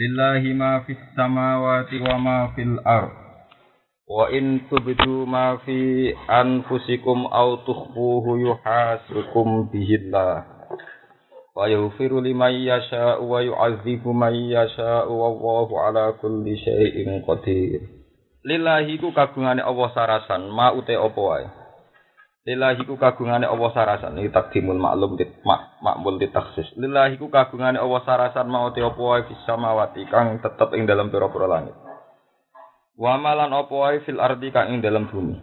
Lillahi ma fis samawati wa ma fil ard. Wa in tubdu ma fi anfusikum aw tukhfuhu yuhasibukum bihillah. Wa yaghfiru liman yasha'u wa yu'adzibu man yasha'u wallahu ala kulli syai'in qadir. Lillahi ku kagungane Allah sarasan ma ute apa wae. Lillahi ku kagungane Allah sarasan iki takdimul maklum dit mak makmul ditaksis. Lillahi ku kagungane Allah sarasan mau te apa wae fis samawati kang tetep ing dalam pira-pira langit. Wa malan apa wae fil ardi kang ing dalam bumi.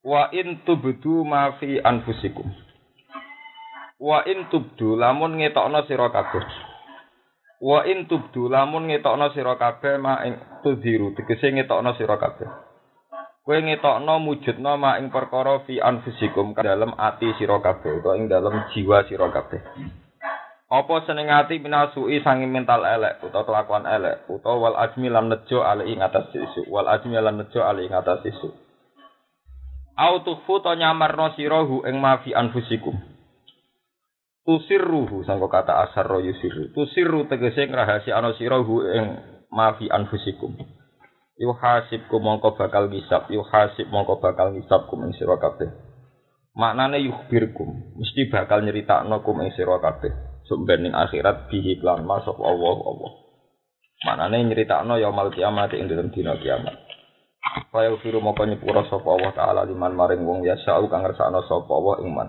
Wa in tubdu ma fi anfusikum. Wa in tubdu lamun ngetokno sira kabeh. Wa in tubdu lamun ngetokno sira kabeh ma ing tudhiru tegese ngetokno sira kabeh. Kowe ngetokno mujudno ma ing perkara fi anfusikum dalam ati sira kabeh utawa ing dalam jiwa sira kabeh. Apa seneng ati minasui sangi mental elek utawa kelakuan elek utawa wal ajmi lan nejo ali ing atas isu wal ajmi lan nejo ali ing atas isu. Au to nyamarno sira hu ing ma fi anfusikum. Tusirruhu sangko kata asar ro yusiru. Tusirru tegese ngrahasiakno sira hu ing ma fi anfusikum. Yuhasibku mongko bakal ngisap yuhasib mongko bakal ngisap kum ing sira kabeh. Maknane yukhbirkum mesti bakal nyeritakno kum ing sira kabeh. Sumben ning akhirat bihi lan masuk Allah Allah. Maknane nyeritakno yaumul kiamat ing dalem dina kiamat. Kaya firu mongko nyepura sapa Allah taala liman maring wong ya sa'u kang ngersakno sapa Allah ing man.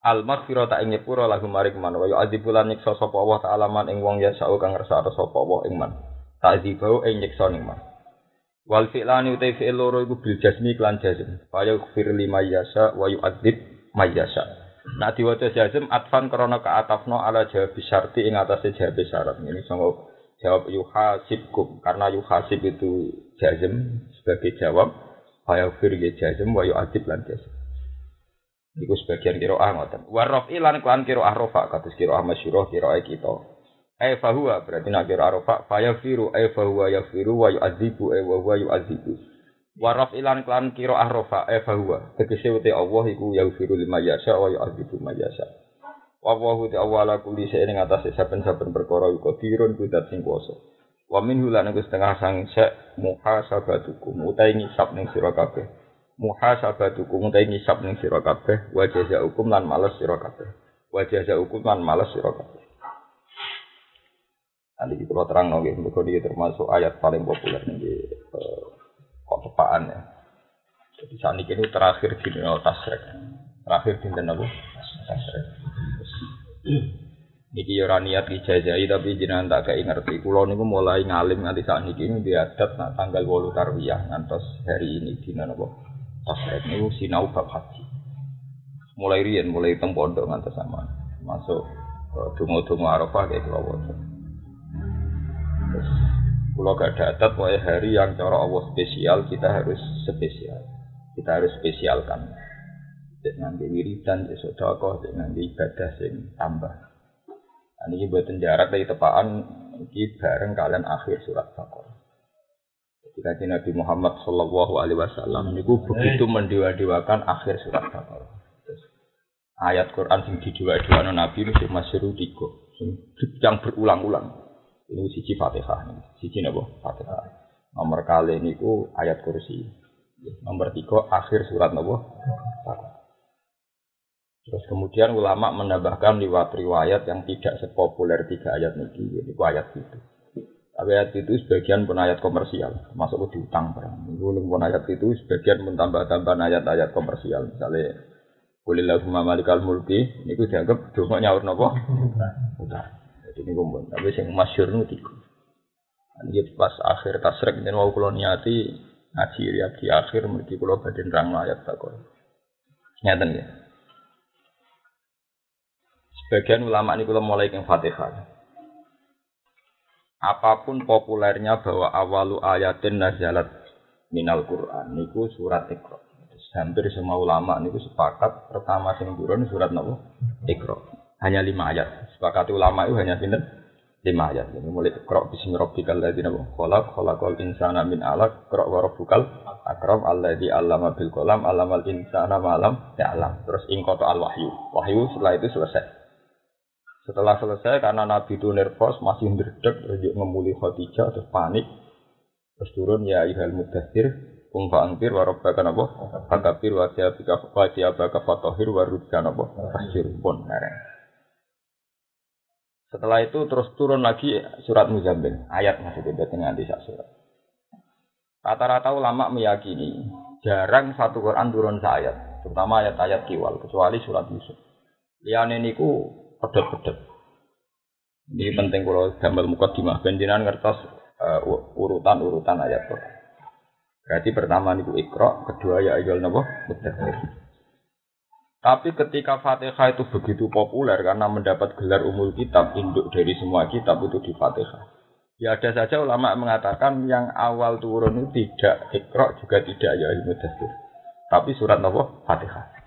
Al maghfirah ta ing nyepura lagu maring man wa yu'adzibulan nyiksa sapa Allah taala man ing wong ya sa'u kang ngersakno sapa Allah ing man ta'dzibau ing nyiksa ning man. Wal fi'lani utai fi'il loro iku bil jasmi klan jazm. Fa yaghfir lima yasha wa yu'adzib mayyasha. Nah diwaca jazm atfan krana ka'atafno ala jawab syarti ing atase jawab syarat. Ini sanggo jawab yuhasibkum karena yuhasib itu jazm sebagai jawab fa yaghfir ya jazm wa yu'adzib lan jazm. Iku sebagian kiroah ngoten. Warrof ilan klan kiroah rofa kados kiroah masyurah kiroah kita. Ay fahuwa berarti nak kira arafa fa yafiru ay fahuwa yafiru wa yu'adzibu ay wa huwa yu'adzibu. Wa ilan klan kira arafa ay fahuwa. Tegese uti Allah iku yafiru lima yasha wa yu'adzibu ma yasha. Wa huwa ta awala kulli shay'in ing atase saben-saben perkara iku dirun kudat sing kuwasa wa minhu lan iku setengah sang sek muhasabatukum utai ngisap ning sira kabeh. Muhasabatukum utai ngisap ning sira kabeh. Wa lan males sira kabeh. Wa lan males sira Nanti kita terang nongge, mereka dia termasuk ayat paling populer nih uh, kotepaan ya. Jadi saat ini terakhir di dunia tasrek, terakhir di apa? Tasrek. Niki yo niat dijajai tapi jenengan tak kayak ngerti. Kulo niku mulai ngalim nganti saat ini di adat nah, tanggal 8 tarwiyah ngantos hari ini di napa? Tasrek niku sinau bab haji. Mulai riyen mulai teng pondok ngantos sama masuk uh, dungo-dungo Arafah kayak kalau gak ada adat, pokoknya hari yang cara Allah spesial, kita harus spesial. Kita harus spesialkan. Cek nanti wiridan, cek sodako, cek nanti ibadah sing tambah. Nah, ini buat jarak dari tepaan, ini bareng kalian akhir surat Baqarah. Ketika Nabi Muhammad Shallallahu Alaihi Wasallam ini begitu mendewa-dewakan akhir surat Baqarah. Ayat Quran sing didewa-dewakan Nabi itu masih tiga, yang berulang-ulang. Ini siji Fatihah, siji napa? Fatihah. Nomor kali ini ku ayat kursi. Nomor tiga akhir surat napa? Terus kemudian ulama menambahkan lewat riwayat yang tidak sepopuler tiga ayat ini, yaitu ayat itu. Tapi ayat itu sebagian pun ayat komersial, masuk di utang barang. Itu pun ayat itu sebagian mentambah-tambah ayat-ayat komersial. Misalnya, Kulillahumma malikal mulki, ini dianggap cuma nyaur nopo. Utang. Jadi ini kumpul. Tapi yang masyur nu tiga. Ini pas akhir tasrek ini mau kulo niati ngaji ya di akhir mereka kulo badan rang ayat takor. Nyata ya. Sebagian ulama ini kulo mulai yang fatihah. Apa pun populernya bahwa awalu ayatin nazalat minal Quran niku surat Iqra. Hampir semua ulama niku sepakat pertama sing turun surat nopo Iqra hanya lima ayat. Sepakat ulama itu hanya pinter lima ayat. Ini mulai krok nabu khalaq khalaqal insana min alaq krok rabbukal akram alladzi allama bil qalam allamal insana ma lam ya'lam. Terus ingkoto al wahyu. Wahyu setelah itu selesai. Setelah selesai karena Nabi itu nervous masih ndredeg terus ngemuli Khadijah terus panik. Terus turun ya ihal mudathir kum fa'angtir wa rabbaka napa fakabir wa siyabika wa siyabaka fatahir wa rudka napa fasir pun mereng. Setelah itu terus turun lagi surat Muzammil, ayat maksudnya berarti nganti sak surat. Rata-rata ulama meyakini jarang satu Quran turun ayat, terutama ayat-ayat kiwal kecuali surat Yusuf. Liane niku pedot-pedot. Ini penting kalau gambar mukadimah benjinan ngertos uh, urutan-urutan ayat Quran. Berarti pertama niku ikro, kedua ya ayyul napa. Tapi ketika Fatihah itu begitu populer karena mendapat gelar umul kitab, induk dari semua kitab itu di Fatihah. Ya ada saja ulama mengatakan yang awal turun itu tidak ikro juga tidak ya ilmu Tapi surat apa? Fatihah.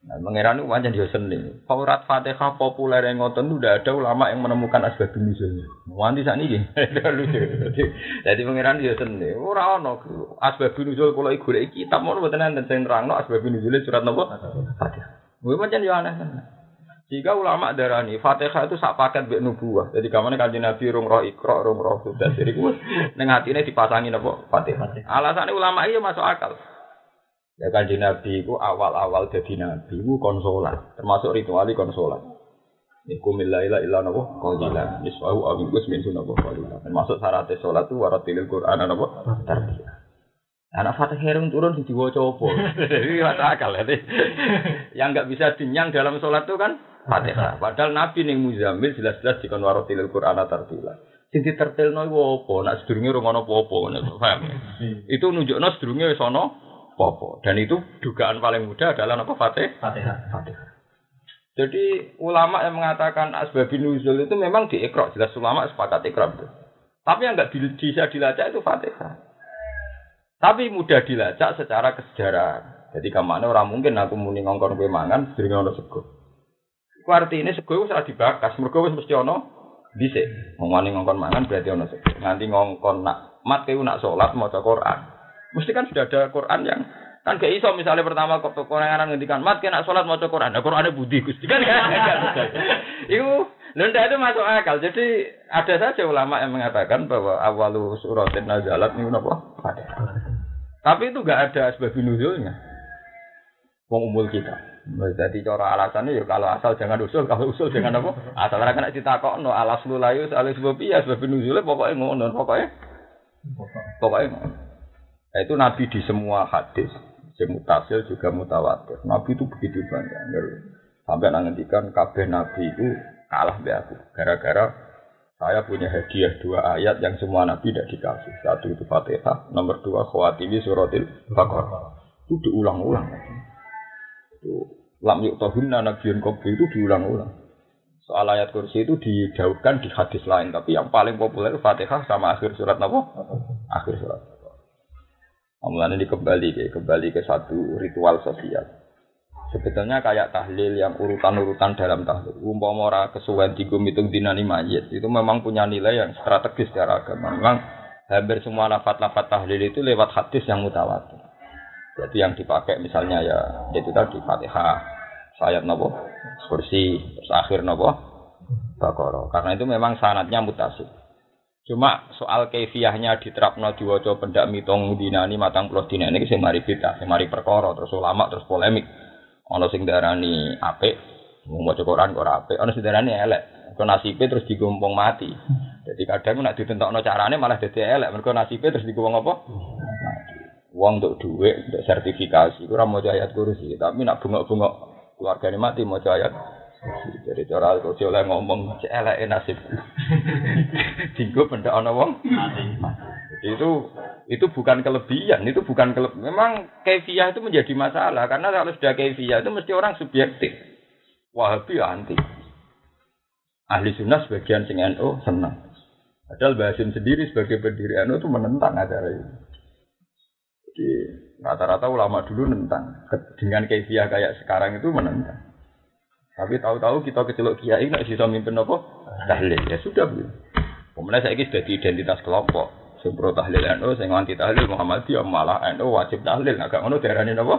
Nah, mengenai wajan dia seni. Surat Fatihah populer yang ngotot itu udah ada ulama yang menemukan asbab nuzulnya. Wanti saat ini, lucu. Jadi mengenai dia seni. Orang ono asbab nuzul kalau ikut kitab mau buat nanti saya terang no asbab nuzulnya surat apa? Fatihah. Gue macam dia aneh. Jika ulama darani Fatihah itu sak paket bek nubuah. Jadi kamane kanjeng Nabi rung roh ikro, rung roh sudah. Jadi gue neng hatine dipasangin apa? Fatihah. Alasannya ulama iya masuk akal. Ya kanji Nabi itu awal-awal jadi Nabi itu konsolan, termasuk ritual konsolan. Iku milaila illa nabo qalilan niswahu aw mingus min sunnahu qalilan. Termasuk syarat salat itu waratilil Qur'an nabo tarbiyah. Anak Fatih Herung turun di diwaca apa? Jadi masuk akal ya. Yang enggak bisa dinyang dalam sholat itu kan Fatihah. Padahal Nabi ning Muzammil jelas-jelas dikon waratilil Qur'an tarbiyah. Sing ditertilno iku apa? Nak sedurunge ora ono apa-apa ngono, paham? Itu nunjukno sedurunge wis ana popo. Dan itu dugaan paling mudah adalah apa Fatih? Fatihah. Fatihah. Jadi ulama yang mengatakan asbabun nuzul itu memang diikra, jelas ulama sepakat ikra itu. Tapi yang nggak bisa dilacak itu Fatihah. Tapi mudah dilacak secara kesejarahan. Jadi ke mana orang mungkin aku muni ngongkon kue mangan, sering ono sego. Ku ini sego itu sudah dibakas, mergo wis mesti ono dhisik. Wong ngongkon mangan berarti ono sego. Nanti ngongkon nak mat kue nak sholat mau Quran. Mesti kan sudah ada Quran yang kan gak iso misalnya pertama kok Quran ngendikan mat kena sholat mau Quran, nah Quran ada budi gusti kan Itu Lenda itu masuk akal. Jadi ada saja ulama yang mengatakan bahwa awalu suratin nazalat ini apa? Ada. Tapi itu gak ada sebab nuzulnya. Wong umul kita. Jadi cara alasannya ya kalau asal jangan usul, kalau usul jangan apa? Asal ora kena no alas lulayu alis sebab iya sebab nuzulnya pokoknya ngono, pokoknya pokoknya ngono. Nah, itu Nabi di semua hadis, yang mutasil juga mutawatir. Nabi itu begitu banyak. Sampai nantikan kabeh Nabi itu kalah be aku. Gara-gara saya punya hadiah dua ayat yang semua Nabi tidak dikasih. Satu itu Fatihah, nomor dua khawatimi suratil Baqarah. Itu diulang-ulang. Itu lam yuk tahunna nabiun kopi itu diulang-ulang. Soal ayat kursi itu didauhkan di hadis lain, tapi yang paling populer Fatihah sama akhir surat apa? Akhir surat. Amalan ini kembali ke kembali ke satu ritual sosial. Sebetulnya kayak tahlil yang urutan-urutan dalam tahlil. Umpama ora kesuwen digum hitung dinani mayit itu memang punya nilai yang strategis secara agama. Memang hampir semua lafat-lafat tahlil itu lewat hadis yang mutawatir. Jadi yang dipakai misalnya ya itu tadi Fatihah, sayat nopo, kursi, terus akhir nopo, bakoro. Karena itu memang sanatnya mutasi. Cuma soal kefiahnya diterapno diwaca pendak mitong dinani matang puluh dina ini sing mari bid'ah, sing mari perkara terus ulama terus polemik. Ana sing darani apik, mau maca Quran kok apik, ana sing darani elek. Kok nasibe terus digompong mati. Jadi kadang nek ditentokno carane malah dadi elek, mergo nasibe terus digompong apa? Wong untuk duit, untuk sertifikasi, ora mau ayat kursi, tapi nak bungok-bungok keluargane mati mau ayat jadi cara kok oleh ngomong elek nasib. Dinggo benda ana wong. Itu itu bukan kelebihan, itu bukan kele memang kefiah itu menjadi masalah karena kalau sudah kefiah itu mesti orang subjektif. Wahabi anti. Ahli sunnah sebagian sing NU senang. Padahal Basim sendiri sebagai pendiri NU itu menentang acara itu. Jadi rata-rata ulama dulu menentang. Dengan kefiah kayak sekarang itu menentang. Tapi tahu-tahu kita kecelok kiai nggak bisa mimpin apa? Tahlil. Ya sudah bu. Kemudian saya sudah di identitas kelompok. Sempro tahlil NU, saya nganti tahlil Muhammadiyah malah NU wajib tahlil. Agak ngono daerah ini apa?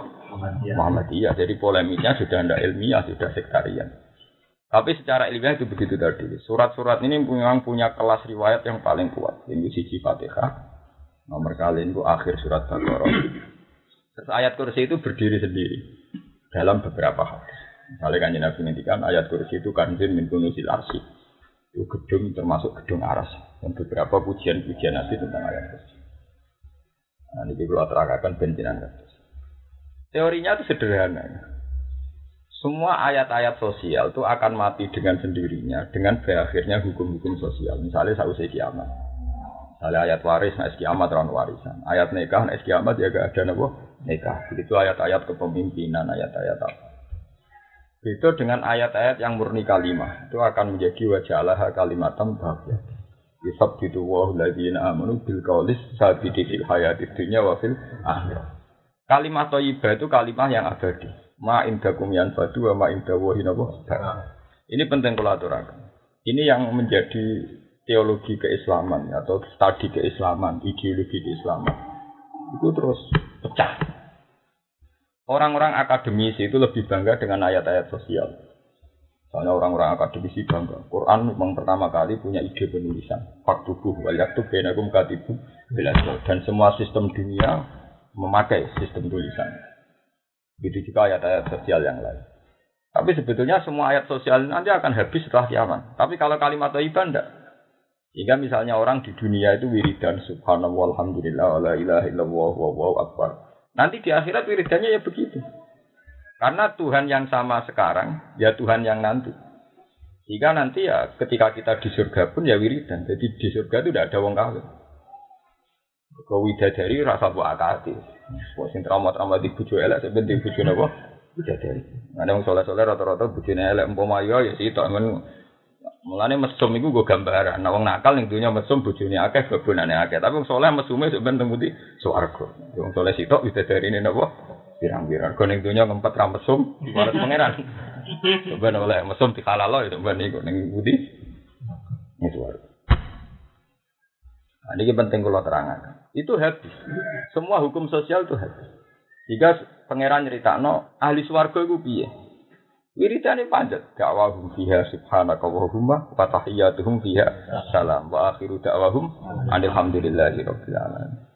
Muhammadiyah. Jadi polemiknya sudah tidak ilmiah, sudah sektarian. Tapi secara ilmiah itu begitu tadi. Surat-surat ini memang punya kelas riwayat yang paling kuat. Ini siji Fatihah. Nomor kali ini akhir surat Baqarah. Terus ayat kursi itu berdiri sendiri dalam beberapa hadis. Misalnya kan Nabi ngendikan ayat kursi itu kanzin min kunusil arsi. Itu gedung termasuk gedung aras. Dan beberapa pujian-pujian Nabi tentang ayat kursi. Nah, ini kalau terangkan benjinan Teorinya itu sederhana. Semua ayat-ayat sosial itu akan mati dengan sendirinya, dengan berakhirnya hukum-hukum sosial. Misalnya sausai kiamat. Misalnya ayat waris, nah kiamat orang warisan. Ayat nikah, nah kiamat ya gak ada nabo nikah. Begitu ayat-ayat kepemimpinan, ayat-ayat apa. Itu dengan ayat-ayat yang murni kalimah. Itu akan menjadi wajah Allah kalimatan bahagia. Yusab gitu wa ladina amanu bil kaulis sabidi fil hayati dunya wa fil akhirah. Kalimat thayyibah itu kalimat yang abadi ma indakum yanfadu wa ma indawahi Ini penting kalau. Ini yang menjadi teologi keislaman atau studi keislaman, ideologi keislaman. Itu terus pecah. Orang-orang akademisi itu lebih bangga dengan ayat-ayat sosial. Soalnya orang-orang akademisi bangga. Quran memang pertama kali punya ide penulisan. Faktubuh wal yaktub bainakum katibu Dan semua sistem dunia memakai sistem tulisan. Begitu juga ayat-ayat sosial yang lain. Tapi sebetulnya semua ayat sosial nanti akan habis setelah kiamat. Tapi kalau kalimat thayyibah enggak. Sehingga misalnya orang di dunia itu wiridan subhanallah alhamdulillah la ilaha illallah wa akbar. Nanti di akhirat wiridannya ya begitu. Karena Tuhan yang sama sekarang, ya Tuhan yang nanti. Sehingga nanti ya ketika kita di surga pun ya wiridan. Jadi di surga itu tidak ada wong kafir. Kau widadari rasa buat akati. Wah, sing trauma-trauma di bojo elek sampe di bojo napa? Bidadari. Ada wong soleh-soleh rata-rata bojone elek umpama ya ya sitok men Mulane mesum iku go gambaran. Nah wong nakal ning dunya mesum bojone akeh babonane akeh. Tapi wong soleh mesume sok ben pundi? Swarga. Wong soleh sitok bidadari ini napa? Pirang-pirang. Go ning dunya ngempet ra mesum, waras pangeran. Ben oleh mesum dihalalo itu ben iku ning pundi? Ini swarga. Nah, ini penting kalau terangkan. Itu habis. Semua hukum sosial itu habis. Jika pangeran cerita no ahli swarga itu piye? Wiridane panjat dakwahum fiha subhanaka wa humma wa tahiyyatuhum fiha salam wa akhiru da'wahum alhamdulillahi rabbil alamin.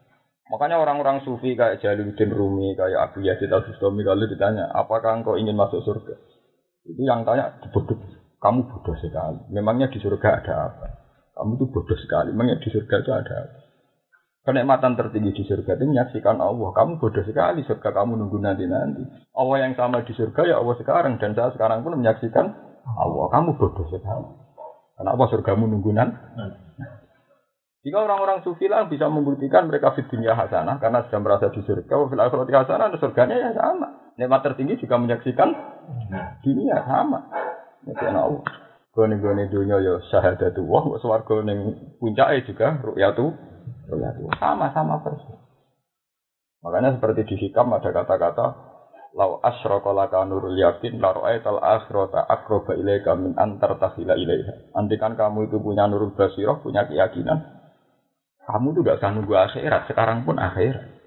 Makanya orang-orang sufi kayak Jalaluddin Rumi, kayak Abu Yazid Al-Bustami kalau ditanya, apakah engkau ingin masuk surga? Itu yang tanya bodoh. Kamu bodoh sekali. Memangnya di surga ada apa? Kamu tuh bodoh sekali. Memangnya di surga itu ada apa? Kenikmatan tertinggi di surga itu menyaksikan Allah. Kamu bodoh sekali, surga kamu nunggu nanti-nanti. Allah yang sama di surga ya Allah sekarang. Dan saya sekarang pun menyaksikan Allah. Kamu bodoh sekali. Kenapa surgamu nunggu nanti? Jika orang-orang sufi lah bisa membuktikan mereka di dunia hasanah karena sudah merasa di surga, wa fil akhirati hasanah, surganya ya sama. Nikmat tertinggi juga menyaksikan dunia sama. Ya Allah. Gone-gone dunia ya syahadatu wah, swarga ning puncake juga ru'yatu sama-sama persis. Makanya seperti di hikam ada kata-kata lau asyraka laka nurul yakin la ra'aital akhirata aqraba ilaika min antar tahila ilaiha. Andikan kamu itu punya nurul basirah, punya keyakinan, kamu itu gak usah nunggu akhirat, sekarang pun akhirat.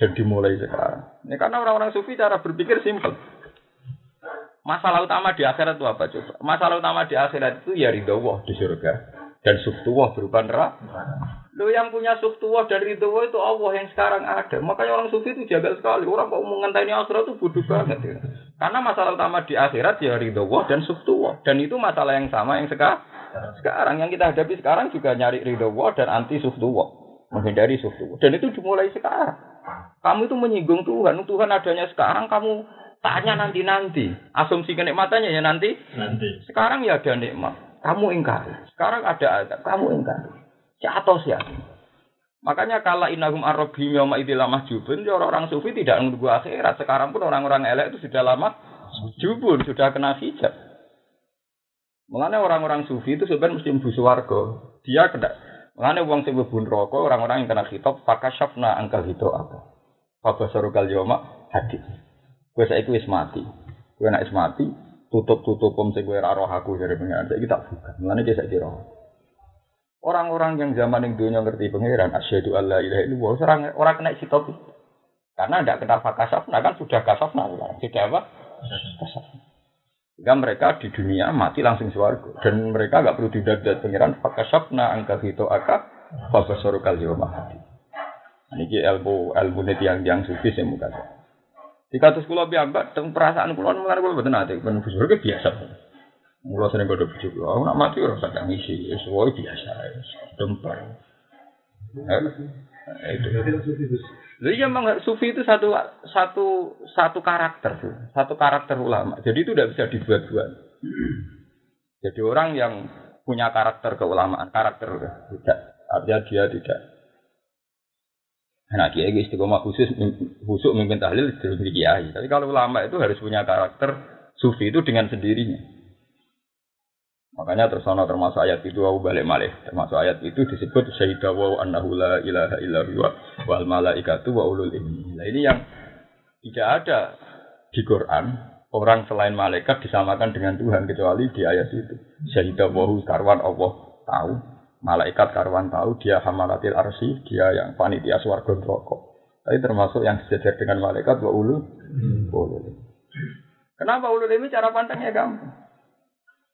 Dan dimulai sekarang. Ini karena orang-orang sufi cara berpikir simpel. Masalah utama di akhirat itu apa coba? Masalah utama di akhirat itu ya ridho di surga dan suftuwah berupa neraka. Lo yang punya suftuwah dan ridho itu Allah yang sekarang ada. Makanya orang sufi itu jaga sekali. Orang kok mengenteni akhirat itu bodoh banget. Ya. Karena masalah utama di akhirat ya ridho dan suftuwah. Dan itu masalah yang sama yang sekarang. Sekarang yang kita hadapi sekarang juga nyari ridho dan anti suftuwah. Menghindari suftuwah. Dan itu dimulai sekarang. Kamu itu menyinggung Tuhan. Tuhan adanya sekarang kamu tanya nanti-nanti. Asumsi kenikmatannya ya nanti. Nanti. Sekarang ya ada nikmat. Kamu ingkar. Sekarang ada ada. Kamu ingkar. Catos ya. Makanya kalau inahum arrobi yoma idilah mahjubun, orang-orang sufi tidak menunggu akhirat. Sekarang pun orang-orang elek itu sudah lama jubun, sudah kena hijab. Mengenai orang-orang sufi itu sebenarnya mesti mbusu warga. Dia kena. Mengenai uang sing bun rokok, orang-orang yang kena hitop, fakashafna angkal hito apa? Fabasarukal yoma hadis. Gue saya wis mati. Gue nak mati, tutup-tutup om sing gue roh aku dari pengiran. Saya kita buka. Dia saya roh. Orang-orang yang zaman yang dunia ngerti pangeran asyhadu alla ilaha illallah orang orang kena topi. Karena tidak kena fakasaf, nah kan sudah kasaf nah sudah apa? Kasaf. Sehingga mereka di dunia mati langsung swarga dan mereka nggak perlu didadat pangeran fakasabna angka hito aka fabasorukal yawma Niki ilmu ilmu yang yang sufi sing muka. Jika terus kulo biambak, tentang perasaan kulo mulai kulo nanti, penuh ke biasa. Kulo sering kode bujuk, aku nak mati orang sadang ngisi, semuanya biasa, dempar. Jadi ya memang sufi itu satu satu satu karakter tuh, satu karakter ulama. Jadi itu tidak bisa dibuat-buat. Jadi orang yang punya karakter keulamaan, karakter tidak, artinya dia tidak Nah, kiai istiqomah khusus khusus memimpin tahlil terus kiai. Tapi kalau ulama itu harus punya karakter sufi itu dengan sendirinya. Makanya terus termasuk ayat itu aku balik malih. Termasuk ayat itu disebut syahidah wa annahu la ilaha illa huwa wal malaikatu wa ulul ilmi. Nah, ini yang tidak ada di Quran orang selain malaikat disamakan dengan Tuhan kecuali di ayat itu. Syahidah wa karwan Allah tahu malaikat karwan tahu dia hamalatil arsi, dia yang panitia swarga neraka. Tapi termasuk yang sejajar dengan malaikat wa ulu hmm. ulul. Kenapa ulul ini cara pandangnya gampang?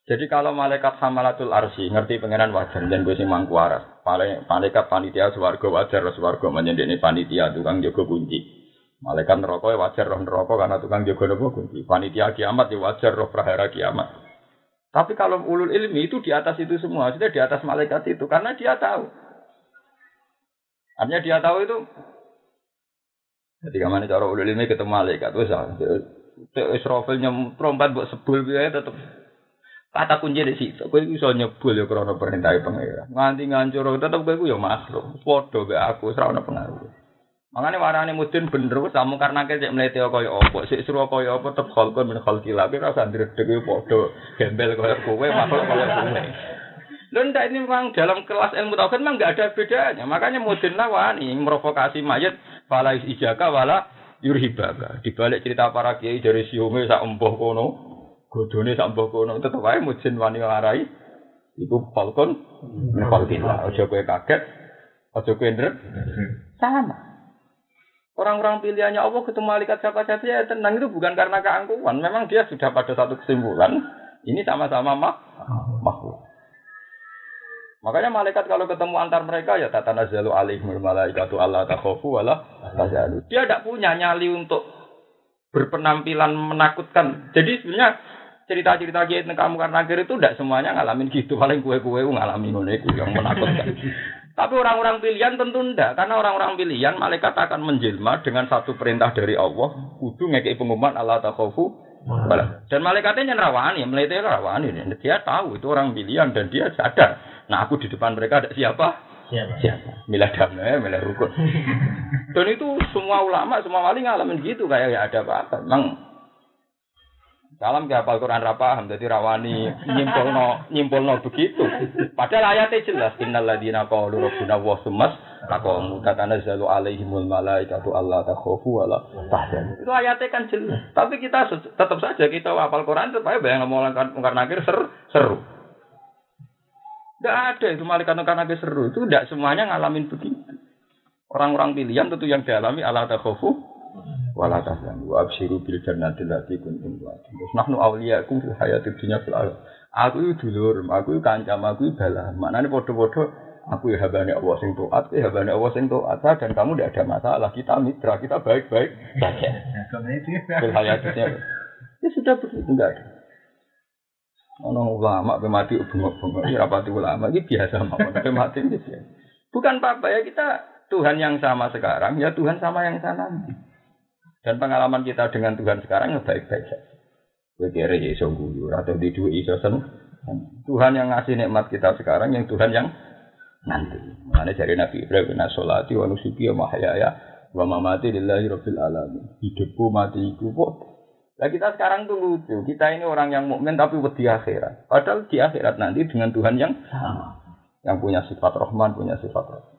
Jadi kalau malaikat hamalatul arsi ngerti pengenan wajar dan gue sing mangku aras. Malaikat panitia swarga wajar swarga ini panitia tukang jaga kunci. Malaikat neraka ya wajar roh neraka karena tukang jaga kunci. Panitia kiamat ya wajar roh prahara kiamat. Tapi kalau ulul ilmi itu di atas itu semua, sudah di atas malaikat itu karena dia tahu. Artinya dia tahu itu. Jadi ke mana cara ulul ilmi ketemu malaikat, wes Israfil nyem trompat buat sebul biaya tetap kata kunci di situ. Kau bisa nyebul ya karena perintah pengira. Nganti ngancur tetap gue ya makhluk. Foto be aku serana pengaruh. Makanya warane mudin bener wis kamu karena cek mlete kaya apa, sik suruh kaya apa tetep khalqun min khalqila, tapi rasa ndredeg padha gembel kaya kowe, makhluk kaya kowe. Lho ndak ini memang dalam kelas ilmu tauhid memang enggak ada bedanya. Makanya mudin lawani memprovokasi mayat fala ijaka wala yurhibaka. Di balik cerita para kiai dari siume sak embuh kono, godone sak embuh kono tetep wae mudin wani ngarai iku falkon min khalqila. Aja kowe kaget, aja kowe ndret. Sama. Orang-orang pilihannya Allah ketemu malaikat siapa saja ya tenang itu bukan karena keangkuhan. Memang dia sudah pada satu kesimpulan. Ini sama-sama mak makhluk. Makanya malaikat kalau ketemu antar mereka ya tata nazalu alaihimul malaikatu Allah takhofu wala tazalu. Dia tidak punya nyali untuk berpenampilan menakutkan. Jadi sebenarnya cerita-cerita kiai kamu karena akhir itu tidak semuanya ngalamin gitu. Paling kue-kue ngalamin itu yang menakutkan. Tapi orang-orang pilihan tentu tidak, karena orang-orang pilihan malaikat akan menjelma dengan satu perintah dari Allah, kudu ngekei pengumuman Allah takhofu. Dan malaikatnya rawani, melihatnya rawani, dia tahu itu orang pilihan dan dia sadar. Nah aku di depan mereka ada siapa? Siapa? Siapa? Milah damai, milah rukun. dan itu semua ulama, semua wali ngalamin gitu kayak ya ada apa-apa. Memang Salam ke hafal Quran ra paham dadi rawani nyimpulno nyimpulno begitu. Padahal ayatnya jelas innal ladzina qalu rabbuna wa sumas taqamu tatanazzalu alaihimul malaikatu alla takhafu wa la. Itu ayatnya kan jelas. Tapi kita tetap saja kita hafal Quran supaya bayang ngomong karena akhir seru. seru. Tidak ada itu malaikat karena akhir seru. Itu tidak semuanya ngalamin begitu. Orang-orang pilihan tentu yang dialami Allah takhafu wala tahzanu wa absyiru bil jannati allati kuntum tu'adun. Terus nahnu awliyakum fil hayatid dunya fil akhirah. Aku itu dulur, aku itu kancam, aku itu bala. Maknanya podo-podo aku ya habane Allah sing taat, ya habane Allah sing taat dan kamu tidak ada masalah. Kita mitra, kita baik-baik saja. Fil hayatidnya. Ya sudah begitu enggak ada. Ono ulama be mati bengok-bengok, ya rapati ulama iki biasa mawon, be mati ini biasa. Bukan apa-apa ya kita Tuhan yang sama sekarang, ya Tuhan sama yang sana. Dan pengalaman kita dengan Tuhan sekarang ya baik-baik saja. Kowe kira ya iso guyu atau di dua iso sen. Tuhan yang ngasih nikmat kita sekarang yang Tuhan yang nanti. Mana dari Nabi Ibrahim na sholati wa nusuki wa mahyaya wa mamati lillahi rabbil alamin. Hidupku matiku kok. Nah kita sekarang tuh lucu. Kita ini orang yang mukmin tapi wedi akhirat. Padahal di akhirat nanti dengan Tuhan yang sama. Yang punya sifat Rahman, punya sifat Rahman.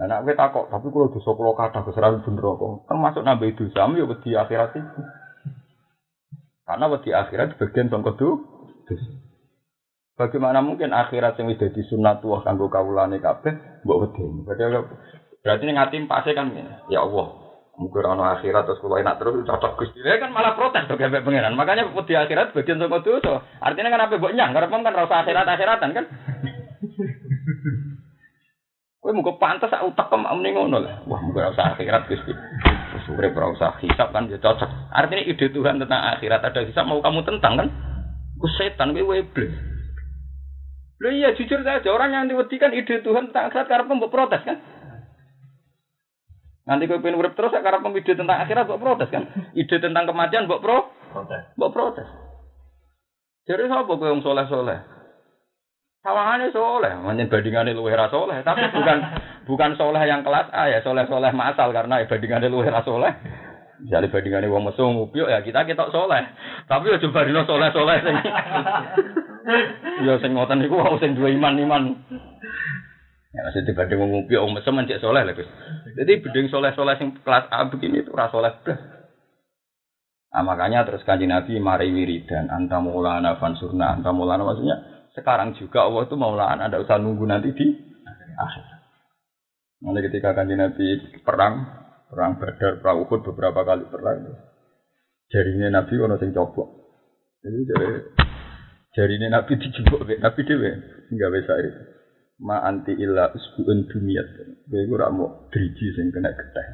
Nah, nak kowe takok, tapi kalau dosa kula kathah keseran bener kok. Termasuk nambah dosa ya wedi akhirat itu. Karena wedi akhirat bagian sangka dosa. Bagaimana mungkin akhirat yang sudah disunat tua kanggo kawulane kabeh mbok wedi. Berarti ning ati pase kan ya Allah. Mungkin ono akhirat terus kalau enak terus cocok gusti. Dia kan malah protes tuh kayak pengiran. Makanya di akhirat bagian sama dosa. Artinya kan apa buat nyang? Karena kan rasa akhirat akhiratan kan. Kowe muga pantes sak utek kem amne ngono lah. Wah, muga usah akhirat Gusti. Wis urip ora usah hisab kan ya cocok. Artinya ide Tuhan tentang akhirat ada hisab mau kamu tentang kan? Ku setan kowe iblis. Loh iya jujur saja orang yang diwedi kan ide Tuhan tentang akhirat karena mbok protes kan? Nanti kowe pengen urip terus karena ide tentang akhirat mbok protes kan? Ide tentang kematian mbok pro? Protes. Mbok protes. Jadi sapa kowe wong soleh-soleh? Sawangane soleh, manjen bandingane luwih ra soleh, tapi bukan bukan soleh yang kelas A ya, soleh-soleh masal karena bandingane luwih ra soleh. Misalnya bandingane wong mesum upyuk ya kita kita soleh. Tapi ya coba dino soleh-soleh sing Ya sing ngoten niku wau sing duwe iman-iman. Ya masih dibanding wong upyuk wong mesum cek soleh lho, Gus. Jadi banding soleh-soleh sing kelas A begini itu ra soleh. Nah, makanya terus kanji Nabi mari wiridan antamulana fansurna antamulana maksudnya sekarang juga Allah itu mau lahan, ada usah nunggu nanti di akhir. Nanti ketika kan Nabi perang, perang Badar, perang Uhud beberapa kali perang. Jarinya Nabi ono sing copok. Jadi jari jarinya Nabi dijebok Nabi dewe nggak bisa itu. Ma anti illa usbuun dunia. Gue ora mau driji sing kena geteh.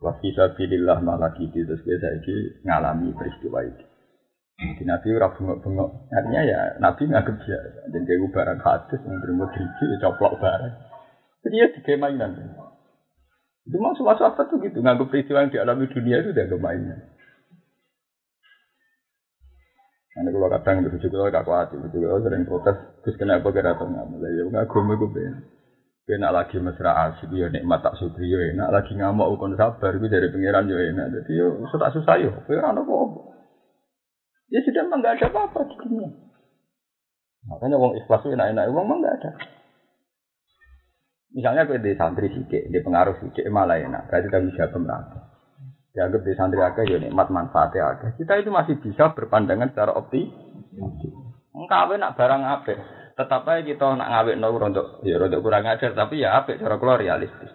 Wa fi sabilillah malaki terus gue saiki ngalami peristiwa itu. Di Nabi ora bengok-bengok. Artinya ya Nabi nggak kerja. Dan kayak barang hadis yang terima driji ya coplok barang. Jadi ya tiga mainan. Itu mau semua sahabat tuh gitu. Nggak peristiwa yang dialami dunia itu udah mainan. Nanti kalau kadang itu juga kalau kaku hati, juga sering protes. Terus kenapa kira tuh nggak mulai? Ya nggak gue gue lagi mesra asik ya nikmat tak syukur ya enak lagi ngamuk ukon sabar itu dari pangeran ya enak. Jadi yo susah susah yo. Kowe ora apa Ya sudah memang nggak ada apa-apa di dunia. Makanya uang ikhlas itu enak-enak, uang memang nggak ada. Misalnya gue di santri sidik, di pengaruh sidik malah enak, berarti bisa merata. Dianggap di santri agak ya nikmat manfaatnya agak. Kita itu masih bisa berpandangan secara opti. Engkau nak barang apa? Tetap aja kita nak ngawet nol untuk ya untuk kurang ajar, tapi ya apa cara keluar realistis.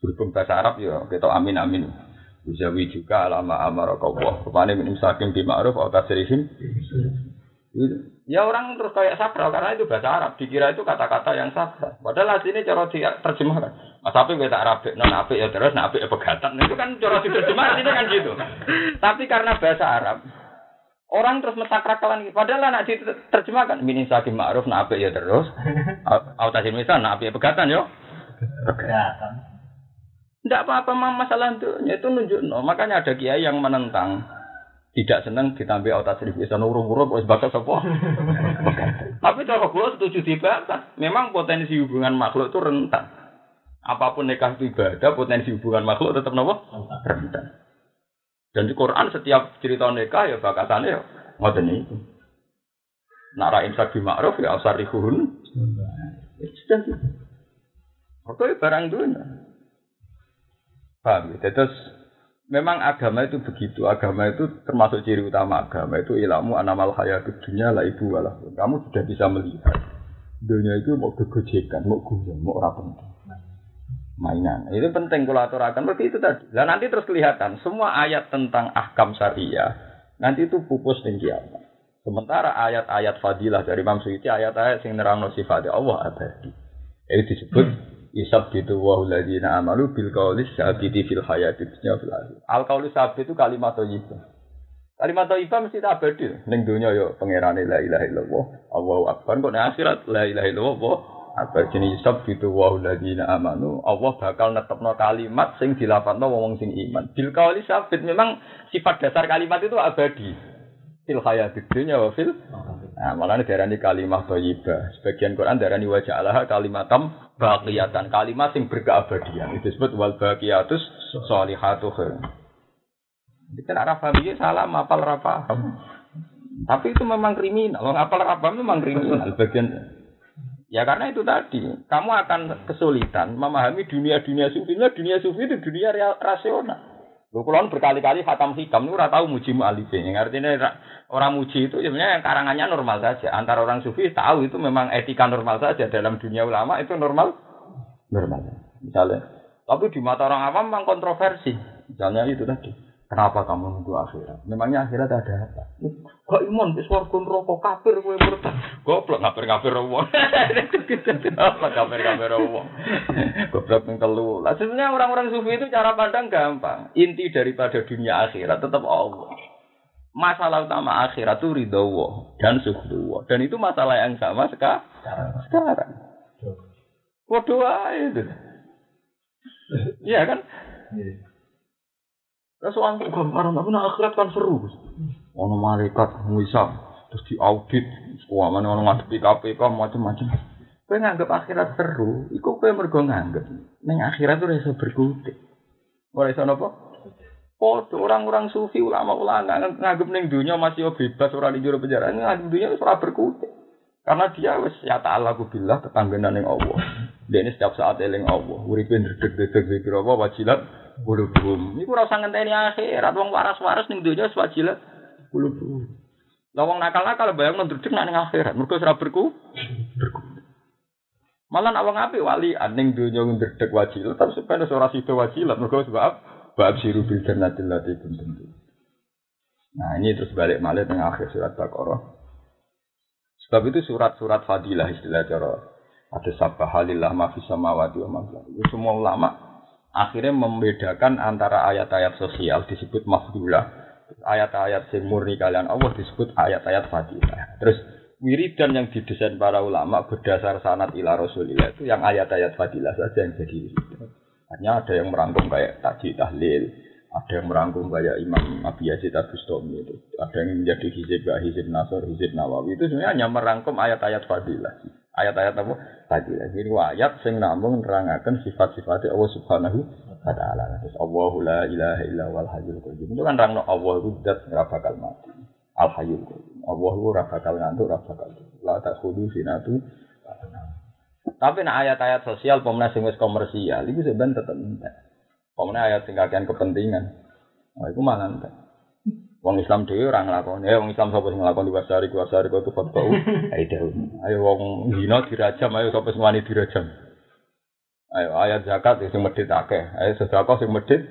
Berhubung bahasa Arab ya kita amin amin. Uzawi juga alama amar Allah. Rupanya min imsakin di ma'ruf atau tasrihim. Ya orang terus kayak sakral karena itu bahasa Arab. Dikira itu kata-kata yang sakral. Padahal sini cara terjemahkan. Mas api gue tak rapi, non api ya terus, nah ya pegatan. Itu kan cara diterjemahkan itu kan gitu. Tapi karena bahasa Arab, orang terus mentakrakalan. Padahal anak diterjemahkan min imsakin ma'ruf, nah ya terus. Autasi misal, nah ya pegatan yo. Pegatan. Tidak apa-apa masalah itu, itu nunjuk no. Makanya ada kiai yang menentang tidak senang ditambah otak seribu bisa nurung-nurung wis batas apa. Tapi kalau gue setuju dibatas. Memang potensi hubungan makhluk itu rentan. Apa pun nikah itu ibadah, potensi hubungan makhluk tetap nopo rentan. Dan di Quran setiap cerita nikah ya bakasannya ya ngoten itu. Nara imsak bi ma'ruf ya asarihun. Ya sudah. Oke barang dunia. Paham ya? Terus memang agama itu begitu. Agama itu termasuk ciri utama agama itu ilmu anamal hayat dunia lah ibu walah. Kamu sudah bisa melihat dunia itu mau kegojekan, mau guyon, mau rapi mainan. Itu penting kalau aturakan seperti itu tadi. Dan nanti terus kelihatan semua ayat tentang ahkam syariah nanti itu pupus dan kiamat. Sementara ayat-ayat fadilah dari Imam Suyuti ayat-ayat yang nerang sifatnya Allah abadi. Itu disebut Isab gitu wa ladina amalu bil qaulis sabiti fil hayati fil. Al qaulus sabit itu kalimat thayyibah. Kalimat thayyibah mesti tak abadi. Ning donya yo pangerane la ilaha illallah, Allahu akbar. Kok ning akhirat la ilaha illallah apa jenis isab gitu wa ladina amanu. Allah bakal netepno kalimat sing dilafadzno wong sing iman. Bil qaulis sabit memang sifat dasar kalimat itu abadi. Fil hayati dunya wa fil Nah, malah darani kalimat thayyibah. Sebagian Quran darani wajah Allah kalimatam baqiyatan, kalimat sing berkeabadian. Itu disebut wal baqiyatus sholihatu khair. Itu kan arah paham salah, mapal rapa. Tapi itu memang kriminal. Kalau ngapal rapa memang kriminal. Bagian Ya karena itu tadi, kamu akan kesulitan memahami dunia-dunia sufi. Dunia sufi itu dunia rasional. Lho kulon berkali-kali khatam hikam itu tahu muji mu'alifin. Artinya orang muji itu sebenarnya yang karangannya normal saja. Antara orang sufi tahu itu memang etika normal saja dalam dunia ulama itu normal normal. Misalnya, tapi di mata orang awam memang kontroversi. Misalnya itu tadi. Kenapa kamu nunggu akhirat? Memangnya akhirat ada apa? Kok iman wis warga neraka kafir kowe murtad. Goblok kafir-kafir wong. Apa kafir-kafir wong? Goblok yang telu. Lah sebenarnya orang-orang sufi itu cara pandang gampang. Inti daripada dunia akhirat tetap Allah. Masalah utama akhirat itu ridho Allah dan suhu Dan itu masalah yang sama sekarang. Sekarang. Waduh itu. Iya kan? Terus orang gambaran, tapi nah akhirat kan seru. Ono malaikat ngisap, terus diaudit, mana ono ngadepi KPK macam-macam. Kowe nganggep akhirat seru, iku kowe mergo nganggep. Ning akhirat tuh iso berkutik. Ora iso napa? Podo orang-orang sufi ulama-ulama nganggep ning dunia masih bebas ora di jero penjara. Nganggep dunia ora berkutik. Karena dia wis ya ta'ala kubillah tetanggenan ning Allah. Dia ini setiap saat eling Allah. Uripe ndredeg-dredeg zikir apa wajilat kulubum. Iku ora usah ngenteni akhirat wong waras-waras donya wis wajilat kulubum. Lah wong nakal-nakal bayang ndredeg nak ning akhirat. Mergo ora berku. Malah nak wong apik wali aning donya ndredeg wajilat tapi sebenarnya ora sida wajilat mergo sebab bab siru bil jannatil lati kuntum. Nah ini terus balik malih tengah akhir surat Baqarah. Sebab itu surat-surat fadilah istilah cara ada sabah halillah mafis samawati wa Itu semua ulama akhirnya membedakan antara ayat-ayat sosial disebut mafdulah, ayat-ayat yang murni kalian Allah disebut ayat-ayat fadilah. Terus wiridan yang didesain para ulama berdasar sanat ila rasulillah itu yang ayat-ayat fadilah saja yang jadi. Hanya ada yang merangkum kayak taji tahlil, ada yang merangkum kayak Imam Abi Yazid Abustami itu, ada yang menjadi hizib hizib Nasr, hizib Nawawi itu sebenarnya hanya merangkum ayat-ayat fadilah ayat-ayat apa? Tadi. Ini ayat sing namung nerangaken sifat-sifat Allah Subhanahu wa taala. Terus Allahu la ilaha illa wal hayyul qayyum. Itu kan rangno Allah itu zat ora bakal mati. Al hayyul qayyum. Allah itu ora bakal ngantuk ora bakal la takhudhu sinatu tapi nah ayat-ayat sosial pemenang sing wis komersial itu sebenarnya tetap entek. Pemenang ayat sing kepentingan. Nah, itu malah entek. Wong Islam dhewe ora nglakoni. Eh wong Islam sapa sing nglakoni wasari wasari kok tuh fatwa. Ayo Ayo wong zina dirajam, ayo sapa sing wani dirajam. Ayo ayat zakat sing medhit akeh. Ayo sedekah sing medhit.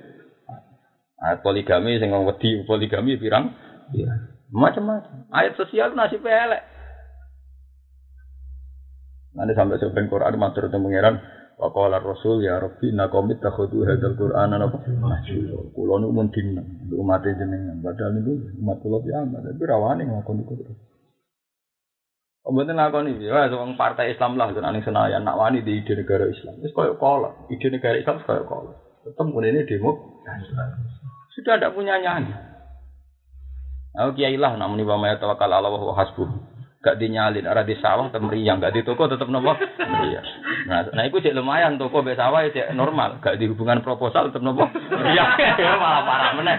Ayat poligami sing wong wedi poligami pirang? Iya. Macam-macam. Ayat sosial nasib elek. Nanti sampai sebentar Quran matur tentang pangeran Wa qala Rasul ya Rabbi inna qaumi takhudhu hadzal Qur'ana mahjura. Kula nu mun dinten umat jenengan padahal niku umat kula piambak tapi rawani ngakoni kudu. Mboten lakoni ya wong partai Islam lah tenan ning Senayan nak wani di ide negara Islam. Wis koyo kala, ide negara Islam koyo kala. Tetep ini demo sudah tidak punya nyanyi. Aku kiai lah namanya wa may tawakkal Allah wa hasbuh gak dinyalin. Arah di sawah atau meriang. Gak di toko tetap nopo? Meriang. Nah nah itu cek lumayan toko be sawah cek normal. Gak di hubungan proposal tetap nopo? Meriang. Ya malah parah mana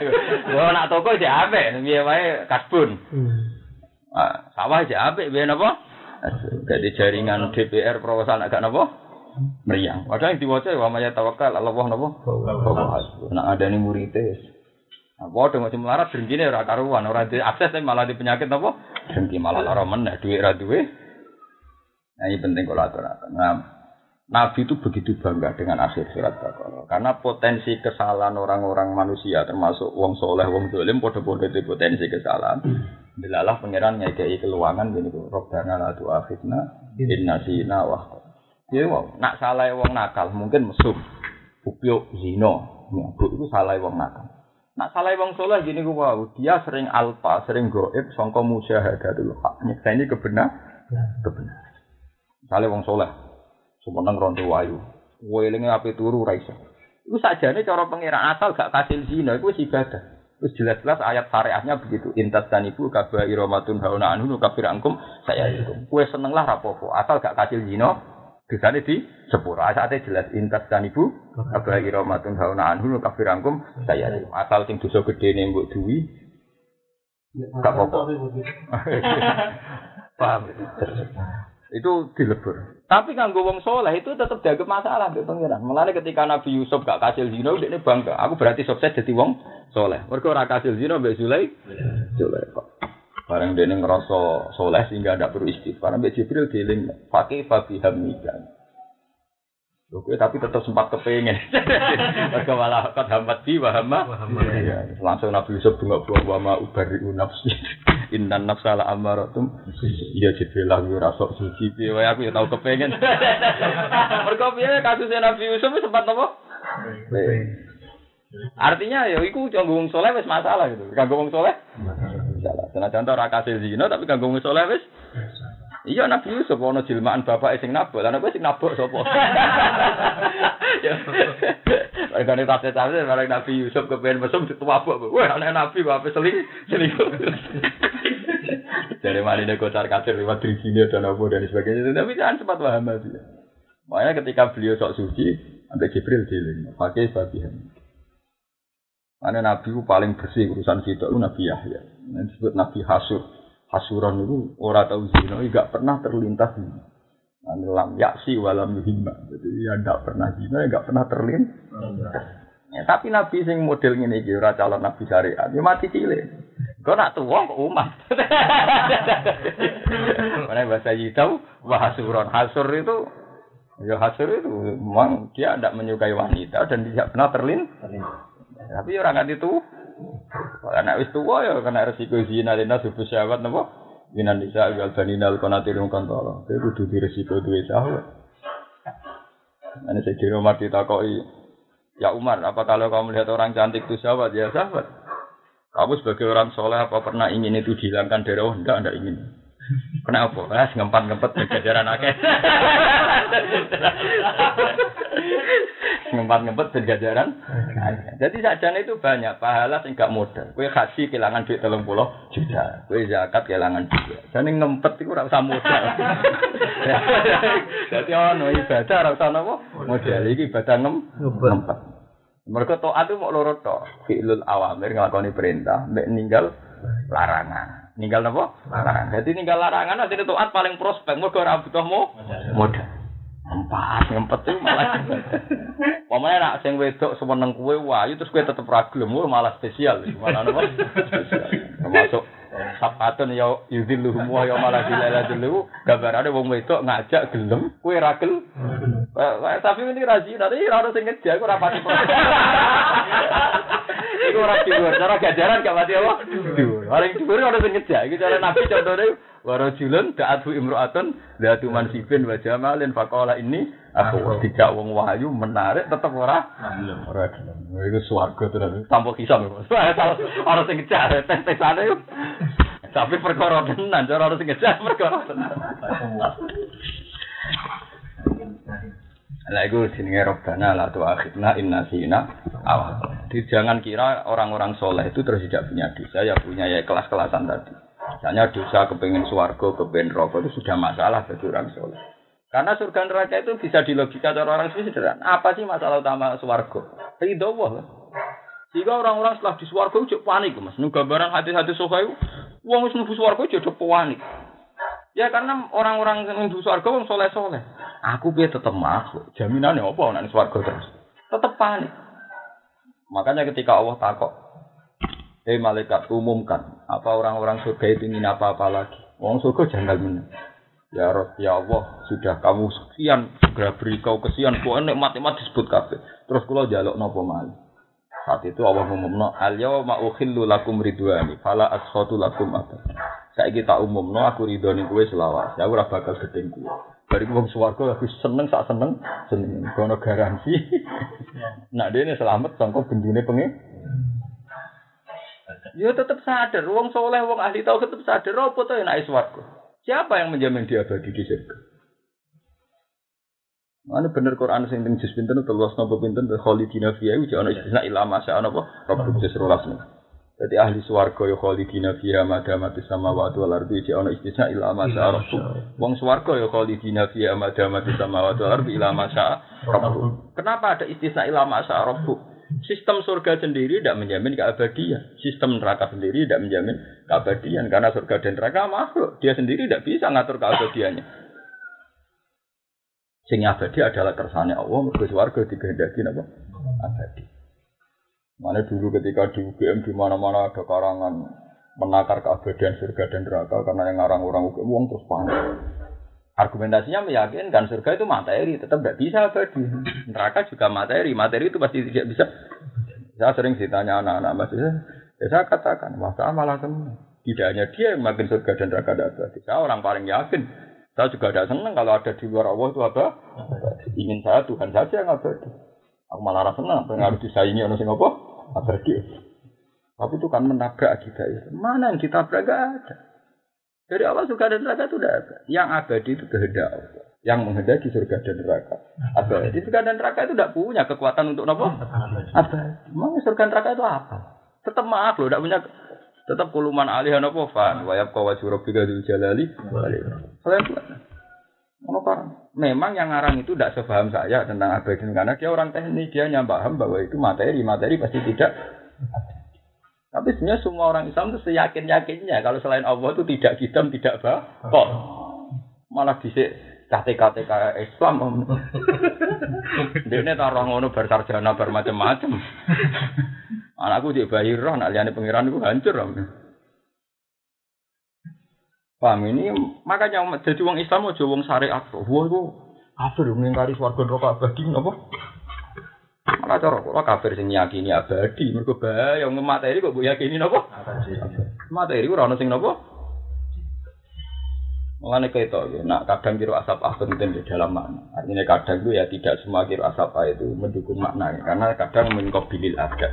yo nak toko cek ape biar wae kasbun. Nah, sawah cek ape biar nopo? Gak di jaringan DPR proposal gak nopo? Meriang. Padahal yang diwaca wa maya tawakal Allah nopo? Nak ada nih muridnya Nah, padha macam melarat drengkine ora karuan, ora di akses tapi malah di penyakit apa? Drengki malah lara meneh, duit ra duwe. Nah, ini penting kalau aturaken. Nah, Nabi itu begitu bangga dengan akhir surat Baqarah karena potensi kesalahan orang-orang manusia termasuk wong soleh, wong dolim, podo-podo itu potensi kesalahan. Delalah pangeran ngekei keluangan gini tuh, Robbana la tu'akhidna inna sina wa Ya wow, nak salah wong nakal mungkin mesum, upyo zino, mabuk itu salah wong nakal. Nak salah wong soleh gini gue wow, dia sering alfa, sering goib, songko musyahadatul hak. Nyeksa ini kebenar, kebenar. Salah wong soleh, semeneng ronto wayu, welinge api turu raisa. Itu saja nih cara pengira asal gak kasih zina, itu ibadah. Terus jelas-jelas ayat syariahnya begitu. Intas dan ibu kabah iromatun hauna anhu kafir angkum saya itu. Kue seneng lah rapopo. Asal gak kasih zina, Disane di sepuro. Asate jelas intas dan ibu abah iromatun hauna anhu kafir angkum saya asal sing dosa gedene mbok duwi gak apa-apa. Paham. Itu dilebur. Tapi kanggo wong soleh itu tetap dianggap masalah mbek pangeran. Mulane ketika Nabi Yusuf gak kasil zina, dia bangga. Aku berarti sukses jadi wong soleh. Mergo ora kasil zina mbek. Zulai kok. Barang dene ngerasa soleh sehingga tidak perlu istighfar. Mbak Jibril dieling pakai fabi hamika. Lho kowe tapi tetap sempat kepengen. Mergo malah kok hambat bi wa hamma. Iya, langsung Nabi Yusuf bengok-bengok wa ma ubari nafsi. Innan nafsa la amaratum. Iya Jibril lah ora sok suci wae aku ya tau kepengen. Mergo piye kasusnya Nabi Yusuf sempat apa? Artinya ya iku wong saleh wis masalah gitu. Kanggo wong saleh Senajan ora kasil zina tapi kanggo wong saleh wis Iya Nabi Yusuf ana jilmaan bapak sing nabok, lan kowe sing nabok sapa? Ya. Regane tate tate marang Nabi Yusuf kepen mesum dituwabok. Wah, anak Nabi ape seling selingkuh. Dari mana dia kocar kacir lewat sini dan apa dan sebagainya. Tapi jangan sempat paham aja. Makanya ketika beliau sok suci, sampai Jibril diling, pakai babihan. Mana Nabi paling bersih urusan situ, Nabi Yahya. Yang disebut Nabi Hasur. Hasuran itu orang tahu zina, gak pernah terlintas ini. Lam yaksi walam yuhimma. Jadi ya gak pernah zina, gak pernah terlintas. Ya, tapi Nabi sing model ini kira calon Nabi syariat, ya mati cilik. Kau nak tua kok umat. Mana bahasa tahu wah hasur itu ya hasur itu memang dia tidak menyukai wanita dan tidak pernah terlin. Tapi orang nggak itu anak wis tua ya kena resiko zina lina subuh syahwat napa? Minan nisa wal banina al qanatirun kantara. Itu kudu di resiko duwe syahwat. Ane saya kira Umar ditakoi, ya Umar, apa kalau kamu melihat orang cantik itu syahwat? Ya syahwat. Kamu sebagai orang soleh apa pernah ingin itu dihilangkan dari Allah? Enggak, enggak ingin. Kenapa? Ah, ngempat ngempet jajaran akeh. ngempat ngempet jajaran. Jadi sajane itu banyak pahala sing gak modal. Kue haji kehilangan duit telung puluh juta. Kue zakat kehilangan juga. Dan ngempet itu ora usah modal. Jadi ono ibadah ora usah napa? Modal iki ibadah ngempet. Mereka toat itu mau loro tok. Fi'lul awamir ngelakoni perintah, mbek ninggal larangan. Ninggal napa? Larangan. Jadi ninggal larangan nanti taat paling prospek mergo ora butuh modal. Empat, ngempet itu malah. Pokoknya nak sing wedok semeneng kue wayu terus kue tetep ragilem, malah spesial. Malah napa? Termasuk Sapatun ya yudhilu semua ya malah dilala dulu gambarane wong wedok ngajak gelem kue ra gel. Tapi ini razi nanti ora ono sing ngejar aku ora pati. Iku ora dhuwur, cara gajaran gak mati apa? Paling dhuwur ora sing ngejak. Iki cara Nabi warajulun da'atu imra'atun da'atu mansibin wa jamalin faqala ini aku tidak wong wahyu menarik tetep ora ora gelem. Iku swarga tenan. Tanpa kisah. Ora sing ngejak tes-tesane. Tapi perkara tenan, cara ora sing ngejak perkara tenan. Lah iku jenenge robbana la tu'akhidna in nasina aw. Jadi jangan kira orang-orang soleh itu terus tidak punya dosa, ya punya ya kelas-kelasan tadi. Misalnya dosa kepengen swarga, kepengen rokok itu sudah masalah bagi orang soleh. Karena surga neraka itu bisa dilogika cara orang sederhana. Apa sih masalah utama swarga? Ridho Allah. Jika orang-orang setelah di swarga itu panik, Mas. Nu gambaran hati-hati sofa itu, wong wis mlebu swarga jadi panik. Ya karena orang-orang yang mlebu swarga wong soleh-soleh. Aku biar tetap masuk. Jaminannya apa nek swarga terus? Tetap panik. Makanya ketika Allah takok, "Eh malaikat, umumkan, apa orang-orang surga itu ingin apa-apa lagi?" Wong surga jangan menang. Ya Rob, ya Allah, sudah kamu sekian, segera beri kau kesian, pokoknya nikmat-nikmat disebut kabeh. Terus kalau jaluk nopo malih. Saat itu Allah ngumumno, al yauma ukhillu lakum ridwani, fala askhatu lakum abad. Saiki tak umumno aku ridhoni kowe selawat. Ya ora bakal gedeng kowe. Bari wong swarga aku seneng sak seneng, seneng kono garansi. Nak dene selamat sangko bendune pengen. Ya tetep sadar, wong soleh, wong ahli tahu tetep sadar apa to enak swarga. Siapa yang menjamin dia abadi di surga? Mana bener Quran sing teng juz pinten telulas napa pinten? Khalidina fiha uji ana istisna ila masa ana apa? Rabbul juz rolas Jadi ahli swarga ya khalidina fiha madamati samawati wal ardi uji ana istisna ila masa rabbul Wong swarga ya khalidina fiha madamati samawati wal ardi ila masa rabbul Kenapa ada istisna ila masa rabbul Sistem surga sendiri tidak menjamin keabadian. Sistem neraka sendiri tidak menjamin keabadian. Karena surga dan neraka makhluk. Dia sendiri tidak bisa ngatur keabadiannya. Sing abadi adalah kersane Allah, mergo swarga dikehendaki napa? Abadi. Mana dulu ketika di UGM di mana-mana ada karangan menakar keabadian surga dan neraka karena yang ngarang orang UGM wong terus panik. Argumentasinya meyakinkan surga itu materi, tetap tidak bisa abadi. Neraka juga materi, materi itu pasti tidak bisa. Saya sering ditanya anak-anak masih, ya saya katakan, masa malah semua. Tidak hanya dia yang makin surga dan neraka tidak abadi. Saya orang paling yakin. Saya juga tidak senang kalau ada di luar Allah itu apa? Ingin saya Tuhan saja yang abadi. Aku malah rasa senang, harus disaingi orang sing apa? Abadi. Tapi itu kan menabrak kita. Mana yang ditabrak gak ada. Dari Allah surga dan neraka itu tidak ada. Yang abadi itu kehendak Allah. Yang menghendaki surga dan neraka. Abadi surga dan neraka itu tidak punya kekuatan untuk apa? Abadi. Memang surga dan neraka itu apa? Tetap maaf loh, tidak punya tetap kuluman alih apa fan. Wayab kau wajib rabbika dzul jalali. Kalian Memang yang ngarang itu tidak sepaham saya tentang abadi karena dia orang teknik dia nyambaham bahwa itu materi materi pasti tidak tapi sebenarnya semua orang Islam itu seyakin yakinnya kalau selain Allah itu tidak hitam, tidak kok Malah bisa KTK Islam om. Dia ini taruh ngono bersarjana bermacam-macam. Anakku di bayi roh, nak liane pengiran itu hancur om. Paham ini makanya jadi wong Islam mau wong syariat. Wah itu kafir mengingkari swarga neraka abadi napa? Malah cara kula kafir sing yakini abadi, mergo wong materi kok mbok yakini napa? Materi ora ono sing napa? Mulane keto ya, nak kadang kira asap ah penting di dalam makna. Artinya kadang itu ya tidak semua kira asap itu mendukung makna, karena kadang bilil ada.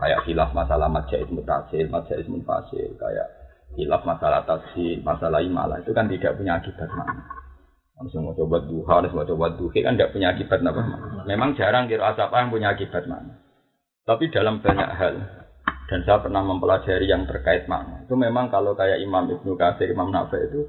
Kayak hilaf masalah majais mutasil, majais munfasil, kayak hilaf masalah tasir, masalah imalah itu kan tidak punya akibat makna. Harus mau coba duha, harus mau coba duhe kan tidak punya akibat apa. Memang jarang kira asap yang punya akibat mana. Tapi dalam banyak hal dan saya pernah mempelajari yang terkait makna itu memang kalau kayak Imam Ibnu Katsir, Imam Nafi itu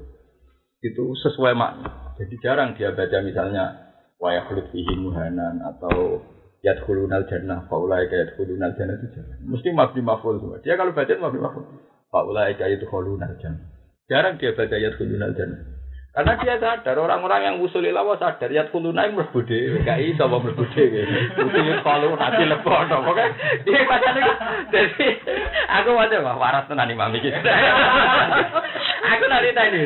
itu sesuai makna. Jadi jarang dia baca misalnya wayah fihi muhanan atau yadkhulunal jannah faulai kayak yadkhulunal jannah itu jarang. Mesti mabdi maful semua. Dia kalau baca mabdi maful. Faulai kayak yadkhulunal jannah. Jarang dia baca yadkhulunal jannah. Karena dia sadar orang-orang yang usuli lawa sadar ya yang mlebu dhewe, gak iso apa mlebu dhewe. Usul kalau nanti lebono, pokoke dia pacane dadi aku wae wah waras tenan imam iki. aku nanti tadi.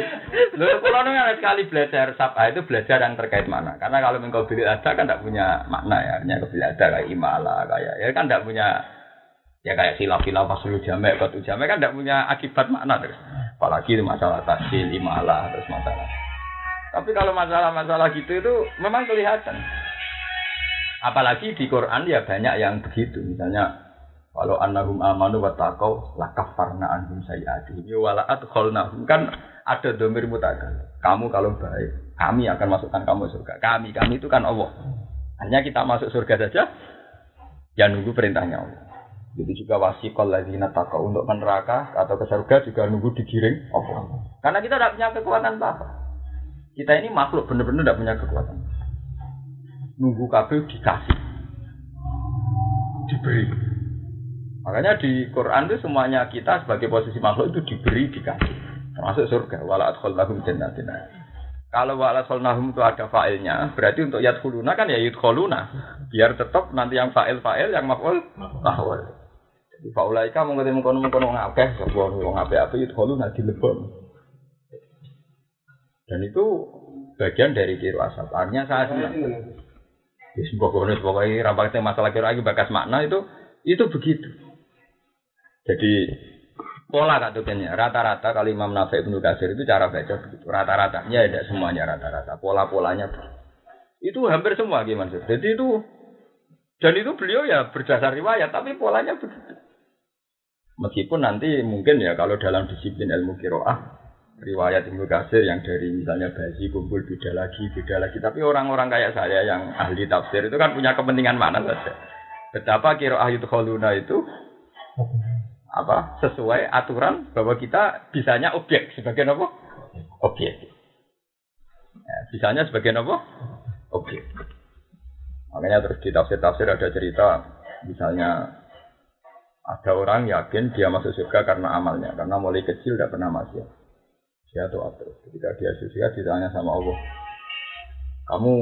Lho kula nang sekali belajar sapa itu belajar yang terkait mana? Karena kalau mengkau beli ada kan tidak punya makna ya, hanya kebil ada kayak imala kayak ya kan tidak punya ya kayak silap-silap pas lu jamek, batu jamek kan tidak punya akibat makna terus. Apalagi masalah tasil, imalah, terus masalah. Tapi kalau masalah-masalah gitu itu memang kelihatan. Apalagi di Quran ya banyak yang begitu. Misalnya kalau annahum amanu wa taqau lakaffarna anhum sayiatihim wa adkhalnahum kan ada domir mutakal. Kamu kalau baik, kami akan masukkan kamu surga. Kami, kami itu kan Allah. Hanya kita masuk surga saja, ya nunggu perintahnya Allah. Jadi juga wasikol lagi takau untuk neraka atau ke surga juga nunggu digiring Allah. Karena kita tidak punya kekuatan apa. Kita ini makhluk benar-benar tidak punya kekuatan. Nunggu kabel dikasih, diberi. Makanya di Quran itu semuanya kita sebagai posisi makhluk itu diberi dikasih. Termasuk surga. Wala adkhalnahum jannatin. Kalau wala adkhalnahum itu ada failnya, berarti untuk yadkhuluna kan ya yadkhuluna. Biar tetap nanti yang fa'il fa'il yang maf'ul maf'ul. Di faulaika mau ketemu kono kono ngakeh, sebuah wong ngakeh apa itu kalau nanti lebon. Dan itu bagian dari kiro asap. Artinya saya senang. Di sebuah kono pokoknya rampaknya masalah kiro lagi bakas makna itu itu begitu. Jadi pola katukannya rata-rata kalau Imam Nafi Ibnu Kasir itu cara baca begitu rata-ratanya tidak semuanya rata-rata pola-polanya itu hampir semua gimana jadi itu dan itu beliau ya berdasar riwayat tapi polanya begitu Meskipun nanti mungkin ya kalau dalam disiplin ilmu kiroah riwayat Ibnu Kasir yang dari misalnya bayi kumpul beda lagi beda lagi. Tapi orang-orang kayak saya yang ahli tafsir itu kan punya kepentingan mana saja. Betapa kiroah itu kholuna itu apa sesuai aturan bahwa kita bisanya objek. Sebagai apa? Objek. Ya, bisanya sebagai apa? Objek. Makanya terus di tafsir-tafsir ada cerita misalnya ada orang yakin dia masuk surga karena amalnya, karena mulai kecil tidak pernah masuk. Dia atau terus. Ketika dia surga ditanya sama Allah, kamu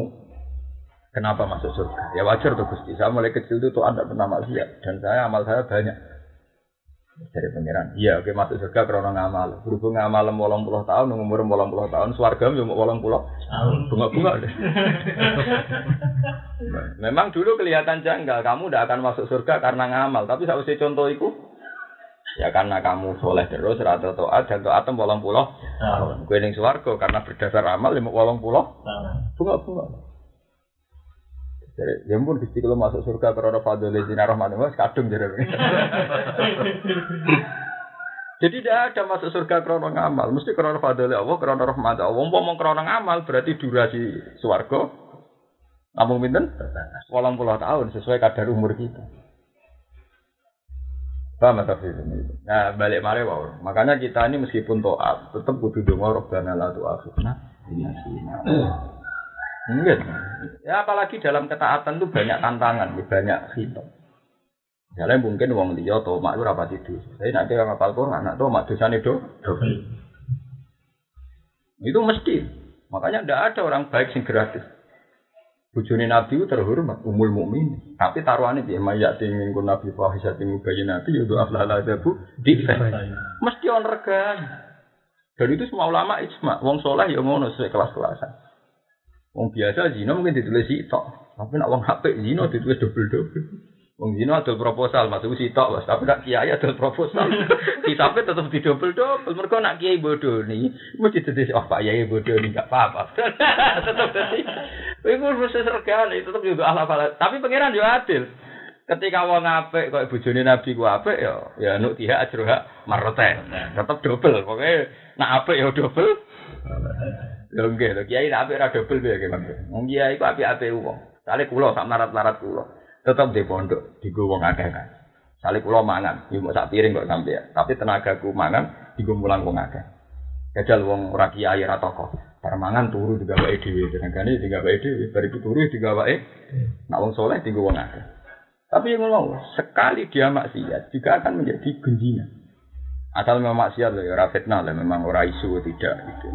kenapa masuk surga? Ya wajar tuh Gusti. Saya mulai kecil itu tuh anda pernah maksiat dan saya amal saya banyak. Dari pangeran, iya oke masuk surga karena ngamal. Berhubung ngamal wolong puluh tahun, umur wolong puluh tahun, swarga mau wolong puluh tahun. Bunga-bunga deh. Memang dulu kelihatan janggal, kamu tidak akan masuk surga karena ngamal. Tapi saya usah contoh itu, ya karena kamu soleh terus, rata toat, dan toat wolong puluh tahun. Gue ning swarga karena berdasar amal lima wolong puluh Bunga-bunga. Jadi, ya pun gusti kalau masuk surga karena fadl zina rahman mas kadung jadi. Jadi tidak ada masuk surga karena ngamal, mesti karena fadl Allah, karena rahmat Allah. Wong mau karena ngamal berarti durasi swarga namun pinten? Walang puluh tahun sesuai kadar umur kita. Paham atau ini? Nah balik mari wow. Makanya kita ini meskipun toat tetap kudu dongo robbana la tu'akhidna ini Enggak. Ya apalagi dalam ketaatan itu banyak tantangan, banyak hitam. Jalan mungkin uang dia atau mak itu rapat itu. Saya nak dia ngapal Quran, anak tuh mak dosa itu Itu mesti. Makanya tidak ada orang baik sing gratis. Bujuni Nabi itu terhormat, umul mukmin. Tapi taruhannya dia mayak tingin kun Nabi fahisat tinggi bayi Nabi ya doa aflah bu defend. Mesti on regan. Dan itu semua ulama ijma. Wong soleh ya ngono sesuai kelas-kelasan. Wong biasa zina mungkin ditulis tok, tapi nak wong HP zina ditulis double double. Wong zina ada proposal, masuk si tok, mas. Tapi nak kiai ada proposal. Kitabnya tetap di double double. Mereka nak kiai bodoh nih, mesti ditulis oh pak kiai bodoh nih nggak apa-apa. tetap jadi. Itu mesti sergane, tetap juga ala ala. Tapi pangeran juga adil. Ketika wong apik kok bojone Nabi ku apik ya ya nuk tiha ajroha marten. Tetap double. Pokoknya nak apik ya double. Lho nggih, lho kiai nek apik ra dobel piye nggih Mas. Wong kiai ku apik-apik wong. Sale kula sak larat-larat kula. Tetep di pondok, digo wong akeh kan. Sale kula mangan, yo sak piring kok sampe ya. Tapi tenagaku mangan digo mulang wong akeh. Jajal wong ora kiai ra tokoh. Bar mangan turu digawake dhewe, tenagane digawake dhewe, bar iku turu digawake. Nak wong soleh digo wong akeh. Tapi yang ngomong, sekali dia maksiat juga akan menjadi genjingan. Asal memang maksiat loh, ya fitnah lah, memang ora isu tidak gitu.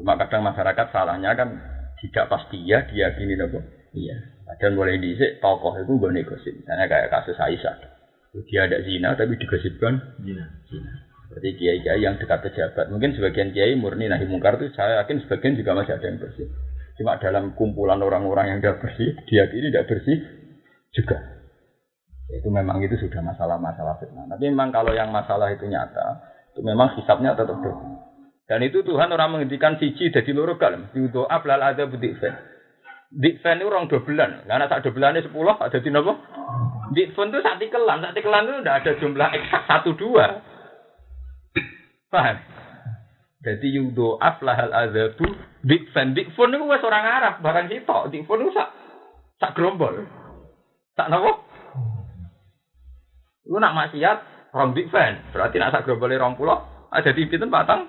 Cuma kadang masyarakat salahnya kan tidak pasti ya dia gini loh, iya. Dan boleh diisi tokoh itu gue negosip, misalnya kayak kasus Aisyah. Dia ada zina tapi digosipkan zina. zina. Berarti kiai-kiai yang dekat pejabat. Mungkin sebagian kiai murni nahi mungkar itu saya yakin sebagian juga masih ada yang bersih. Cuma dalam kumpulan orang-orang yang tidak bersih, dia ini tidak bersih juga. Itu memang itu sudah masalah-masalah fitnah. Tapi memang kalau yang masalah itu nyata, itu memang hisapnya tetap dosa. Dan itu Tuhan orang menghentikan siji jadi loro kalem. Doa belal ada Di fan itu orang dobelan. Karena saat dobelannya sepuluh ada di nopo. Di fan itu saat tikelan, saat tikelan itu tidak ada jumlah eksak satu dua. Paham? Jadi yudo aflahal azabu di fan di fan itu wes orang Arab barang sitok. Di fan itu sak sak gerombol. Sak nopo? Lu nak maksiat rong big fan, berarti nak sak boleh rong pulau, ada di pinten patang,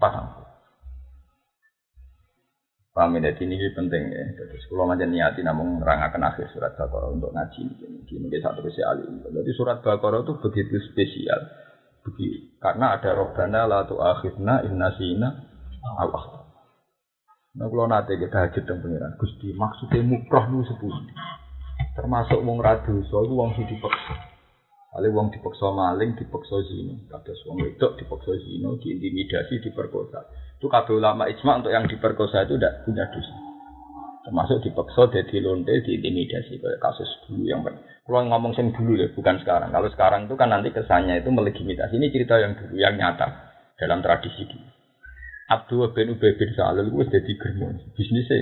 patang. Paham ya, ini penting ya. Jadi sekolah macam niati namun merangakan akhir surat Baqarah untuk ngaji ini. Mungkin satu kesi alim. Jadi surat Baqarah itu begitu spesial. Begitu. Karena ada robbana la tu'akhidna inna sina Allah. Nah kalau nanti kita hajat dan pengiran. Gusti maksudnya mukroh nu sepuluh. Termasuk wong radu, soal wong sing dipaksa. Kali wong dipaksa maling, dipaksa zina. Kados wong wedok dipaksa zina, diintimidasi, diperkosa. Itu kabeh ulama ijma untuk yang diperkosa itu tidak punya dosa. Termasuk dipaksa, jadi lonte, diintimidasi. Kayak kasus dulu yang kalau ngomong sing dulu ya, bukan sekarang. Kalau sekarang itu kan nanti kesannya itu melegitimasi. Ini cerita yang dulu, yang nyata dalam tradisi dulu. Abdul bin Ubay bin Salul itu jadi bisnisnya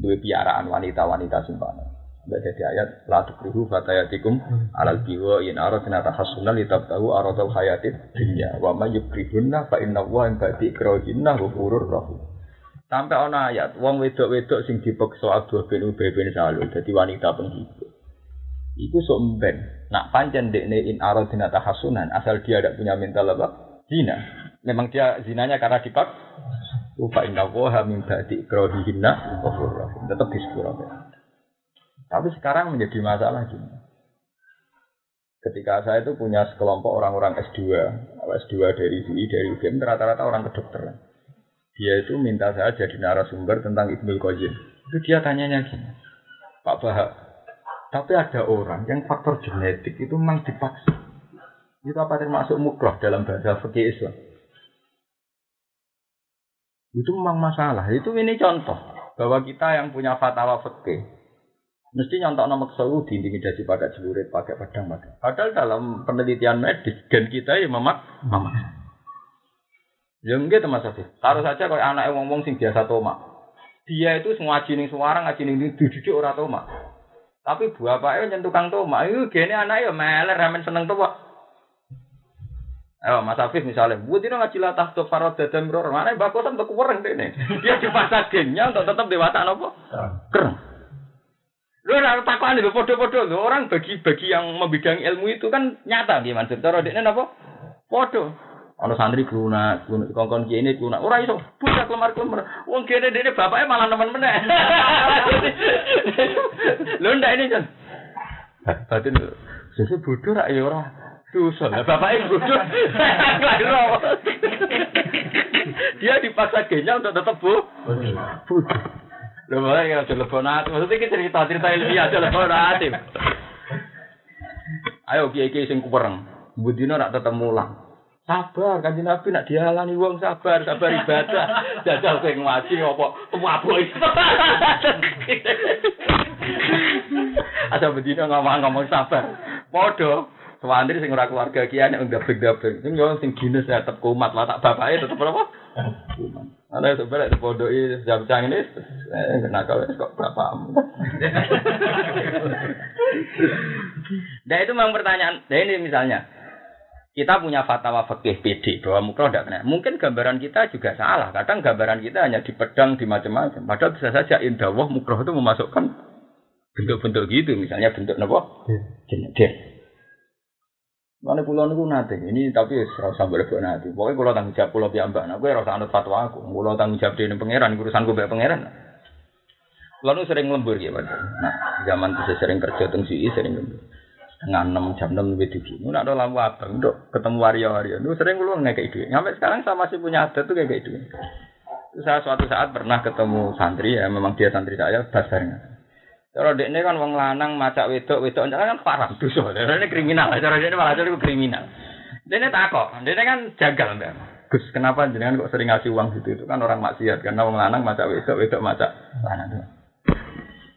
dua piaraan wanita-wanita simpanan. Mbak jadi ayat la tukrihu fatayatikum alal biwa in aradna tahassunan litabtahu aradal hayatid dunya wa may yukrihunna fa inna wa in ba'di ikrahinna ghafurur rahim. Sampai ana ayat wong wedok-wedok sing dipeksa Abdul bin Ubay bin Salul dadi wanita penghibur. Iku sok mben. Nak pancen dekne in aradna tahassunan asal dia tidak punya mental apa? Zina. Memang dia zinanya karena dipak Fa inna wa min ba'di ikrahinna ghafurur rahim. Tetap disepuro. Tapi sekarang menjadi masalah gini. Ketika saya itu punya sekelompok orang-orang S2, S2 dari sini, dari UGM, rata-rata orang kedokteran. Dia itu minta saya jadi narasumber tentang Ibnu Qayyim. Itu dia tanyanya gini, Pak Bahak, tapi ada orang yang faktor genetik itu memang dipaksa. Itu apa termasuk mukroh dalam bahasa fikih Islam? Itu memang masalah. Itu ini contoh bahwa kita yang punya fatwa fikih mesti nyontok nama kesewu diintimidasi pakai celurit, pakai pedang, pakai. Padahal dalam penelitian medis gen kita ya memak, mama. Ya enggak teman saya. Taruh saja kalau anak wong-wong sing biasa tomak. Dia itu ngaji ning suara ngaji ning dididik ora tomak. Tapi bapaknya nyentuh kang tomak. Itu gene anak ya meler ramen seneng tomak. Oh, Mas Afif misalnya, buat ini ngaji latah tuh farod dadam ror, mana bakosan tuh kurang deh Dia dipaksa gennya untuk tetap dewasa nopo. Keren. Lu harus takuan itu podo-podo lu orang bagi-bagi yang membidang ilmu itu kan nyata nih maksud. Cara dia apa? Podo. Ono santri guna, guna kongkon kini guna. Orang itu buka kelemar kelemar. Wong kene dia bapaknya malah teman meneh. Lu ndak ini kan? Batin susu bodoh rak ya ora. Susah lah bapaknya bodoh. Dia dipaksa genya untuk tetap. Bodoh. Lho malah ya telepon hati. Maksudnya kita cerita cerita ilmiah telepon hati. Ayo kiai kiai sing kupereng. Budina nak tetep mulang. Sabar, kan Nabi nak dialani wong sabar, sabar ibadah. Jajal kowe ngaji apa mabuk. Ada bedina ngomong-ngomong sabar. Padha Sewandri sing ora keluarga kiai nek ndabek-ndabek. Sing yo sing gines tetep kumat lah tak bapake tetep apa? Kumat. Ada sebenarnya di podoi jam cang ini, eh, kenapa kok bapakmu? Nah itu memang pertanyaan. Nah ini misalnya, kita punya fatwa fikih PD bahwa mukroh tidak kena. Mungkin gambaran kita juga salah. Kadang gambaran kita hanya di pedang di macam-macam. Padahal bisa saja indah wah mukroh itu memasukkan bentuk-bentuk gitu. Misalnya bentuk nopo jenis Mana pulau niku nate, ini tapi ora usah berbuat nanti. Pokoknya pulau tanggung jawab pulau piyambak, nah gue rasa anut fatwa aku. Pulau tanggung jawab di pangeran, urusan gue bae pangeran. Lalu sering lembur ya, Pak. Nah, zaman itu sering kerja teng sih, sering lembur. Setengah enam jam enam lebih. Nggak ada lampu abang, untuk ketemu waria-waria. Lu sering lu nggak kayak itu. Sampai sekarang saya masih punya adat tuh kayak gitu. Saya suatu saat pernah ketemu santri ya, memang dia santri saya, dasarnya. Cara ini kan wong lanang macak wedok, wedok kan parah dosa. Ini kriminal. Cara ini malah jadi kriminal. Dene takok, dene kan jagal mbak. Gus, kenapa jenengan kok sering ngasih uang gitu? Itu kan orang maksiat karena wong lanang macak wedok, wedok macak lanang.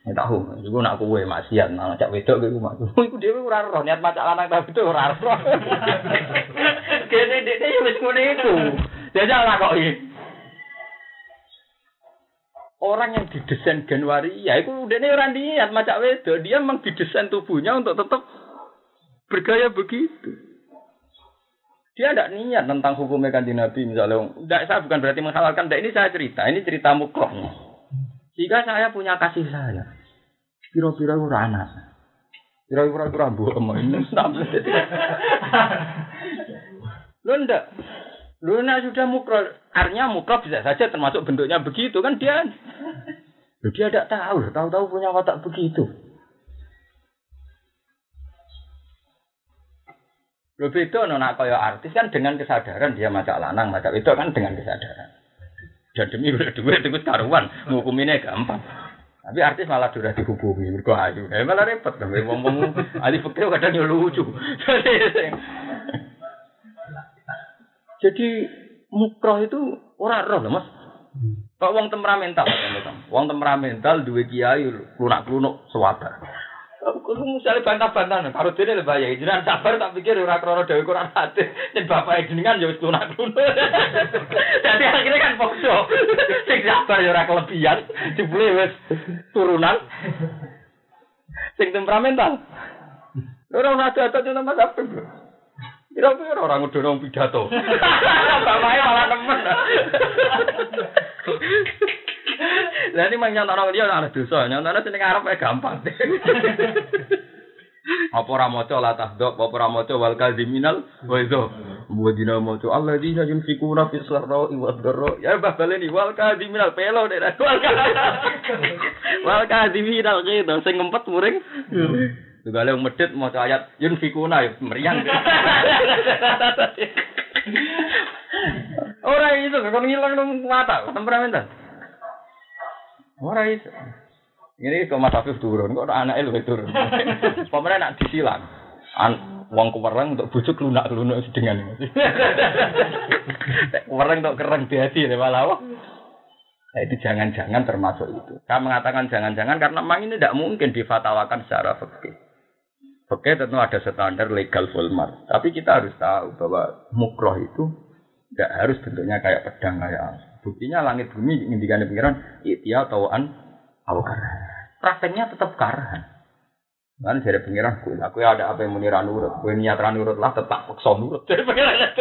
Ya tahu, iku nak kuwe maksiat, nah macak wedok iku mak. Iku dhewe ora roh niat macak lanang tapi itu ora roh. Kene dene wis ngene iku. Jajal takoki. Orang yang didesain Januari, ya itu udah nih orang niat macam wedo, dia memang didesain tubuhnya untuk tetap bergaya begitu. Dia tidak niat tentang hukumnya kan Nabi misalnya. Tidak, saya bukan berarti menghalalkan. Tidak, ini saya cerita. Ini cerita mukrohnya. Jika saya punya kasih saya, kira-kira ura anak. Kira-kira ura bu ini. Lo ndak. Lu nak sudah mukro, artinya mukro bisa saja termasuk bentuknya begitu kan dia. Dia tidak tahu, tahu-tahu punya watak begitu. Lu beda nona kaya artis kan dengan kesadaran dia macak lanang, macak itu kan dengan kesadaran. Dan demi udah duit itu karuan, ngukuminnya gampang. Tapi artis malah sudah dihubungi, mergo ayu. Eh malah repot, ngomong ahli fikih kadang lucu. Jadi mukroh itu orang roh loh mas. Kok wong temperamental, wong temperamental dua kiai lunak lunuk sewabar. Kulo misalnya bantah-bantah, karo dene le bayai. Jenengan sabar tak pikir ora krana dhewe Quran hati. Yen bapak jenengan ya wis lunak lunuk. Jadi akhirnya kan podo. Sing sabar ya ora kelebihan, jebule wis turunan. Sing temperamental. Ora ora ada-ada nama Mas Kira-kira orang udah orang pidato. Bapaknya malah nemen. Lah ini mang nyontok orang dia ada dosa, nyontoknya sini ngarep ya gampang. Apa ora maca la tahdok, apa ora maca wal kadhiminal wa idza. Wa dina maca alladzina yunfikuna fis sarra'i wad dharra. Ya bah baleni wal kadhiminal pelo nek wal kadhiminal gitu sing ngempet muring. Juga yang medit mau ayat yun fikuna ya meriang. Orang itu kan ngilang dong mata temperamental. Orang itu. Ini kok Mas Afif turun, kok anak lu turun. Pemerintah nak disilang. An Wong kuwereng untuk bujuk lunak-lunak sedengan. Kuwereng untuk kereng diadi malah wah. Nah, itu jangan-jangan termasuk itu. Saya mengatakan jangan-jangan karena memang ini tidak mungkin difatawakan secara fikih. Fikih tentu ada standar legal fulmar. Tapi kita harus tahu bahwa mukroh itu tidak harus bentuknya kayak pedang kayak. Buktinya langit bumi ngintikan pikiran itia tauan awkar. Prakteknya tetap karahan. Kan dari pengiran gue, aku ada apa yang menira nurut, gue niat nurut lah tetap paksa nurut. Dari pengiran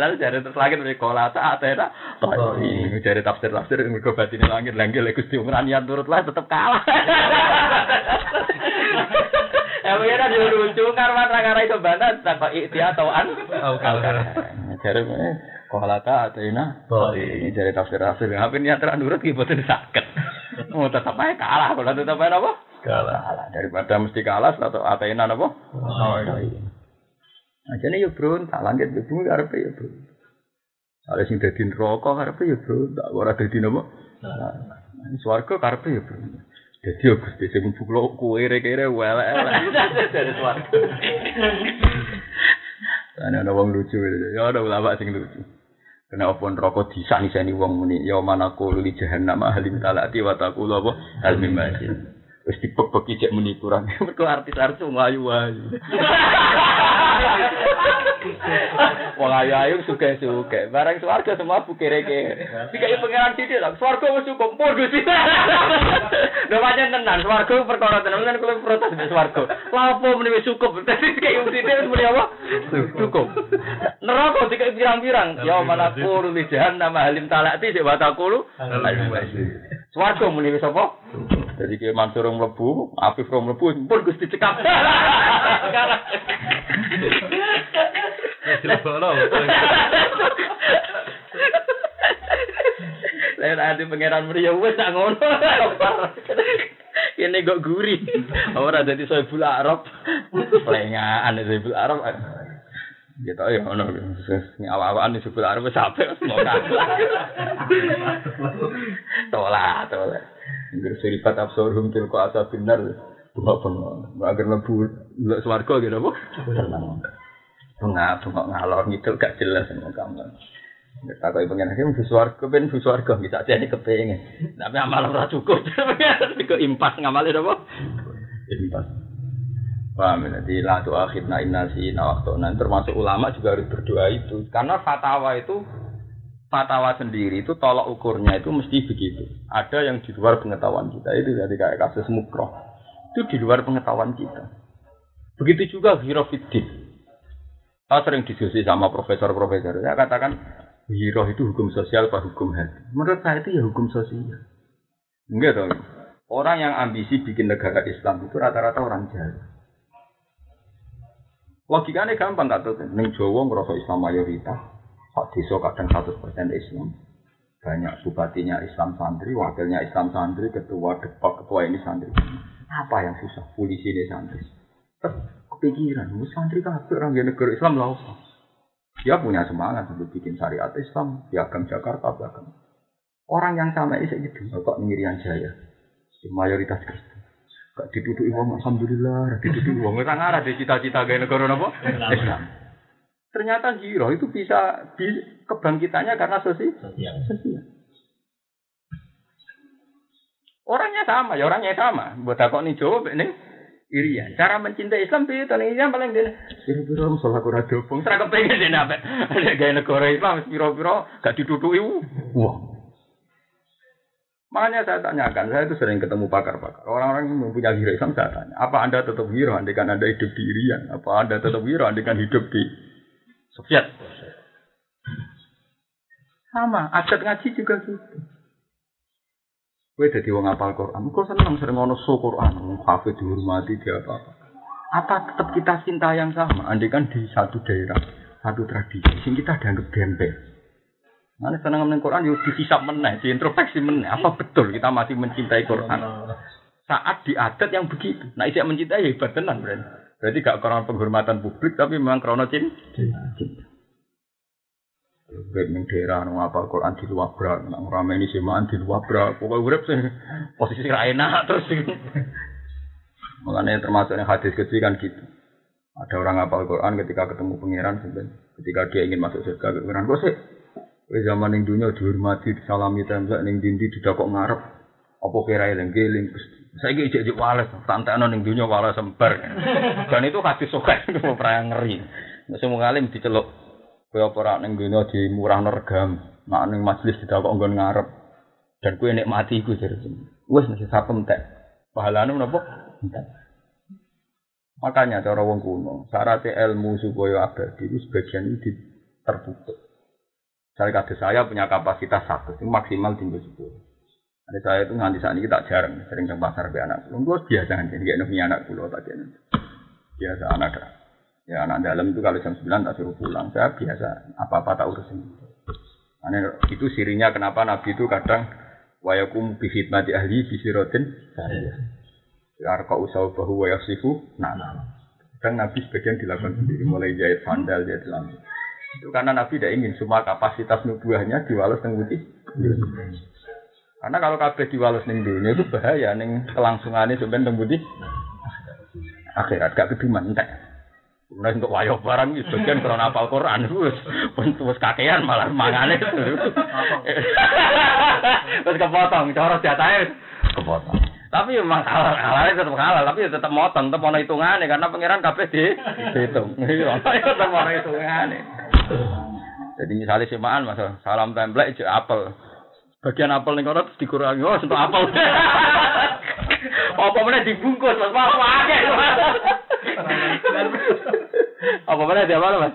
lalu dari terus lagi dari kola tak ada oh, ini dari tafsir tafsir yang gue batin langit lagi gusti umran niat nurut lah tetap kalah. Ya pengiran dia lucu karena karena itu bantah tanpa ikhtiar atau an. Kalah. Dari kola tak ada ini dari tafsir tafsir, apa niat nurut gitu sakit. Mau tetap aja kalah, kalau tetap aja apa? kalah. Daripada mesti kalah atau atainan apa? Oh, iya. Nah, jadi ya bro, tak langit ya bro, karepe ya bro. Ada sing dadi neraka karepe ya bro, tak ora dadi napa? Nah, swarga karepe ya bro. Jadi ya Gusti sing mbuklo kuwe kere welek-elek dari swarga. Ana ana wong lucu ya ada ulama sing lucu. Kena apa neraka disani-sani wong muni ya mana kulo li jahannam halim talati wa taqulu apa hal mimajin. Wis dipek-peki cek muni kurang. Mergo artis-artis wong ayu-ayu. Wong ayu-ayu suka-suka. Barang swarga semua bukere-kere. Dikai pangeran sithik lah. Swarga wis cukup pur Gusti. Lho pancen tenan swarga perkara tenan kan kulo protes di swarga. Lha apa muni wis cukup. Dadi dikai wong sithik wis muni apa? Cukup. Neraka dikai pirang-pirang. Ya mana kulo li jahannam halim talati sik watakulu. Swarga muni wis apa? Jadi kayak Mansur yang mlebu, Afif yang mlebu, pun Gusti cekap. Saya nanti pangeran Maria wes tak ngono. Ini kok gurih. Ora dadi Soebul Arab. Lengaan Soebul Arab. Ya tau ya ono sing awak-awakan Soebul Arab wis sampe mau Tolak, tolak. Ngger sirifat absorum til ko asa. Bunga bunga. Agar lebu nggak swarga gitu apa? Bunga bunga ngalor gitu gak jelas sama kamu. Tak kau pengen hakim bu swarga ben bu swarga bisa jadi kepengen. Tapi amal ora cukup. Kok impas ngamalin apa? Impas. Paham ya? Jadi la tu akhirna inna si waktu termasuk ulama juga harus berdoa itu karena fatwa itu fatwa sendiri itu tolak ukurnya itu mesti begitu. Ada yang di luar pengetahuan kita itu jadi kayak kasus mukroh itu di luar pengetahuan kita. Begitu juga hirofidin. Saya sering diskusi sama profesor-profesor. Saya katakan hiroh itu hukum sosial apa hukum hati. Menurut saya itu ya hukum sosial. Enggak dong. Orang yang ambisi bikin negara Islam itu rata-rata orang jahat. Logikanya gampang gak tuh. Neng Jawa ngerasa Islam mayoritas, Pak desa kadang 100% Islam. Banyak bupatinya Islam santri, wakilnya Islam santri, ketua ketua ini santri. Apa yang susah? Polisi ini santri. Kepikiran, mus santri kabeh orang negara Islam lah. Dia punya semangat untuk bikin syariat Islam, piagam Jakarta, piagam. Orang yang sama ini gitu, Bapak Miriam Jaya, mayoritas Kristen. Gak dituduh uang, alhamdulillah, dituduh uang. Orang arah di cita-cita gaya negara apa? Islam. Ternyata giro itu bisa, bisa kebangkitannya karena sosial. sosial. Orangnya sama, ya orangnya sama. Buat aku nih jawab ini irian. Cara mencintai Islam itu nih yang paling dia. Biro-biro musola kurang dobong. Serah kepengen dia nabe. Ada gaya negara Islam, biro-biro gak ditutupi. Wah. Makanya saya tanyakan, saya itu sering ketemu pakar-pakar. Orang-orang yang mempunyai hero Islam saya tanya, apa anda tetap hero andikan anda hidup di Irian? Apa anda tetap hero andikan hidup di Soviet. Sama, adat ngaji juga gitu. Gue jadi wong apal Quran, kok seneng sering ngono so Quran, kafe dihormati dia apa apa. Apa tetap kita cinta yang sama? Andai kan di satu daerah, satu tradisi, sing kita dianggap gembel. Mana seneng ngomongin Quran, yuk dihisap meneh, diintrospeksi meneh. Apa betul kita masih mencintai Quran? Saat di adat yang begitu, nah isyak mencintai ya hebat tenan berarti. Gak karena penghormatan publik, tapi memang karena cinta. Baik ning daerah nang apa Quran di luar bra, nang rame ini semaan di luar bra. Pokoknya urip posisi ra enak terus. Makanya termasuk yang hadis kecil kan gitu. Ada orang hafal Quran ketika ketemu pangeran. Ketika dia ingin masuk surga, pangeran kok sih? Zaman ning dunya dihormati, disalami tembak ning dindi didakok ngarep. Apa kira eling geling Saiki ijek ijek wales, santekno ning dunya wales sembar. Dan itu hadis sokek ora ngeri. Nek semua ngalim diceluk kowe apa ora ning dunya dimurahno regam, mak ning majelis didakok nggon ngarep. Dan kowe nek mati iku jare. Wis mesti sapem tek. Pahalane menapa? Makanya cara wong kuno, syarat ilmu supaya abadi itu sebagian itu tertutup. Saya kata saya punya kapasitas satu, itu maksimal tinggal sepuluh. Ada saya itu nanti saat ini tak jarang, sering ke pasar be anak. Gue biasa nanti, gak punya anak pulau tak Biasa anak. Ya anak dalam itu kalau jam 9 tak suruh pulang. Saya biasa apa-apa tak urusin. Aneh, itu sirinya kenapa Nabi itu kadang wayakum bihidmati ahli bisirotin saya. Arka usau bahu wayasifu, nah, nah. Kadang Nabi sebagian dilakukan sendiri, mulai jahit sandal, jahit lampu. Itu karena Nabi tidak ingin semua kapasitas nubuahnya diwales putih. Karena kalau kabeh diwales neng dunia itu bahaya neng kelangsungannya neng putih. Akhirat gak keduman entek. Mulai untuk wayo barang itu bagian karena apal Quran terus terus kakean malah mangane. Terus kepotong cara jatahnya kepotong. Tapi memang halal halalnya tetap halal tapi tetap motong tetap mau hitungannya karena pangeran kabeh di dihitung. Tetap mau hitungannya jadi misalnya semaan masa salam template apel. Bagian apel nih kono dikurangi oh untuk apel. Apa mana dibungkus mas mas pakai. Apa mana dia mana mas?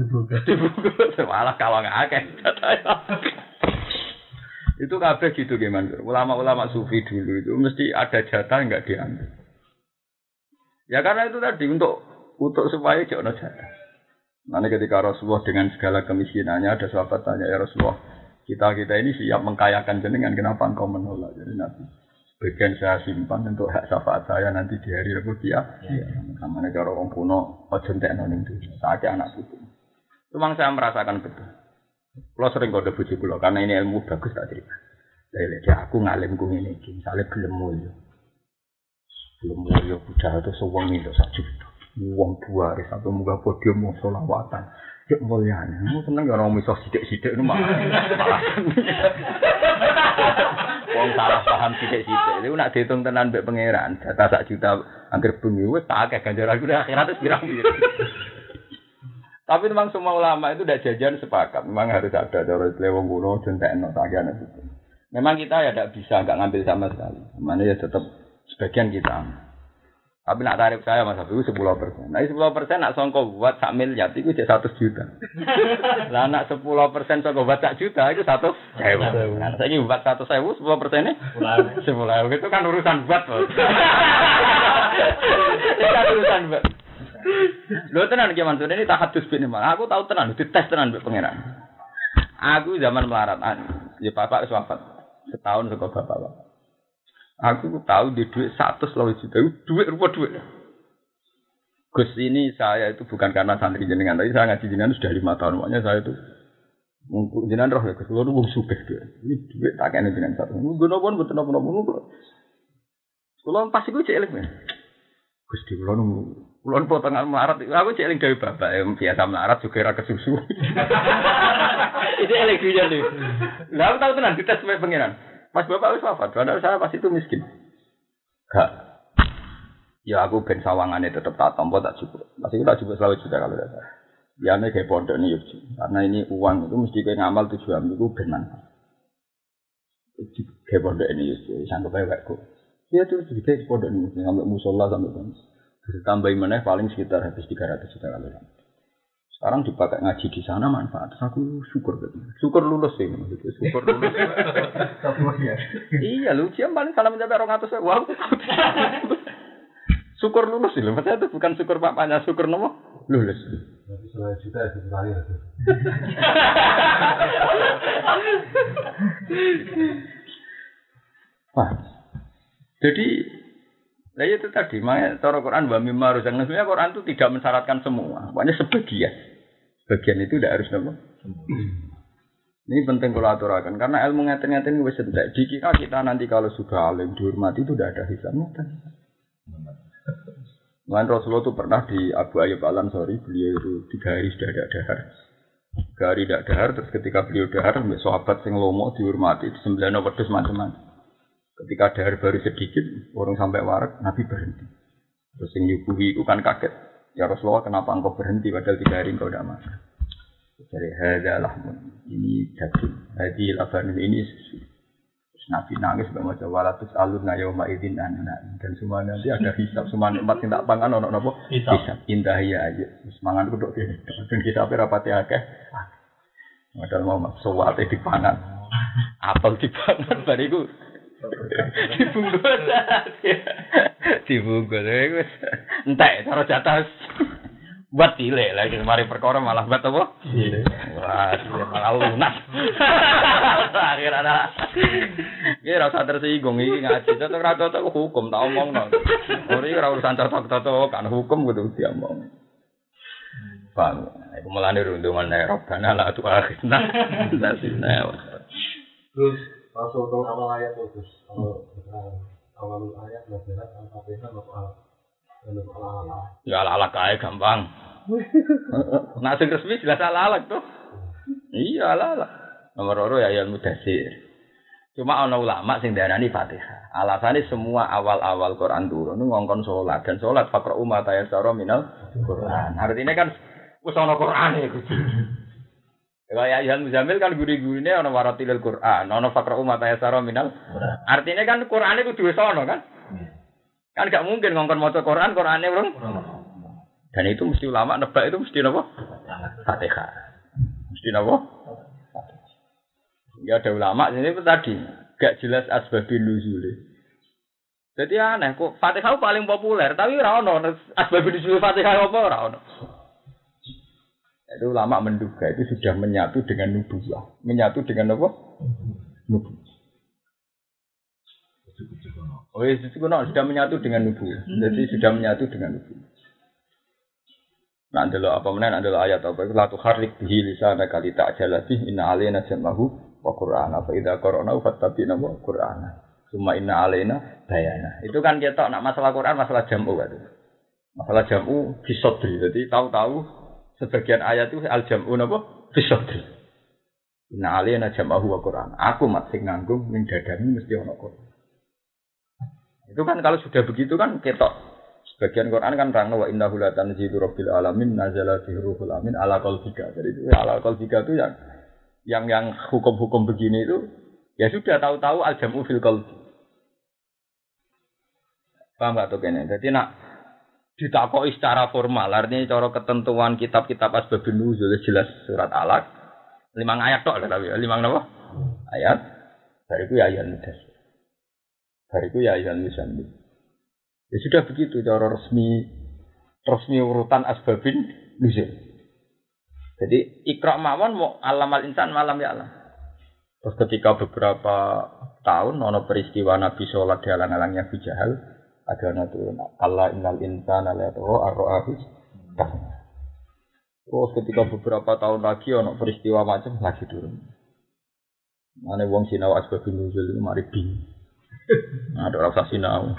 Dibungkus. Dibungkus malah kalau nggak akeh. itu kabeh gitu gimana ulama-ulama sufi dulu itu mesti ada jatah nggak diambil ya karena itu tadi untuk untuk supaya jangan jatah Nanti ketika Rasulullah dengan segala kemiskinannya ada sahabat tanya ya Rasulullah kita kita ini siap mengkayakan jenengan kenapa engkau menolak? Jadi Nabi bagian saya simpan untuk hak syafaat saya nanti di hari Rabu dia ya. namanya cara orang kuno ojo noning itu saatnya anak putu. Memang saya merasakan betul. Kalau sering kode puji pulau karena ini ilmu bagus tak cerita. Dari aku ngalim ku ini misalnya belum mulia belum mulia budaya itu sewangi itu satu juta. Wong buare sampai muga podium mau solawatan. Cek mulyane, mau seneng ya orang miso sidik-sidik itu malah. Wong salah paham sidik-sidik. Itu nak dihitung tenan mbek pangeran, data sak juta angker bumi wis tak akeh ganjaran kuwi akhirat wis pirang-pirang. Tapi memang semua ulama itu udah jajan sepakat. Memang harus ada cara wong kuno jentekno sakjane itu. Memang kita ya tidak bisa nggak ngambil sama sekali. Mana ya tetap sebagian kita. Tapi nak tarif saya mas Habib sepuluh persen. Nah sepuluh persen nak songko buat sak miliar itu jadi satu juta. Lah nak sepuluh persen songko buat sak juta itu satu sewa. Nah saya buat satu sewa sepuluh persennya sepuluh itu kan urusan buat itu kan urusan buat. Lo tenan gimana tuh ini tak hadus bin Aku tahu tenan, dites tenan buat pangeran. Aku zaman melarat, ya bapak wafat setahun seko bapak. Aku tahu di duit satu selalu juta, duit rupa duit. Gus ini saya itu bukan karena santri jenengan, tapi saya ngaji jenengan sudah lima tahun, makanya saya itu mungkin jenengan roh ya, Gus, lu wong suka duit. Ini duit tak kena jenengan satu. Gue nopo betul nopo nopo nopo. Kalau pasti gue cek ya. Gus di kulon kulon potongan melarat, aku eling dari bapak yang biasa melarat juga rakyat susu. Itu dia nih. Lalu tahu tenan sampai pengiran. Pas bapak wis wafat, padahal saya pasti itu miskin. Gak. Ya aku ben sawangannya tetap tak tompo tak cukup. Pasti tak cukup selalu juga kalau tidak. Ya ini kayak pondok yuk. Karena ini uang itu mesti kayak ngamal tujuan itu bermanfaat. Kayak pondok ini yuk. Sanggup baik kok. Ya tuh jadi kayak pondok ini sampai musola sampai sampai. Tambahin mana paling sekitar habis 300 juta kalau sekarang dipakai ngaji di sana manfaat. Aku syukur betul. Syukur lulus sih maksudnya. Syukur lulus. iya lu siapa paling salam mencapai orang atas wow. syukur lulus sih. Maksudnya itu bukan syukur papanya, syukur nomo lulus. Juta sekali Wah. Jadi Nah itu tadi, makanya cara Quran wa mimma rozakna. Sebenarnya Quran itu tidak mensyaratkan semua, pokoknya sebagian. Sebagian itu tidak harus nama. Ini penting kalau aturakan, karena ilmu ngeten-ngeten wis entek. Jika kita nanti kalau sudah alim dihormati itu tidak ada hisabnya kan. Mungkin Rasulullah itu pernah di Abu Ayyub Al Ansori, beliau itu tiga hari sudah ada dahar. Tiga hari tidak dahar, terus ketika beliau dahar, sahabat sing lomo dihormati, disembelih wedhus macam-macam. Ketika dahar baru sedikit, orang sampai warak, Nabi berhenti. Terus yang nyubuhi itu kan kaget. Ya Rasulullah, kenapa engkau berhenti padahal tiga hari engkau tidak makan? Jadi hada lahmun. Ini daging. Hadi labanin ini susu. Terus Nabi nangis bawa maca walatus alun na yauma idzin anak dan semua nanti ada hisab semua nikmat sing tak pangan ono napa hisab indah ya aja terus mangan kudu kene dan kita apa rapati akeh modal mau suwate dipangan apel dipangan bariku dibungkus dibungkus entek cara jatah buat cilik lagi mari perkara malah buat apa? Wah, malah lunas. Akhir ada. Iki ora usah tersinggung iki ngaji cocok ra cocok hukum tak omongno. Ora iki ora urusan cocok-cocok kan hukum kudu diomong. Bang, iku melane rundungan nek robbana la tu akhirna. Nasina. Terus masuk ke awal ayat terus kalau awal ayat belajar al-fatihah apa Ya ala kae gampang. Nah sing resmi jelas ala alak tuh. Iya ala ala. Nomor loro ya yang mudasir. Cuma ana ulama sing darani Fatihah. Alasannya semua awal-awal Quran turun ngongkon sholat dan sholat fakra umat ayat minal Quran. Artinya kan wis ana Quran ya Gusti. Kayak yang Muzamil kan guri-gurine ana waratilil Quran, ana fakra umat ayat minal. Artinya kan Quran itu dua sono kan? Kan gak mungkin ngongkon maca Quran, Qurane, Bro. Dan itu mesti ulama nebak itu mesti napa? Fatihah. Mesti napa? Ya ada ulama ini tadi gak jelas asbabun nuzul. Jadi aneh kok Fatihah paling populer tapi ora ono asbabun nuzul Fatihah apa ora ono. Itu ulama menduga itu sudah menyatu dengan nubuah, menyatu dengan apa? Nubuah. Oh iya, itu kuno sudah menyatu dengan nubu. Jadi sudah menyatu dengan nubu. Nah, adalah apa mana? Adalah ayat apa? Itu latu harik bihi lisana kali tak jalati inna alena jamahu wa Qur'an. Apa ida korona fattabi nama Qur'an. Cuma inna alena bayana. Itu kan kita nak masalah Quran, masalah jamu kan. Masalah jamu bisodri. Jadi tahu-tahu sebagian ayat itu al jamu napa bisodri. Inna alena jamahu wa Qur'an. Aku mat sing nganggung ning dadamu mesti ana Qur'an. Itu kan kalau sudah begitu kan ketok. Sebagian Quran kan rangno wa innahu la tanzilu rabbil alamin nazala fi ruhul amin ala qalbika. Jadi itu ala qalbika itu yang yang yang hukum-hukum begini itu ya sudah tahu-tahu al jamu fil qalbi. Paham gak tuh kene? Jadi nak ditakoi secara formal artinya cara ketentuan kitab-kitab asbabun nuzul jelas surat alaq lima ayat tok tapi lima apa ayat dari itu ya ayat mudas Bariku ya ayat musammi. Ya sudah begitu cara resmi resmi urutan asbabin nuzul. Jadi ikra mawon mau alam al insan malam ya alam. Terus ketika beberapa tahun nono peristiwa Nabi sholat di alang-alangnya bijahal ada turun Allah innal insana la yatahu arro'ahus Terus ketika beberapa tahun lagi ono peristiwa macam lagi turun. Mana wong sinau asbabin nuzul itu mari bingung. Nah, ada rasa sinau.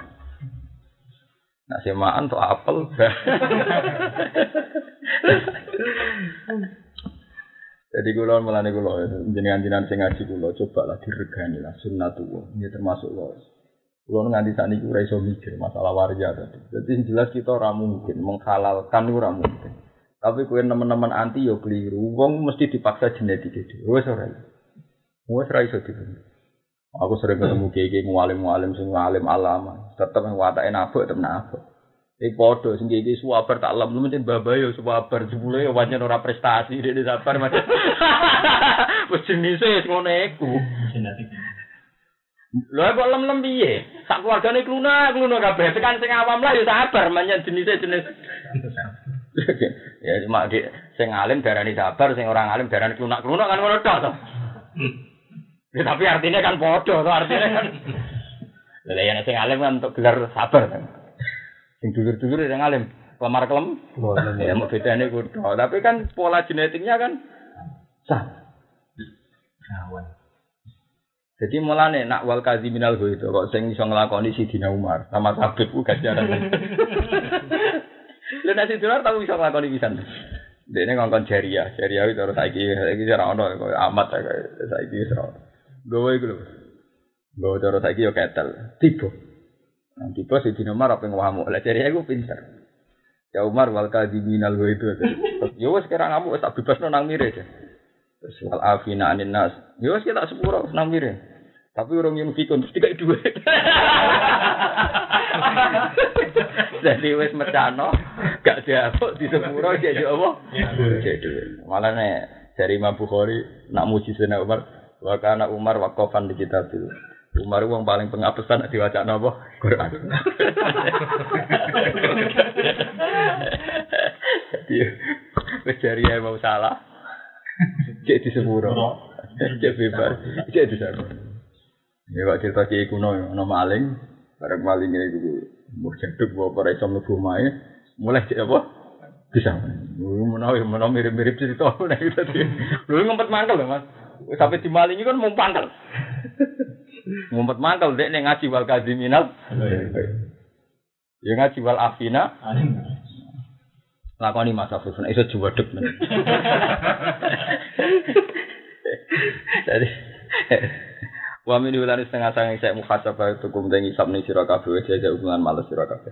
Nah, semaan tuh apel. Jadi kula melane kula jenengan-jenengan sing ngaji kula coba lah diregani lah sunnatullah. Ini termasuk kula. Kula nganti sakniki ora iso mikir masalah warga tadi. Jadi jelas kita ora mungkin menghalalkan ora mungkin. Tapi kue teman-teman anti yo keliru. Wong mesti dipaksa genetik itu. Wes ora. Wes ora iso. Aku sering ketemu kiai mualim mualim sing ngalim alama, tetep watake nabok tetep nabok. Iki padha sing kiai suwabar tak lem mesti mbah yo suwabar jebule yo pancen ora prestasi dek sabar macam. Wis jenise ngono iku. Lho kok lem-lem piye? Sak keluargane kluna, kluna kabeh. Tekan sing awam lah yo sabar menyang jenise jenis. ya cuma di sing alim darani sabar, sing orang alim darani klunak-klunak kan ngono tok to. Ya, tapi artinya kan podo, tuh artinya kan. Lha yang sing alim kan untuk gelar sabar kan. Sing dulur-dulur yang alim, kelamar kelem. Ya mau bedane kudu. Tapi kan pola genetiknya kan sama. Kawan. Jadi mulane nak wal kadziminal go itu kok sing iso nglakoni Sidina Umar sama Habib ku ganjaran. Lha nek Sidina tau iso nglakoni pisan. Dene ngongkon jariah, jariah itu terus saiki saiki ora ono kok amat ya saiki wis ora. Gowo iku lho. Gowo terus saiki yo ketel. Tiba. Nah, tiba Sidina Umar apa ngwamu. Lah jariah iku pinter. Ya Umar wal kadziminal go itu. Yo wis kira ngamuk tak bebasno nang mire. Terus wal afina anin nas. Ya wis kita sepuro nang mire. Tapi urung yang fikun terus tiga duit. Jadi wis mecano, gak diapuk di sepuro dia yo apa? Jadi. Malah nek dari Imam Bukhari nak muji Sayyidina Umar, wa kana Umar waqafan di kitabil. Umar wong paling pengapesan diwaca napa? Quran. Jadi wis jari ya mau salah. Cek di sepuro. Cek bebas. Cek di sepuro. Ya kok cerita kiai kuno ono maling, bareng maling itu mau jaduk bawa para isom lebu mae, mulai cek apa? Bisa. Menawi menawi mirip-mirip cerita nek itu tadi. Lu ngumpet mangkel lho Mas. Sampai di maling kan mau pangkel. ngumpet mangkel dek nek ngaji wal kadiminal. Ya ngaji wal afina. Lakoni masa Afif, nek iso juwadeg men. Jadi Wa min ulani setengah sange saya muhasabah itu kum dengi sabni sira kabeh wis aja hubungan males sira kabeh.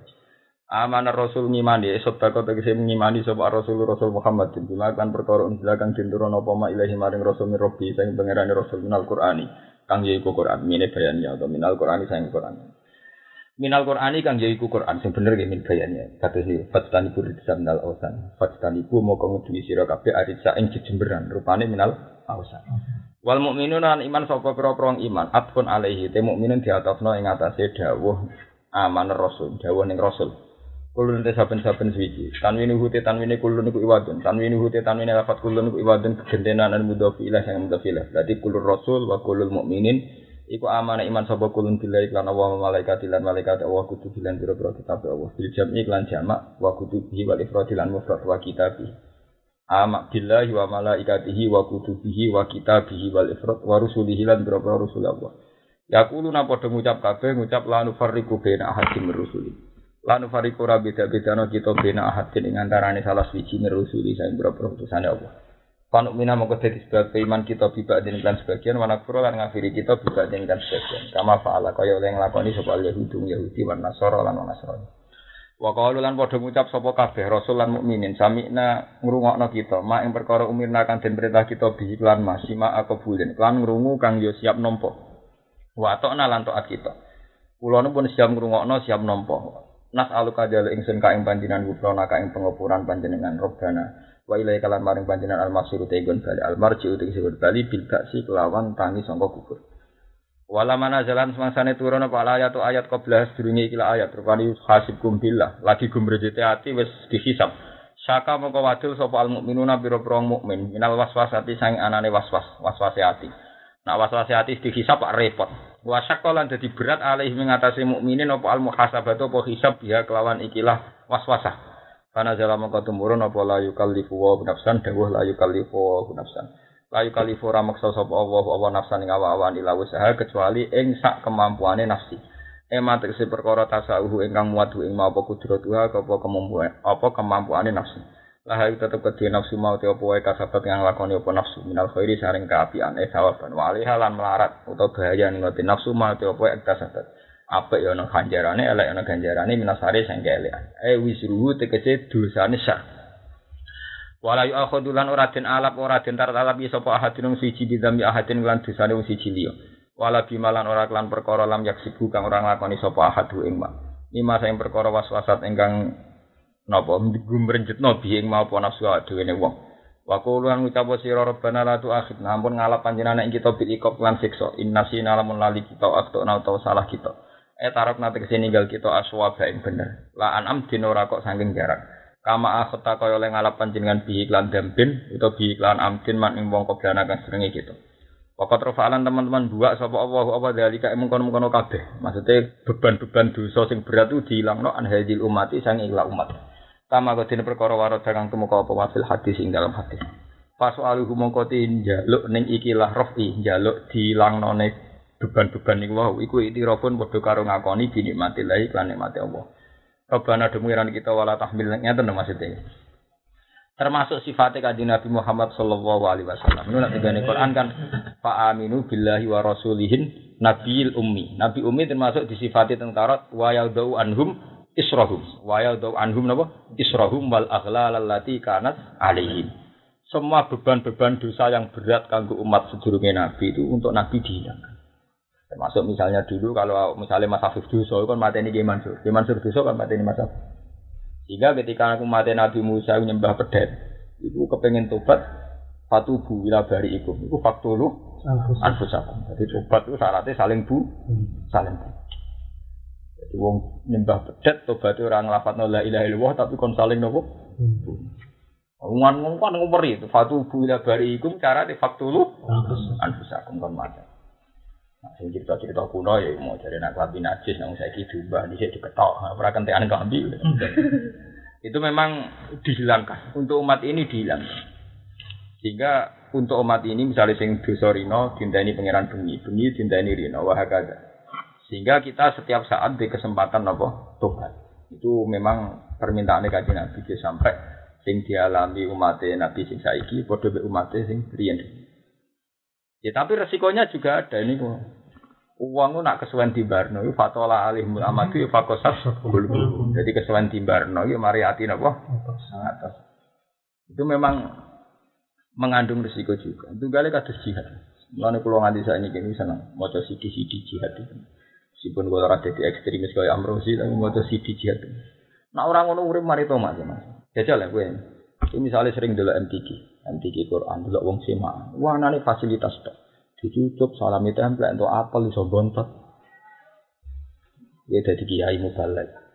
Amanah Rasul ngimani esot bako tegese ngimani sapa Rasul Rasul Muhammad bin Bima kan perkara dinturun apa ma ilahi maring Rasul min Rabbi sing pangerane Rasul minal Qur'ani kang yaiku Qur'an mine bayannya atau minal Qur'ani sing Qur'an. Minal Qur'ani kang yaiku Qur'an sing bener nggih min bayannya. Kados iki fatani kudu minal ausan. Fatani ku moko ngedui sira kabeh arisa ing jejemberan rupane minal ausan. Wal mukminun lan iman sapa pira-pira iman? Atfun alaihi. Te mukminun diatofno ing atase dawuh aman rasul dawuh ning rasul. Kulun te saben-saben suci tanwini hute tanwini kulun iku iwadun. Tanwini hute tanwini lafat kulun iku iwadun. Kegentenan dan mudhofi ilah yang mudhofi ilah. Berarti kulur rasul wa kulul mukminin iku amana iman sapa kulun billahi lan Allah malaikat lan malaikat Allah kutu bilan pira-pira kitab Allah. Bil lan jamak wa kutubihi wal ifrad lan mufrad wa kitabihi Amak billahi wa malaikatihi wa kutubihi wa kitabihi wal ifrat wa rusulihi lan berapa rusul Allah. Yaquluna padha ngucap kabeh ngucap la nufarriqu baina ahadin min rusuli. La nufarriqu ra beda-bedano kita baina ahadin ing antarané salah siji min rusuli sing berapa utusane Allah. Panuk mina mongko dadi sebab iman kita bibak den kan sebagian wa nakfuru lan ngafiri kita bibak den kan sebagian. Kama fa'ala kaya oleh nglakoni sapa Yahudi Yahudi wan Nasara lan Nasrani. Wa qalu lan padha ngucap sapa kabeh rasul lan mukminin samikna ngrungokno kita. Mak ing perkara umirna kang den perintah kita bi lan masima akabulin lan ngrungu kang yo siap nampa. Wa atokna lan taat kita. Kula pun siap ngrungokno siap nampa. Nas aluka jale ingsun ka ing panjenengan gufrona ka ing pengopuran panjenengan robbana wa ilai kalan maring panjenengan al-masir tegon bali al-marji uti bali bil kelawan tangi sangka kubur Wala mana jalan semangsane turun apa ayat atau ayat qablah sedurunge iki ayat rupane hasibkum billah lagi gumrejete ati wis dihisab. Saka mongko wadul sapa al mukminuna pira-pira mukmin minal waswasati sang anane waswas, waswase ati. Nak waswase ati dihisab pak repot. Wasakka lan dadi berat alih mengatasi mukminin apa al muhasabatu apa hisab ya kelawan ikilah waswasah. Karena jalan mongko tumurun apa la yukallifu wa nafsan dawuh la yukallifu wa nafsan. Layu kalifu ora maksa sapa Allah apa nafsan ing awak-awan ila usaha kecuali ing sak kemampuane nafsi. Ema tegese perkara tasawuh ingkang muat ing mau apa kudratuha apa kemampuan apa kemampuane nafsu. Lah ayu tetep kedhe nafsu mau te apa wae kasabat yang lakoni apa nafsu minal khairi saring kaapian eh sawaban wa halan melarat utawa bahaya ning nafsu mau te apa wae kasabat. Apik ya ana ganjarane elek ana ganjarane minasare sing elek. Eh wisruhu tegese dosane syar. Wala yu akhudulan ora den alap ora den tartalap ya sapa ahadun siji bidami ahadin lan dosane wong siji liya. Wala bimalan ora kelan perkara lam yaksibu kang ora nglakoni sapa ahadu ing ma. Lima sing perkara waswasat ingkang napa gumrenjetno bi ing mau apa nafsu dhewe ne wong. Wa qulu lan ngucap sira rabbana la tu'akhidna ampun ngalap panjenengan ing kita bil ikop lan siksa innasina lamun lali kita aktona utawa salah kita. Eh tarap nate ke sini ninggal kita aswa ing bener. La anam dinora kok saking jarak. Kama akhta kaya oleh ngalap panjenengan bi iklan dambin utawa bi iklan amdin man ing wong koblana kang srenge gitu. Pokok terfalan teman-teman buak sapa Allah apa dalika emung kono-kono kabeh. Maksudnya beban-beban dosa sing berat itu dilangno an hadil umati sang ikhla umat. Kama kodine perkara warot dagang tumeka apa wafil hadis ing dalam hadis. Pasu aluhu mongko njaluk ning ikilah rofi njaluk dilangnone beban-beban niku wau iku itirafun padha karo ngakoni binikmatillahi lan nikmate Allah. Rabbana demikian kita wala tahmil ngeten maksudnya. Termasuk sifatnya kanjeng Nabi Muhammad sallallahu alaihi wasallam. Ini nanti gane Quran kan fa aminu billahi wa rasulihin nabiyil ummi. Nabi ummi termasuk disifati tentara wa yaudau anhum israhum. Wa yaudau anhum napa? Israhum wal aghlal allati kanat alaihim. Semua beban-beban dosa yang berat kanggo umat sedurunge Nabi itu untuk Nabi dihilangkan. Termasuk misalnya dulu kalau misalnya Mas Afif dosa kan mateni Ki Mansur. Ki Mansur dosa kan mateni Mas Afif. Sehingga ketika aku mati Nabi Musa nyembah pedet, itu kepengen tobat fatubu ila bari ikum. Itu faktulu anfusakum. Jadi tobat itu syaratnya saling bu, saling bu. Jadi wong nyembah pedet tobat itu orang lafat la ilaha illallah tapi kon saling nopo. Ngan ngomong ngomong itu fatubu ila bari ikum cara di faktulu anfusakum kon mati. Nah, sing cerita-cerita kuno ya mau cari nak klambi najis nang saiki diubah dhisik diketok, ora kentekan klambi. Itu memang dihilangkan. Untuk umat ini dihilangkan. Sehingga untuk umat ini misalnya sing dosa rino dinteni pangeran bengi, bengi dinteni rino wah Sehingga kita setiap saat di kesempatan apa tobat. Itu memang permintaan kaji Nabi sampai sing dialami umat Nabi sing saiki padha umat sing riyen. Ya tapi resikonya juga ada ini kok. Uang nak kesuwen di Barno, itu fatola alih mulamatu itu fakosat Jadi kesuwen di Barno itu mari hati napa? Sangat Itu memang mengandung risiko juga. Itu kali kados jihad. Mulane kula nganti saiki kene seneng maca sidi-sidi jihad itu. Meskipun kula ora dadi ekstremis kaya Amrosi tapi maca sidi jihad. Nah orang ngono urip mari ya Mas. Jajal ya kowe. Ini misalnya sering dulu MTQ, MTQ Quran, dulu wong sima. Wah, nane fasilitas tok. Dicucup salami template untuk apel iso bontot. Ya dari kiai mubalek.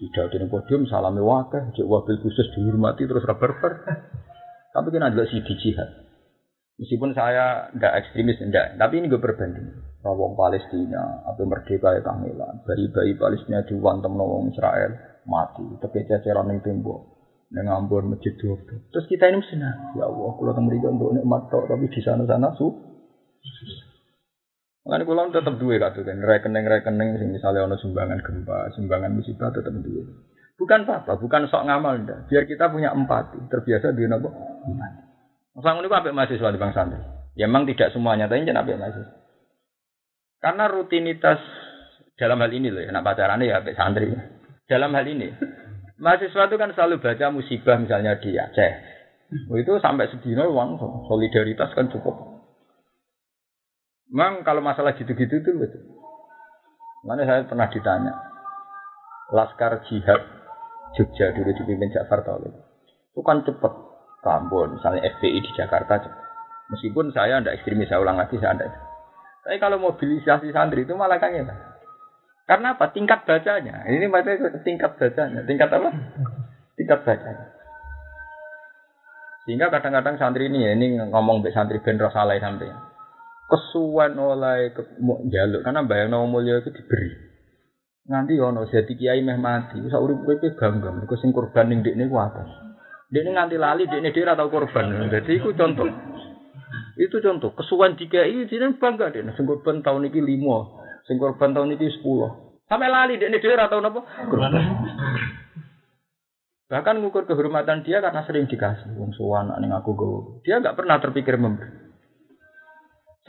Pidato di podium salami wakah, cek wabil khusus dihormati terus reber Tapi kan ada si jihad. Meskipun saya tidak ekstremis, tidak. Tapi ini gue berbanding. Rawong Palestina, apa merdeka ya kangelan. Bayi-bayi Palestina diwantem nawang Israel, mati. Tapi ceceran yang tembok. Neng Ambon masjid Terus kita ini mesti ya Allah, kalau temu untuk nikmat tapi di sana-sana su Makanya pulau tetap dua kata kan, rekening-rekening misalnya ono sumbangan gempa, sumbangan musibah tetap dua. Bukan apa, bukan sok ngamal dah. Biar kita punya empati, terbiasa di nopo empati. Ini apa mahasiswa di bang santri? Ya memang tidak semuanya, tapi jangan apa mahasiswa. Karena rutinitas dalam hal ini loh, ya, nak pacarannya ya apa santri. Dalam hal ini, mahasiswa itu kan selalu baca musibah misalnya di Aceh. Itu sampai sedino uang solidaritas kan cukup Memang kalau masalah gitu-gitu itu betul. Mana saya pernah ditanya, Laskar Jihad Jogja dulu dipimpin Ja'far Tauhid. Itu kan cepat Tambon, misalnya FPI di Jakarta cepat. Meskipun saya tidak ekstremis, saya ulang lagi saya tidak. Tapi kalau mobilisasi santri itu malah kan ya. Karena apa? Tingkat bacanya. Ini maksudnya tingkat bacanya. Tingkat apa? Tingkat bacanya. Sehingga kadang-kadang santri ini ya, ini ngomong be santri ben salah sampai kesuwen oleh ke, jaluk karena bayang nama mulia itu diberi. Nanti ono jadi kiai meh mati. Bisa urip urip bangga. Mereka sing korban ning dekne ku atas dekne nganti lali dekne dia atau korban. Jadi itu contoh. Itu contoh. Kesuwen dikai dia bangga dekne. Sing korban tahun ini lima sing korban tahun ini sepuluh sampai lali dia atau napa korban bahkan ngukur kehormatan dia karena sering dikasih wong suwan ning aku go dia nggak pernah terpikir memberi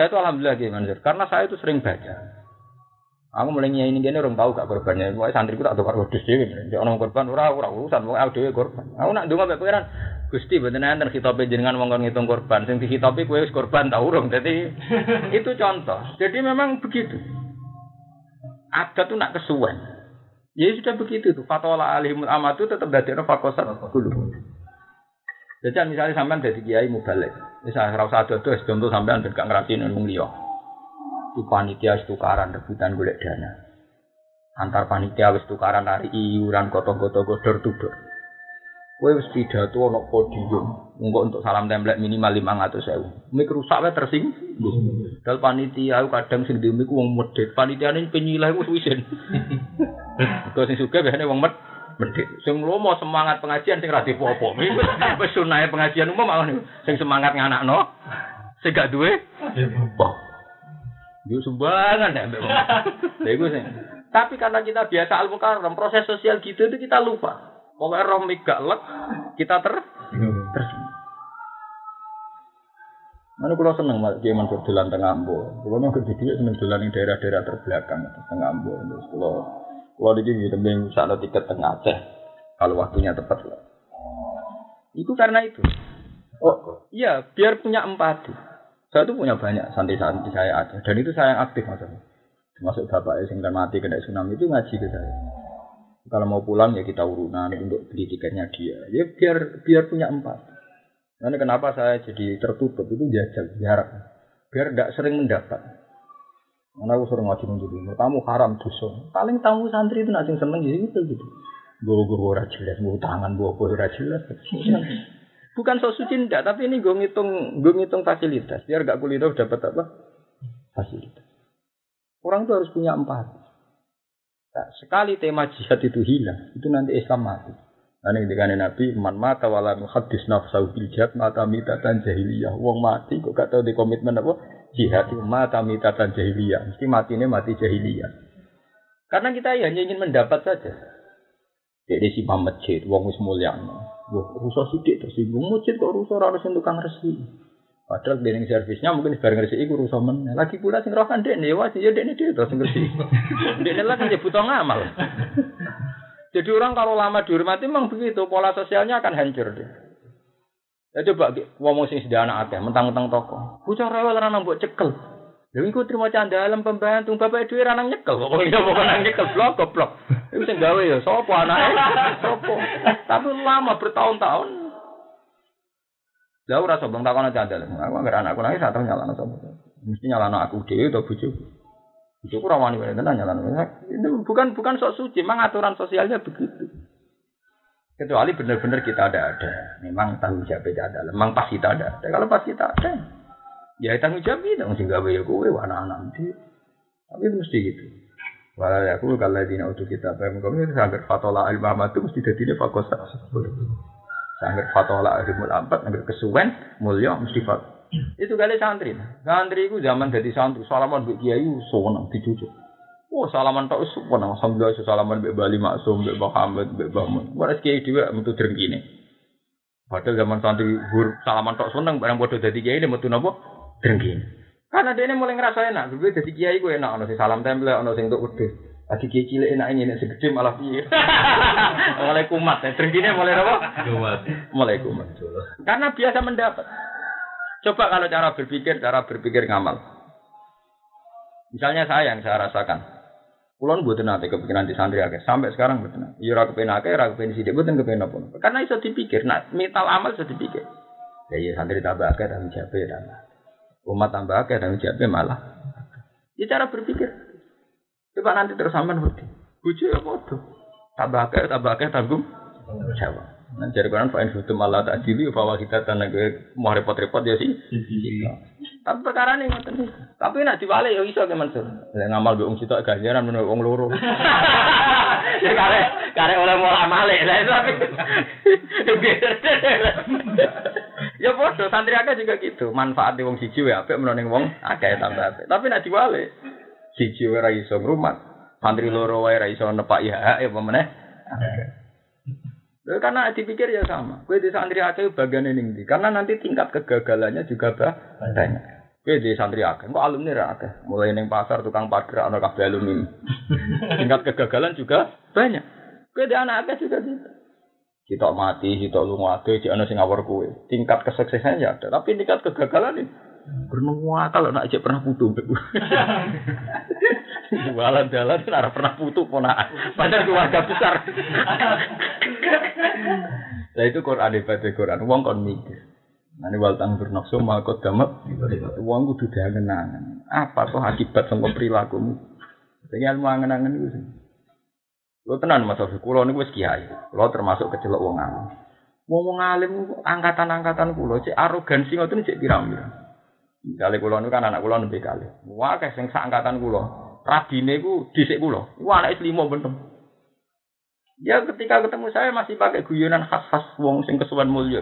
saya itu alhamdulillah gitu Mansur, karena saya itu sering baca. Aku mulai ini gini orang tahu gak korbannya. Pokoknya santriku tak tukar wedhus dhewe. Dia orang korban ora ora urusan pokoke aku dhewe korban. Aku nak ndonga mek pangeran. Gusti mboten enten khitabe jenengan wong ngitung korban. Sing dikhitabi kowe wis korban ta urung. Jadi itu contoh. Jadi memang begitu. Ada tuh nak kesuwen. Ya sudah begitu tuh. Fatwa alimul amatu tetap dadekno fakosat dulu. Jadi misalnya sampean dari kiai balik, misalnya rasa ada tuh contoh sampean ben gak ngerasin wong liya. Di panitia tukaran rebutan golek dana. Antar panitia wis tukaran hari iuran koto-koto godor tudor. Kowe wis pidato ana podium, engko untuk salam template minimal 500.000. Mik rusak wae tersing. Dal panitia aku kadang sing demi ku wong medhit, panitiane penyilah wis wisin. Kok sing suka biasane wong medhit medhit. Sing lomo semangat pengajian sing ra dipopo. Wis sunah pengajian umum malah sing semangat nganakno sing gak duwe. Yo sumbangan ya mbak. Lha iku sing. Tapi karena kita biasa al mukarram, proses sosial gitu itu kita lupa. Pokoknya roh gak lek, kita ter terus. Mana kalau seneng malah dia mansur dolan tengah ambo. Kalau nggak gede seneng dolan di daerah-daerah terbelakang tengah ambo. Terus kalau kalau di sini tembeng sana tiket tengah Aceh. Kalau waktunya tepat lah. Itu karena itu. Oh iya, biar punya empati. Saya tuh punya banyak santri-santri saya ada. Dan itu saya yang aktif maksudnya. Termasuk bapak yang mati kena tsunami itu ngaji ke saya. Kalau mau pulang ya kita urunan untuk beli tiketnya dia. Ya biar biar punya empati. Nah, kenapa saya jadi tertutup itu jajal, jarak. Biar tidak sering mendapat. Karena aku sering ngaji dulu. Tamu haram dosa. Paling tamu santri itu nasi seneng gitu gitu. Gue gue ora jelas, gue tangan gue gue ora jelas. Bukan sok suci ndak, tapi ini gue ngitung gue ngitung fasilitas. Biar gak kuliah dapat apa? Fasilitas. Orang itu harus punya empat. Nah, sekali tema jihad itu hilang, itu nanti Islam mati. Nah, ini dengan Nabi, man mata wala muhaddis nafsahu bil jihad mata mitatan jahiliyah. Wong mati kok gak tahu di komitmen apa? Jihad itu mata mitatan jahiliyah. Mesti mati ini mati jahiliyah. Karena kita hanya ingin mendapat saja. Jadi si masjid, wong wis mulia. Wah, rusak sidik tersinggung. Masjid kok rusak harus untuk kang resi. Padahal dening servisnya mungkin bareng resi iku rusak men. Lagi pula sing roh kan dekne wajib ya dia terus sing resi. dekne lah kan ya butuh ngamal. Jadi orang kalau lama dihormati memang begitu, pola sosialnya akan hancur dia. Ya coba ngomong sing anak akeh, mentang-mentang toko. Bocah rewel ranang mbok cekel. Lha iku trimo candalem pembantu, bapak dhewe ranang nyekel. Pokoke ya pokoke nang nyekel blok goblok. Iku sing gawe ya sapa anake? Sapa? Tapi lama bertahun-tahun. Lah ora sobong takon candalem. Aku anggere anakku nangis atau nyalano sapa. Mesti nyalano aku dhewe atau bojoku. Itu kurang wani wani tenan nyala Itu bukan bukan sok suci, memang aturan sosialnya begitu. Kecuali benar-benar kita ada ada, memang tanggung jawab tidak ada, memang pas kita ada. Kalau pas kita ada, ya tanggung jawab kita mesti gawe ya kowe anak-anak. Tapi itu mesti gitu. Walau aku kalau di untuk kita paham kami itu sangat fatola al itu mesti jadi fakosa. Sangat fatola ilmu ampat, sangat kesuwen mulia mesti fat. Itu kali santri. Santri itu zaman jadi santri, salaman mbek kiai seneng dicucuk. Oh, salaman tok wis seneng. Alhamdulillah salaman mbek Bali Maksum, mbek Muhammad, mbek Bamun. Ora kiai dhewe metu drengkine. Padahal zaman santri hur salaman tok seneng barang padha dadi kiai metu napa? Drengkine. Karena dia ini mulai ngerasa enak, gue jadi kiai gue enak, ono sing salam tempel, ono sing untuk wedhus. Lagi kiai cilik enak ini, sing gede malah piye. mulai kumat, drengkine mulai apa? Kumat. Mulai kumat. Karena biasa mendapat. Coba kalau cara berpikir, cara berpikir ngamal. Misalnya saya yang saya rasakan. Kulon buat nanti kepikiran di santri akeh. Sampai sekarang buat nanti. Iya ragu akeh, ragu pengen sidik, buatan kepengen apa. Karena itu dipikir. Nah, mental amal sudah dipikir. Ya iya santri tambah akeh, dan siapa ya tambah. Umat tambah akeh, dan siapa malah. Ya cara berpikir. Coba nanti terus sampai ngerti. Bucu ya bodoh. Tambah akeh, tambah akeh, tanggung jawab. Nah, jadi kan fa'in hutum Allah tak dili bahwa kita tanah gue mau repot-repot ya sih. Tapi perkara ini ngoten Tapi nak diwale ya iso ke Mansur. Lah ngamal be wong sitok ganjaran menurut wong loro. Ya kare kare oleh mulai male lah tapi. Ya bodoh santri akeh juga gitu. Manfaat di wong siji wae apik menurut wong akeh tambah apik. Tapi nak diwale siji ora iso ngrumat. Santri loro wae ora iso nepaki hak ya apa meneh. Karena dipikir ya sama. Kue di santri akeh bagian ini Karena nanti tingkat kegagalannya juga banyak. Kue di santri akeh, kok alumni ra akeh. Mulai neng pasar tukang parkir ana kabeh alumni. tingkat kegagalan juga banyak. Kue di anak akeh juga gitu. Kita mati, kita lu mati, di ana sing kue. Tingkat kesuksesannya ya ada, tapi tingkat kegagalan ini Pernah kalau nak aja pernah putu. Jualan jalan nara pernah putu ponaan. Padahal keluarga besar. Nah itu Quran ibadah Quran. Wong kon mikir. Nanti wal tanggur nafsu makot damat. Wong kudu diangen-angen. Apa tuh akibat sangka perilakumu? Jadi ilmu angen-angen itu sih. Lo tenan mas Sofi, kulo ini wis kiai. Lo termasuk kecelok wong alim. Wong wong alim angkatan-angkatan kulo, cek arogansi ngoten cek pirang-pirang. Misalnya kulo ini kan anak kulo lebih kali. Wah, kayak sing angkatan kulo. Rabine ku dhisik kulo. Wah, anak limo bener. Ya ketika ketemu saya masih pakai guyonan khas-khas wong sing kesuwan mulya.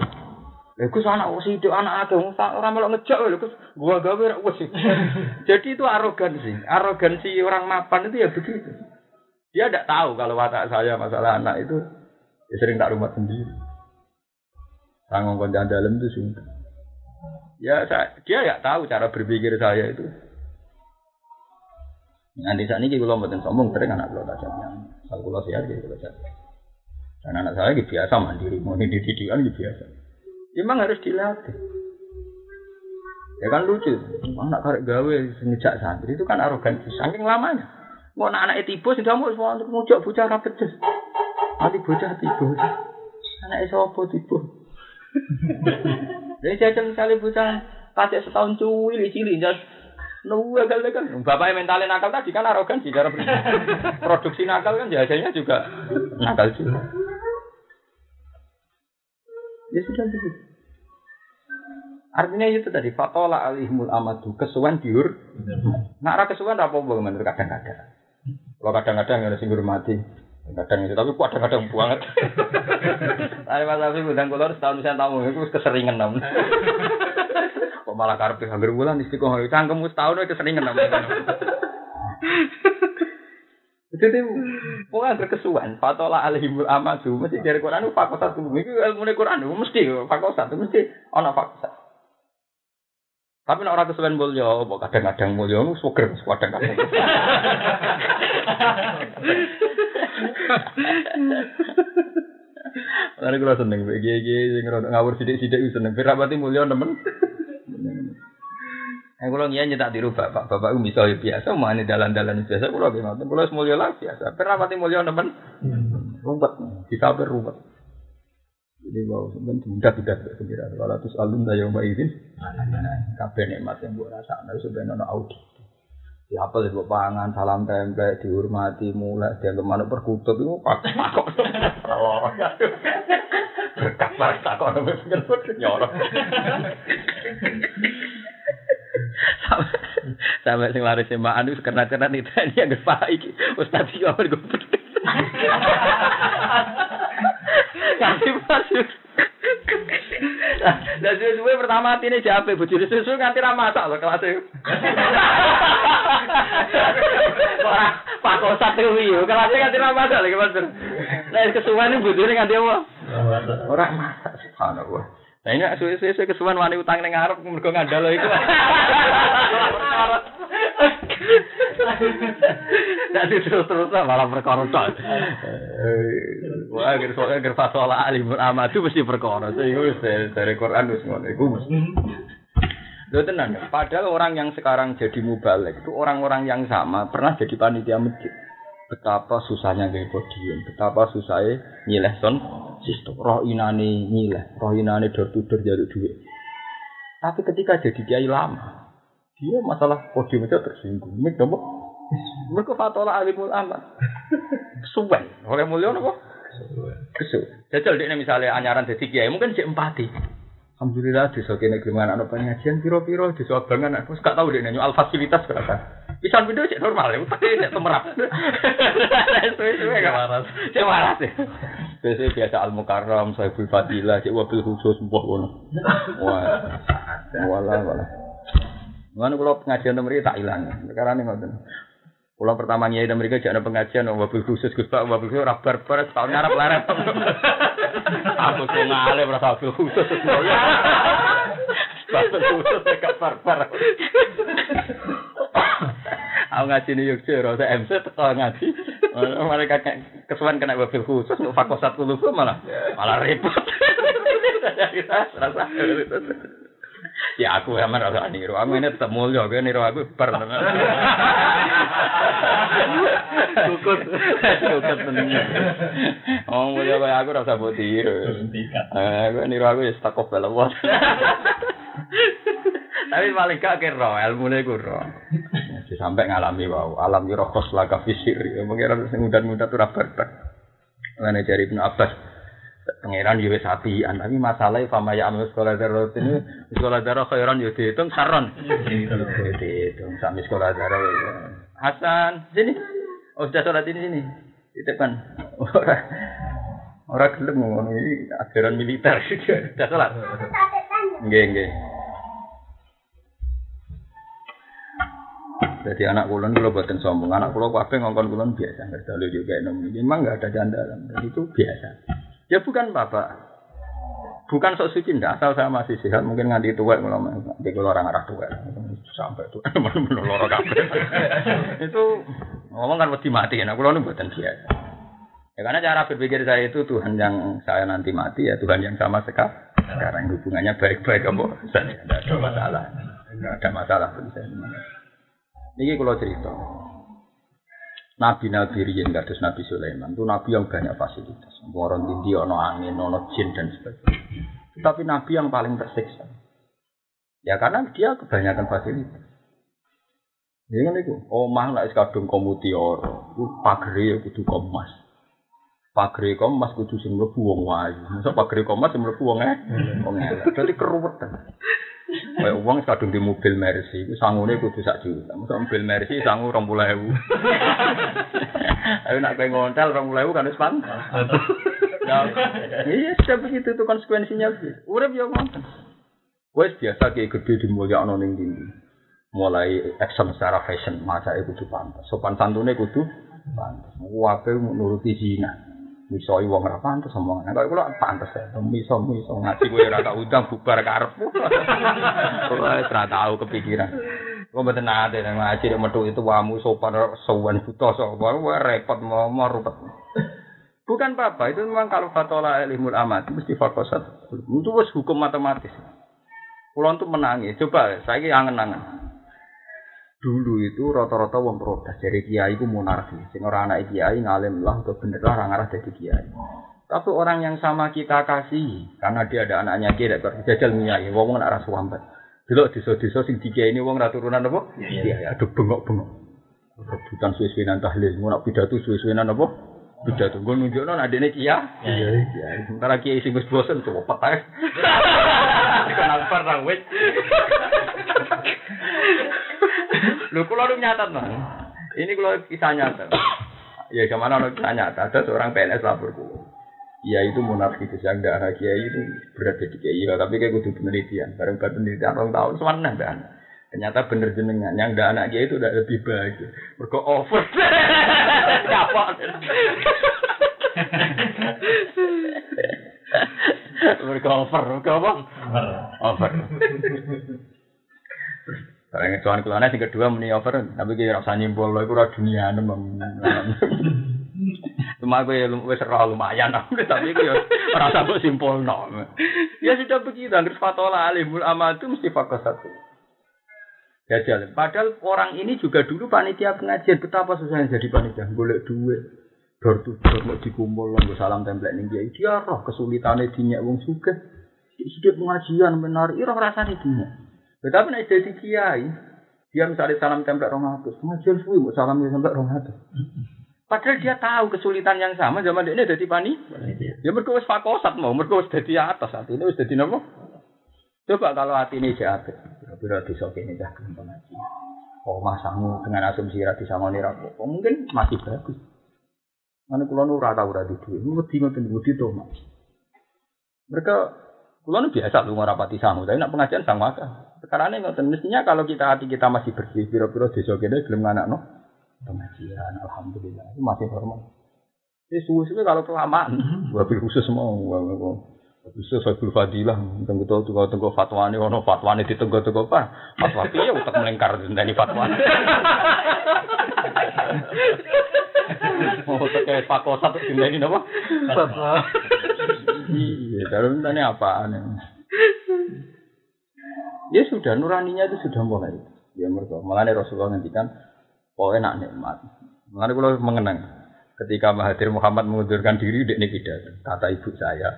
Lha Gus anak sidik anak akeh wong sak ora melok ngejak lho Gus. Gua gawe wis. Jadi itu arogansi. Arogansi orang mapan itu ya begitu. Dia tidak tahu kalau watak saya masalah anak itu ya sering tak rumah sendiri. Tanggung koncan dalam itu sungguh. Ya saya, dia nggak tahu cara berpikir saya itu. Nanti saat ini kalau mboten sombong sering anak kalau tak yang kalau kalau sehat gitu sehat. Dan anak saya gitu biasa mandiri, mau di didikan gitu biasa. Memang harus dilatih. Ya kan lucu, anak karek gawe sejak santri itu kan arogansi, saking lamanya. Mau anak anak tiba sudah mau semua untuk ngujak bocah rapedes. Nanti bocah tiba, anak sopo tiba. Jadi saya misalnya bocah kasih setahun cuwi, cilik jas Nunggu akal kan. Bapaknya mentalnya nakal tadi kan arogan sih cara produksi nakal kan biasanya juga nakal juga. Ya sudah begitu. Artinya itu tadi fatola alihmul amadu kesuwan diur. Nak ra kesuwan apa menurut kadang-kadang. Kalau kadang-kadang ada sing mati. Kadang itu tapi kadang-kadang banget. Tapi Mas Afi ngundang kula setahun saya tamu itu keseringan namun. Kok malah karpe hampir bulan istiqomah cangkem wis tahun keseringan namun. Jadi pokoknya berkesuan. Fatola alihimul amadu mesti dari Quran itu fakosa tuh. Itu ilmu Quran itu mesti fakosa itu mesti ono fakosa. Tapi nek ora kesuwen mulya, apa kadang-kadang mulya nu suger kadang-kadang. Lalu kalau seneng, gigi ngawur sidik-sidik seneng. Firabati mulya temen. Eh kalau ngian nyetak tiru bapak, bapak itu misalnya biasa, mana dalan-dalan biasa, kalau gimana, kalau semulia lah biasa. Pernah mati mulia teman, rumput, kita berumpet. Jadi wow, sebenarnya tidak tidak sekira. Kalau terus alun daya mbak izin, kafe nikmat yang buat rasa, nah sebenarnya nono audi. Siapa sih pangan, salam tempe, dihormati, mulai dia ke mana perkutut itu pak pak berkat berkat takut nyorok sampai sing laris Mbak Anu karena karena itu ini yang pak iki ustaz iki apa gue kasih masuk Lah suwe pertama atine jape bojone susu nganti ra masak lho kelas e. Ora pakosat kuwi yo kelas nganti ra masak lho Mas. Lah kesuwen bojone nganti apa? Ora masak subhanallah. Nah ini suwe-suwe kesuwen wani utang ning ngarep mergo ngandalo iku. Jadi terus-terus malah perkara tok. Wah, agar soalnya agar fasola alimul amadu mesti perkara. Wis dari Quran wis ngono iku. Lho tenan, padahal orang yang sekarang jadi mubalek itu orang-orang yang sama pernah jadi panitia masjid. Betapa susahnya gaya podium, betapa susahnya nyileh son sistem. Roh inane nyileh, roh inane door to door jaluk duit. Tapi ketika jadi kiai lama, dia masalah podium itu tersinggung. Mik nopo? Mereka fatola alimul amat. Suwen. Oleh mulia nopo? Kesu. Jajal dia misalnya anyaran jadi kiai, mungkin si empati. Alhamdulillah di kene gelem anak pengajian piro-piro di abangan aku gak tahu deh nanya al fasilitas berapa. Bisa video cek normal ya, tapi cek temerap. Suwe-suwe gak waras. Cek waras ya. Biasanya biasa al mukarram, sahibul fadilah, cek wabil khusus mbok ngono. Wah. Wala wala. Mana kalau pengajian nomor tak hilang. Sekarang ini ngoten. Kalau pertama nyai dan mereka jangan pengajian, wabil khusus gus pak, wabil khusus rabar per tahun ngarap larat. Aku tuh ngalih merasa wabil khusus. Wabil khusus dekat barbar. Aku ngaji yuk sih, rasa MC teko ngaji. Mereka kesuan kena wabil khusus, fakosat kulubu malah malah repot. Rasa Ya aku emang rasa niru. Aku ini tetap mulia, aku niru aku bar. Kukut, kukut tenan. Oh mulia kayak aku rasa buat tiru. Aku niru aku ya stuck off belawat. Tapi paling gak kira ilmu nih kuro. Sampai ngalami wow, alam yurokos laga fisir. Mungkin sing muda-muda tuh rapat. Mana cari Ibnu Abbas. Pangeran yo wis apian tapi masalahe fama ya amal sekolah darat ini sekolah darat khairan yo dihitung saron dihitung sami sekolah darat Hasan sini oh sudah sholat ini sini titipkan Ora gelem ngono iki ajaran militer. Dah salat. Nggih, nggih. Jadi anak kulon kalau buatin sombong, anak kulon kabeh ngongkon kulon biasa, nggak ada juga nom. Memang nggak ada dan itu biasa. Ya bukan bapak, bukan sok suci ndak asal saya masih sehat mungkin nganti tua kalau nanti kalau orang arah tua sampai itu benar loro kabeh. Itu ngomong kan mati mati nah kalau ini buatan biasa ya karena cara berpikir saya itu Tuhan yang saya nanti mati ya Tuhan yang sama sekarang sekarang. Hubungannya baik-baik saja tidak ada masalah. Tidak ada masalah bagi saya. Ini kalau cerita Nabi-nabi riyen kados Nabi Sulaiman itu nabi yang banyak fasilitas. Orang tinggi, ono angin, ono jin dan sebagainya. Tapi nabi yang paling tersiksa. Ya karena dia kebanyakan fasilitas. Ya kan itu, omah nek kadung komutior, ku pagere ya kudu komas. Pagere komas kudu sing mlebu wong wayu. Masa pagere komas sing mlebu wong eh. Wong elek. Dadi keruwetan. Kayak uang kadung di mobil Mercy, itu sangune kudu sak juta. Masa mobil Mercy sangu rong puluh ewu. Ayo nak kayak ngontel rong puluh ewu kan pan. Iya sudah begitu tuh konsekuensinya. Urip ya ngoten. Wes biasa kayak gede di mulia ono ning tinggi. Mulai action secara fashion, masa itu kudu pantas. Sopan santunnya kudu pantas. Wape nuruti zina. Misoi wong ora pantes omongan. Nek kula pantes ya, miso miso ngaji kowe ora tak undang bubar karepmu. Kula ora tau kepikiran. Kok mboten nate nang ngaji nek metu itu wamu sopan sowan buta sapa repot mau rupet. Bukan apa-apa, itu memang kalau fatola ilmul amat mesti fakosat. Itu hukum matematis. Kulon tuh menangis. Coba saya angen-angen. Dulu itu rata-rata wong protes dari kiai itu monarki. Sing ora anak kiai ngalim lah atau bener lah orang arah jadi kiai. Tapi orang yang sama kita kasih karena dia ada anaknya kiai tidak jajal kiai wong arah suambat dulu desa-desa sing dikiai ini wong ra turunan apa? Iya ya aduh bengok-bengok. Rebutan suwe-suwenan tahlil mau nak pidato suwe-suwenan apa? Pidato. Gue nunjukno adene kia iya iya. Sementara kiai sing wis bosen coba petai kenal pernah wis Lho kula lu nyatat nah. Ini kalau kisah nyata. Ya ke mana orang kisah nyata ada seorang PNS lapor kulo. Ya itu monarki itu yang darah kiai itu berat jadi kiai ya, tapi kayak kudu penelitian. Bareng buat penelitian orang tahun semana dan ternyata bener jenengan yang ada anak kiai itu udah lebih baik. Mereka over. Apa? Mereka over, mereka apa? Over. Barang tuan kelana sing kedua muni over, tapi kira rasa nyimpul lho iku ora dunia nemem. Cuma gue wis ora lumayan tapi gue ora usah mbok simpulno. Ya sudah begitu, anggere fatola alimul amatu mesti fokus satu. Gajal. Padahal orang ini juga dulu panitia pengajian betapa susahnya jadi panitia, golek duit. Dor tuh dor mau dikumpul lo salam template dia dia roh kesulitannya dinyak wong suka sedikit pengajian benar ira rasanya dinyak tetapi nek jadi kiai, dia misalnya salam tempel rong atus, pengajian suwi mau salam tempel rong atus. Padahal dia tahu kesulitan yang sama zaman ini jadi pani. Ya mereka wis fakosat mau, mereka wis jadi atas hati ini wis jadi nopo. Coba kalau hati ini jahat, kira-kira bisa ini dah gelem pengaji. Oh masamu dengan asumsi rati sama nih rapo, mungkin masih bagus. Mana kulo nu rata ora di duit, wedi ngoten wedi to mas. Mereka kulo nu biasa lu ngorapati sangu, tapi nak pengajian sang maka. Sekarang ini ngoten mestinya kalau kita hati kita masih bersih, piro-piro desa kene gelem anak no pengajian, alhamdulillah itu masih normal. Ini suwe-suwe kalau kelamaan, wabil khusus mau, khusus wabil fadilah, tunggu tahu tunggu tunggu fatwa ini, ono fatwa ini ditunggu tunggu apa? Fatwa ya utak melengkar dari fatwa. Mau utak kayak pakosa tuh ini apa? Fatwa. Iya, dalam ini apaan ya? Ya sudah, nuraninya itu sudah mulai. Ya mereka. Malah Rasulullah ngendikan, oh enak nikmat. Malah kalau mengenang, ketika Mahathir Muhammad mengundurkan diri, dia ini. Kata ibu saya,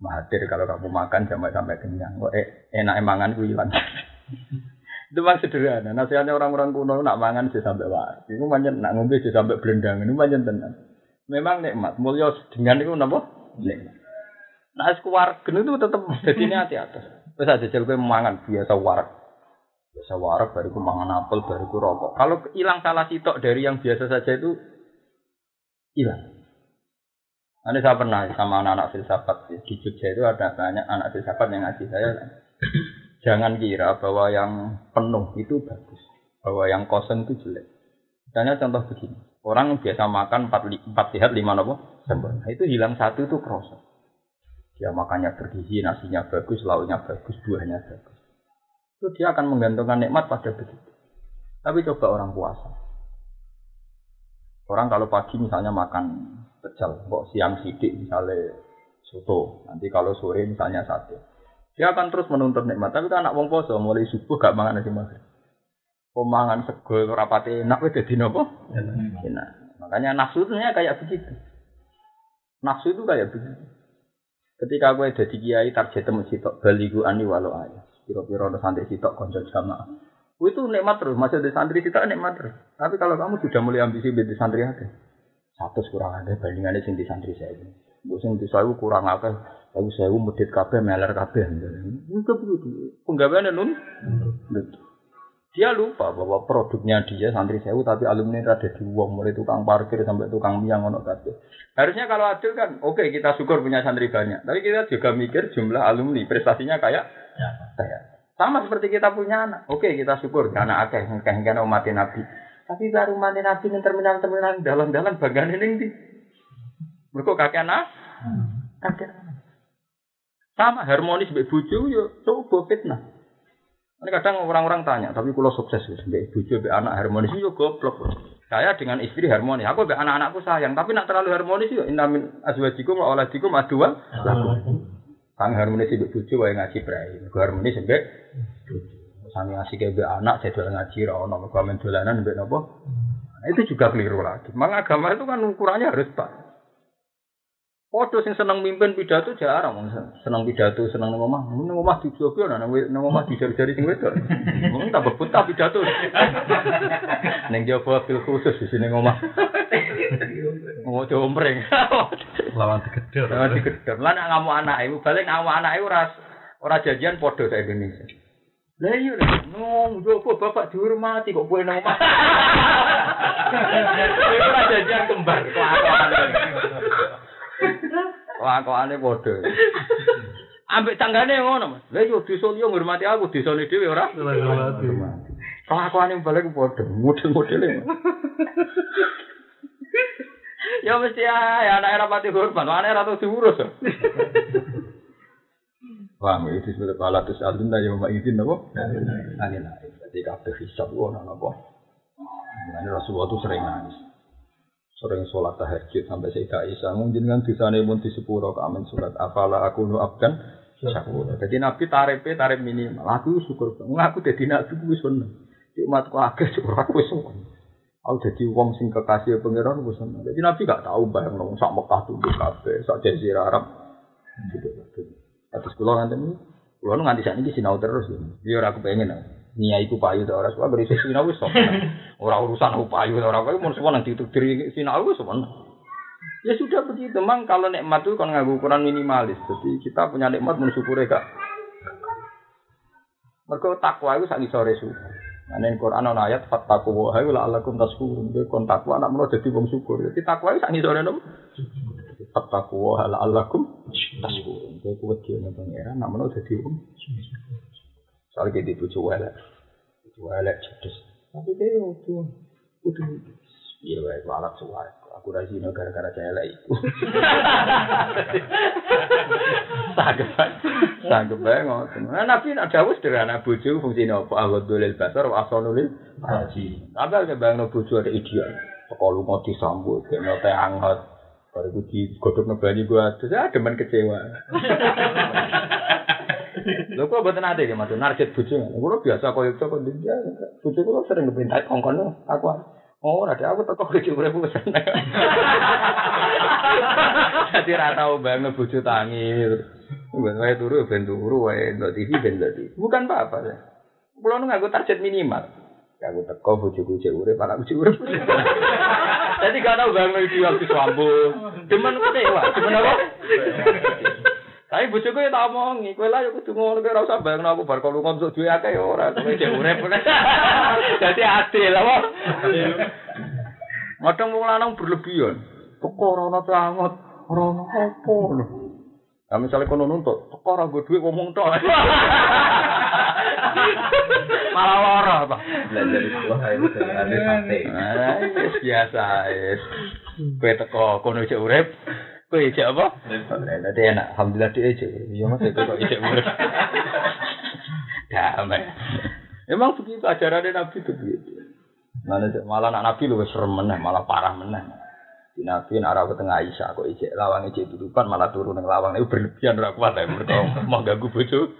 Mahathir kalau kamu makan sampai sampai kenyang, kok eh, enak emangan gue hilang. itu memang sederhana. Nasihatnya orang-orang kuno nak mangan sih sampai waras. Itu manjen nak ngombe sih sampai belendang. Ini manjen tenang. Memang nikmat. Mulia dengan itu napa? Nikmat. Nah, sekuar itu tetap jadi ini hati-hati. Wis aja jel kowe mangan biasa warak. Biasa warak baru mangan apel baru rokok. Kalau hilang salah sitok dari yang biasa saja itu hilang. Nanti saya pernah sama anak-anak filsafat di Jogja itu ada banyak anak filsafat yang ngasih saya. Jangan kira bahwa yang penuh itu bagus, bahwa yang kosong itu jelek. Misalnya contoh begini, orang biasa makan empat, li- empat sehat lima nopo sempurna, itu hilang satu itu proses. Dia makannya bergizi, nasinya bagus, lauknya bagus, buahnya bagus. Itu dia akan menggantungkan nikmat pada begitu. Tapi coba orang puasa. Orang kalau pagi misalnya makan pecel, kok siang sidik misalnya soto, nanti kalau sore misalnya sate. Dia akan terus menuntut nikmat. Tapi kan anak wong poso mulai subuh gak mangan nasi maghrib. Pemangan sego rapate enak wis dadi napa? Enak. Makanya nafsunya kayak begitu. Nafsu itu kayak begitu. Ketika gue jadi kiai target temu sitok baligu ani walau ayah. Piro-piro ada santri sitok konco jamaah. Itu nikmat terus, masih ada santri sitok nikmat terus. Tapi kalau kamu sudah mulai ambisi di santri ada, satu kurang ada bandingannya sing di santri saya ini. Bu sing di saya kurang akeh, aku saya medit kabeh meler kabeh. Itu begitu. Penggaweane nun. Betul. Dia lupa bahwa produknya dia santri sewu tapi alumni ada di uang mulai tukang parkir sampai tukang miang ono kabeh. Harusnya kalau adil kan oke kita syukur punya santri banyak. Tapi kita juga mikir jumlah alumni prestasinya kayak kayak sama seperti kita punya anak. Oke kita syukur anak akeh ngekeh ngekeh umat nabi. Tapi baru mati nabi yang terminal terminal dalam-dalam bagian ini di. Mereka kakek anak, kakek anak. Sama harmonis mbek bojo yo coba fitnah. Ini kadang orang-orang tanya, tapi kalau sukses mbek bojo mbek anak harmonis yo goblok. Saya dengan istri harmonis, aku mbek anak-anakku sayang, tapi nak terlalu harmonis yo inna min azwajikum wa auladikum aduan. Kang harmonis mbek bojo wae ngaji mergo harmonis mbek bojo. Sami asik mbek anak jadwal ngaji ra ono, mergo amen dolanan napa? Nah, itu juga keliru lagi. Memang agama itu kan ukurannya harus pas. Podo sing seneng mimpin pidato jarang wong seneng pidato seneng nang omah. Nang omah dijogo nang nang omah dijari-jari sing wedok. Wong tambah betah pidato. Ning jaba fil khusus di sini omah. Ngono omreng. Lawan digedor. Lawan digedor. Lah nek ngamuk anak iku balik ngamuk anak iku ora ora janjian podo sak Indonesia. Lah iya lho, no, jopo bapak dihormati kok kowe nang omah. Ora janjian kembar kelakuan. Kelakuane padha. Ambek tanggane ngono, Mas. Lah yo desa liya ngurmati aku, desane dhewe ora. Kelakuane balik padha, model-modele. Ya mesti ya anak era pati hormat, anak era tuh diurus. Paham ya, itu sebenarnya kalau terus alun ya mak izin apa? Angin. Jadi kabeh hisab ono apa? Ini Rasulullah itu sering nangis. Sering sholat tahajud sampai Sayyidah Aisyah. Mungkin kan disane pun di sepuro kamen surat. Afala aku nu syakur. Jadi Nabi tarifnya tarif minimal. Aku syukur. Aku jadi nabi gue seneng. Di umatku agak syukur aku seneng. Aku jadi wong sing kekasih pangeran gue seneng. Jadi Nabi gak tahu bayang nong sak Mekah tuh kabeh, sak Jazirah Arab. Gitu. Terus kula nganten kula nganti sakniki sinau terus. Ya ora kepengin. Niai ku payu ta ora suka beri sinau wis. Ora urusan aku payu ora kowe mun semua nang ditudiri sinau wis. Ya sudah begitu, mang kalau nikmat itu kan nganggo ukuran minimalis. Jadi kita punya nikmat mensyukuri gak. Mergo takwa itu sak sore suku. Nah, Quran ana ayat fattaqu wa hayu la'allakum tashkurun. Kowe kon takwa anak menawa dadi wong syukur. Jadi takwa itu sak sore nopo? Fattaqu wa la'allakum tashkurun. Kowe kuwat dene pangeran anak menawa dadi wong Soal kita bojo elek. Bojo elek cerdas. Tapi dia itu kudu Iya, baik, alat suara. Aku rajin gara-gara saya elek itu. Sanggup Sanggup bae ngoten. Nah, Nabi nak dawuh sederhana bojo fungsine apa? Aghadul basar asanul haji. Tapi ada bayangno bojo ada ideal. Kalau mau disambut, kena teh hangat. Baru itu digodok nebani gua, terus ya demen kecewa. Lho kok mboten ate nggih Mas, narjet bojo. Kulo biasa koyo kok dia. Bojo kulo sering ngepintai kongkon aku. Oh, ada aku teko iki urip wis. Dadi ra tau banget bojo tangi. Ben wae turu ben turu wae ndok TV ben ndok TV. Bukan apa-apa ya. Kulo nu nganggo target minimal. Ya aku teko bojoku cek urip, anakku cek urip. Jadi gak tau banget iki waktu sambung. Demen kecewa, demen apa? Tapi bojoku ya tak omongi, kowe lah kudu ngono kowe ora usah bayangno aku bar kalau ngontok duwe akeh ya ora, kowe cek urip. Dadi adil apa? Madang wong lanang berlebihan. Perkara ana sangat ora ono apa. Nah, misalnya kono nuntut, teko ora nggo dhuwit ngomong tok. Malah lara apa? Belajar di sekolah itu dengan ada sate. Ah, wis biasa wis. Kowe teko kono cek urip, kowe apa? Nanti enak, alhamdulillah dia. Iya mas, kok cek urip. Damai. Emang begitu ajarannya Nabi itu begitu. Mana malah anak Nabi lu serem meneh, malah parah meneh. Di Nabi arah ke tengah Aisyah kok ijek lawang ijek dudukan malah turun nang lawang itu berlebihan ora kuat ya mereka mau ganggu bojo.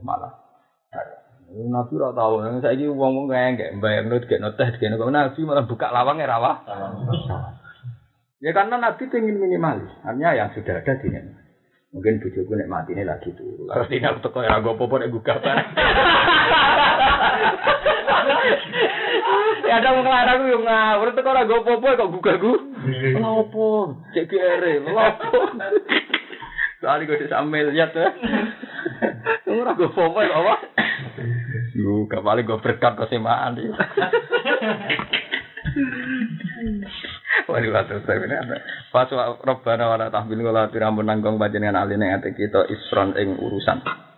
Malah. Nabi ora tau, saiki wong-wong kayak bayang nut gak noteh gak Nabi malah buka lawangnya rawa. Ya karena Nabi ingin minimalis, artinya yang sudah ada di Mungkin bojoku nek mati ini lagi tuh. Kalau tidak teko ya gue popo nek bareng. Ya ada wong larang yo ngawur teko ora gue popo kok gugah gu. Lopo? Cek kere, lopo? Soalnya gue sambil lihat ya. Ora gue popo kok apa? Gue kembali gue berkat kesemaan dia. Wali watu apa? Pas robbana wala tahmil wala tirampun nanggung panjenengan aline ate kita isron ing urusan.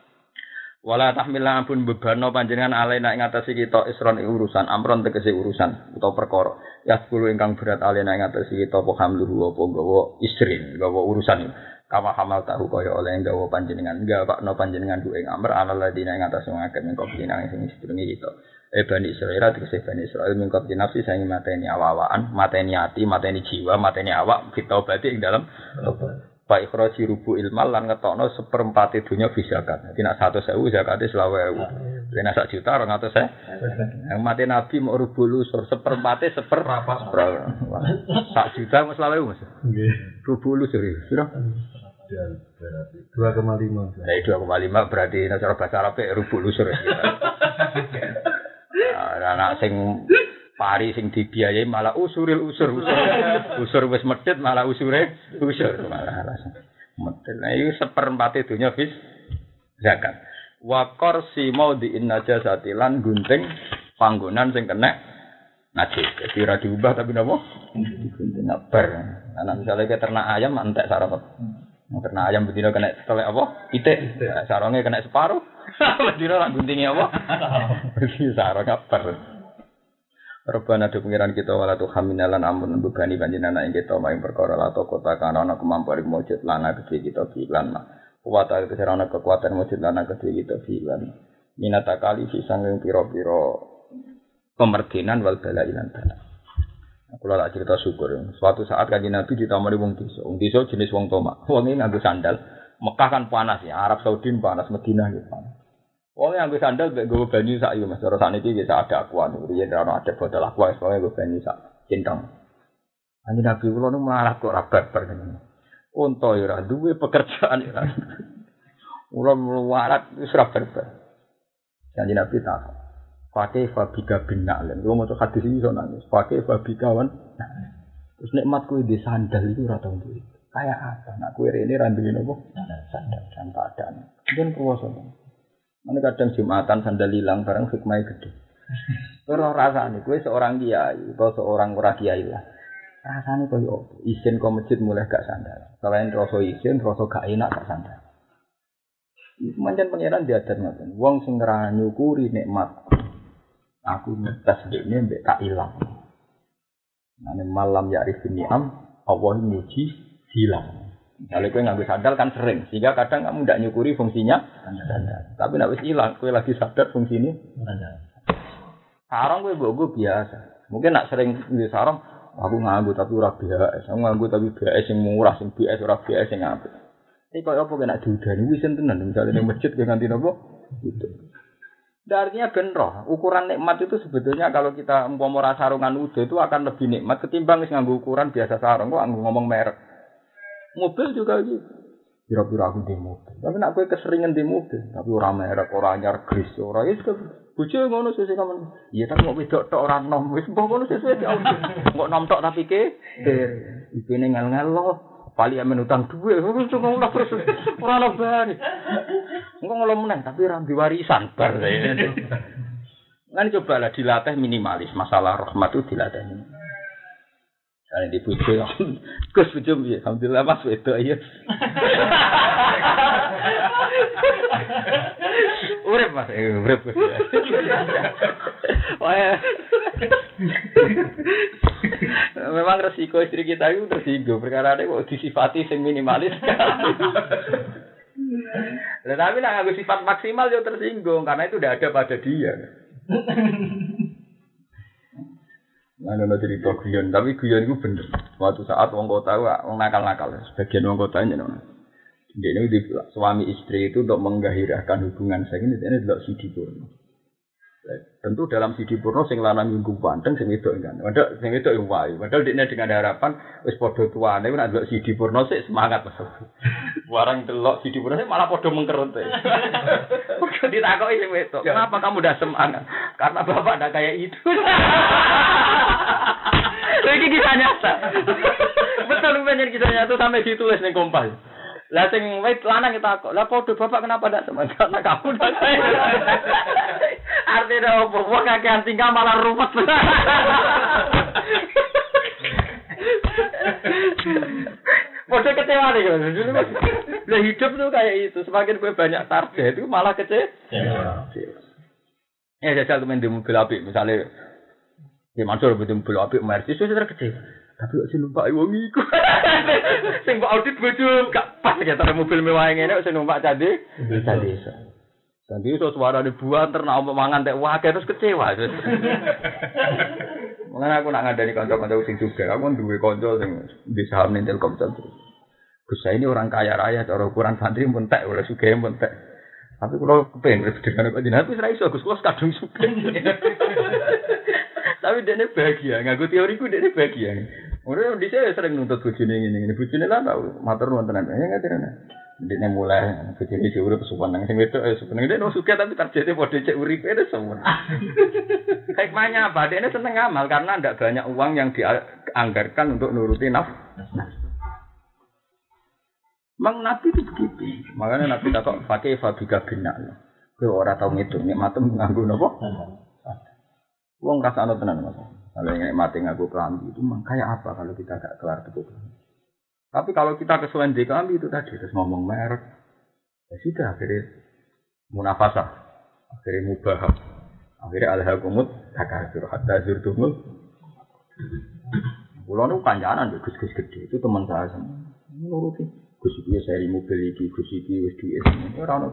Wala tahmil ampun bebano panjenengan alena ing atase kita isron ing urusan, amron tegese urusan utawa perkara. Ya sepuluh ingkang berat alena ing atase kita apa hamluhu apa gawa isrin, gawa urusan. Kama hamal tahu kaya oleh gawa panjenengan, gawa no panjenengan du ing amr ala ladina ing atase wong akeh mengko pinang sing sedurunge kita. Eh Bani Israel tegese Bani Israel mingkot di nafsi saya mateni awawaan, mateni hati, mateni jiwa, mateni awak fitobati ing dalam Pak ikhroji rubu ilmal lan ngetokno seperempat dunya fisakat. Jadi nak satu sewu zakatnya selawe ewu. Jadi nak sak juta orang atau saya. Yang mati nabi mau rubu lusur seperempatnya seper Sak juta mau selawe ewu mas. Rubu lusur ya. Sudah. Dua koma lima. Dua koma lima berarti cara bahasa Arab rubu lusur anak sing pari sing dibiayai malah usuril usur. Usur usur wis medit malah usure usur. Malah alasan medit. Nah itu seperempat dunya fis. Zakat. Wa qarsi maudi innaja satilan gunting panggonan sing kena najis. Jadi ora diubah tapi napa? Gunting bar. Nah misalnya ke ternak ayam entek sarap ternak ayam betina kena telek apa? Itik. Sarongnya kena separuh betina lah guntingnya apa sarong bar Robana do pengiran kita wala tu haminalan amun bebani panjenengan ing kita maing perkara la to kota kana ana kemampuan mujud lana gede kita bilan mah. Kuwat itu serana kekuatan mujud lana gede kita bilan. Minata kali si sanging piro-piro pemerdinan wal bala ilan bala. Kula tak cerita syukur. Suatu saat kanjeng Nabi ditamani wong desa. Wong desa jenis wong tomak. Wong ini nganggo sandal. Mekah kan panas ya, Arab Saudi panas, Madinah gitu panas. Wong yang gue sandal gue banyu sak yo mas. Terus saat ini bisa ada akuan. Jadi ada ada botol aqua. Soalnya gue banyu sak centang. Anjir nabi kulo nu malah kok. Unta yo ora duwe pekerjaan ora. Ulo melarat wis ora berber. Kanjeng Nabi tak. Pakai fabika bin na'len. Gue mau hadis ini so nangis. Pakai fabika wan. Terus nikmat kue di sandal itu ora tau duit. Kayak apa? Nak kue ini randuin apa? Sandal. Dan ada. Kemudian kuasa. Mana kadang jumatan sandal hilang bareng hikmahnya gede. Terus rasanya gue seorang kiai atau seorang ora kiai lah. Rasanya kau yo izin kau masjid mulai gak sandal. Selain rasa izin, rasa gak enak gak sandal. Itu mancan pangeran diajar ngoten. Wong sing nyukuri nikmat. Aku ngetes ini mbek tak ilang. Nane malam ya arifin ni'am, Allah nyuci hilang. Kalau kue ngambil sandal kan sering, sehingga kadang kamu tidak nyukuri fungsinya sandal. Tapi nak wis hilang, kue lagi sadar fungsi ini. Sarong kue bogo biasa. Mungkin nak sering di sarong, aku nganggu tapi ora BHS, aku nganggu tapi BHS yang murah, yang BHS ora BHS yang apik. Ini kau apa kena diudani, wisen tenan. Misalnya di masjid kue nganti nopo, itu. artinya benroh. Ukuran nikmat itu sebetulnya kalau kita umpama sarungan udah itu akan lebih nikmat ketimbang nganggu ukuran biasa sarung. Kok ngomong merek. Mobil juga gitu. Kira-kira aku di mobil. Tapi nak gue keseringan di mobil. Tapi orang merek, orang anyar, gris, orang ya sudah. Bucu ngono sesuai kamu. Iya tapi mau wedok tok orang nom. Wis mbok ngono di auto. Mbok nom tok tapi ke. Iku ini ngel-ngel loh. Pali yang menutang duit. Wis ngono lah terus. Ora bari. Engko ngono meneng tapi ora warisan bar. Kan coba lah dilatih minimalis. Masalah rahmat itu dilatih minimalis. Karena di bojo, Gus bojo piye? Alhamdulillah Mas wedok iya. Urip Mas, eh, urip. Wah. ya. Memang resiko istri kita itu tersinggung perkara ada kok disifati sing minimalis. Lah tapi nak nganggo sifat maksimal yo tersinggung karena itu udah ada pada dia. Nah, ada cerita guyon, tapi guyon itu bener. Suatu saat wong kota, wong nakal-nakal, sebagian wong kota ini, dia ini suami istri itu untuk menggahirahkan hubungan saya ini, ini adalah CD porno. Tentu dalam CD porno sing lanang minggu panteng sing itu kan. Padahal sing itu yang wae. Padahal dia dengan harapan wis padha tuane nek delok CD porno sih semangat Mas. Warang delok porno sih malah padha mengkerut. Padha ditakoki sing wedok, "Kenapa kamu udah semangat?" Karena bapak ada kayak itu. Lha iki kisah nyata. Betul bener kisah nyata sampai ditulis ning kompas. Lah sing wit lanang kita kok. Lah padha bapak kenapa ndak semangat? Karena kamu udah kayak. Artinya opo? Wong kakean tinggal malah ruwet. Padha kecewa nih kan. Lah hidup tuh kayak itu. Semakin gue banyak target itu malah kecewa. Ya jajal temen di mobil api misalnya di Mansur di mobil api Mercedes sudah kecil. Tapi kok sing numpak wong iku. Sing mbok audit bojo gak pas ya tar mobil mewah ngene sing numpak candi. Candi iso. Candi iso suara ribuan ternak opo mangan tek wah terus kecewa. Mengenai aku nak ngandani kanca-kanca sing juga, aku kan duwe kanca sing di saham ning Telkomsel. Gus ini orang kaya raya, cara ukuran santri pun tek, oleh sugih pun tek. Tapi kalau kepengen dengan apa jenengan, tapi saya iso Gus kalau kadung sugih. Tapi dia bahagia, ngaku teoriku dia bahagia. Udah di saya sering nuntut bujune ini, ini bujune lah tau, matur nuwun tenan. Ya nggak tenan. Dia mulai bujune jauh pesuwan nang sing wedok ya dia no suka tapi targetnya pada cek uripe itu semua. Hikmahnya apa? Dia seneng amal karena tidak banyak uang yang dianggarkan untuk nuruti naf. Mang Nabi itu begitu. Makanya Nabi kata pakai fabika bina. Kau orang tahu itu nikmatem nganggo nopo. Wong rasa tenan mas. Kalau yang mati ngaku kelambi itu memang kayak apa kalau kita gak kelar tuh Tapi kalau kita di kelambi itu tadi terus ngomong merek, ya sudah akhirnya munafasah, akhirnya mubah, akhirnya alhaqumut takasur hatta zurtumul. Pulau itu kanjanan gus gus gede itu teman saya semua. Nuruti gus iki seri mobil iki gus iki wis duwe ora ono.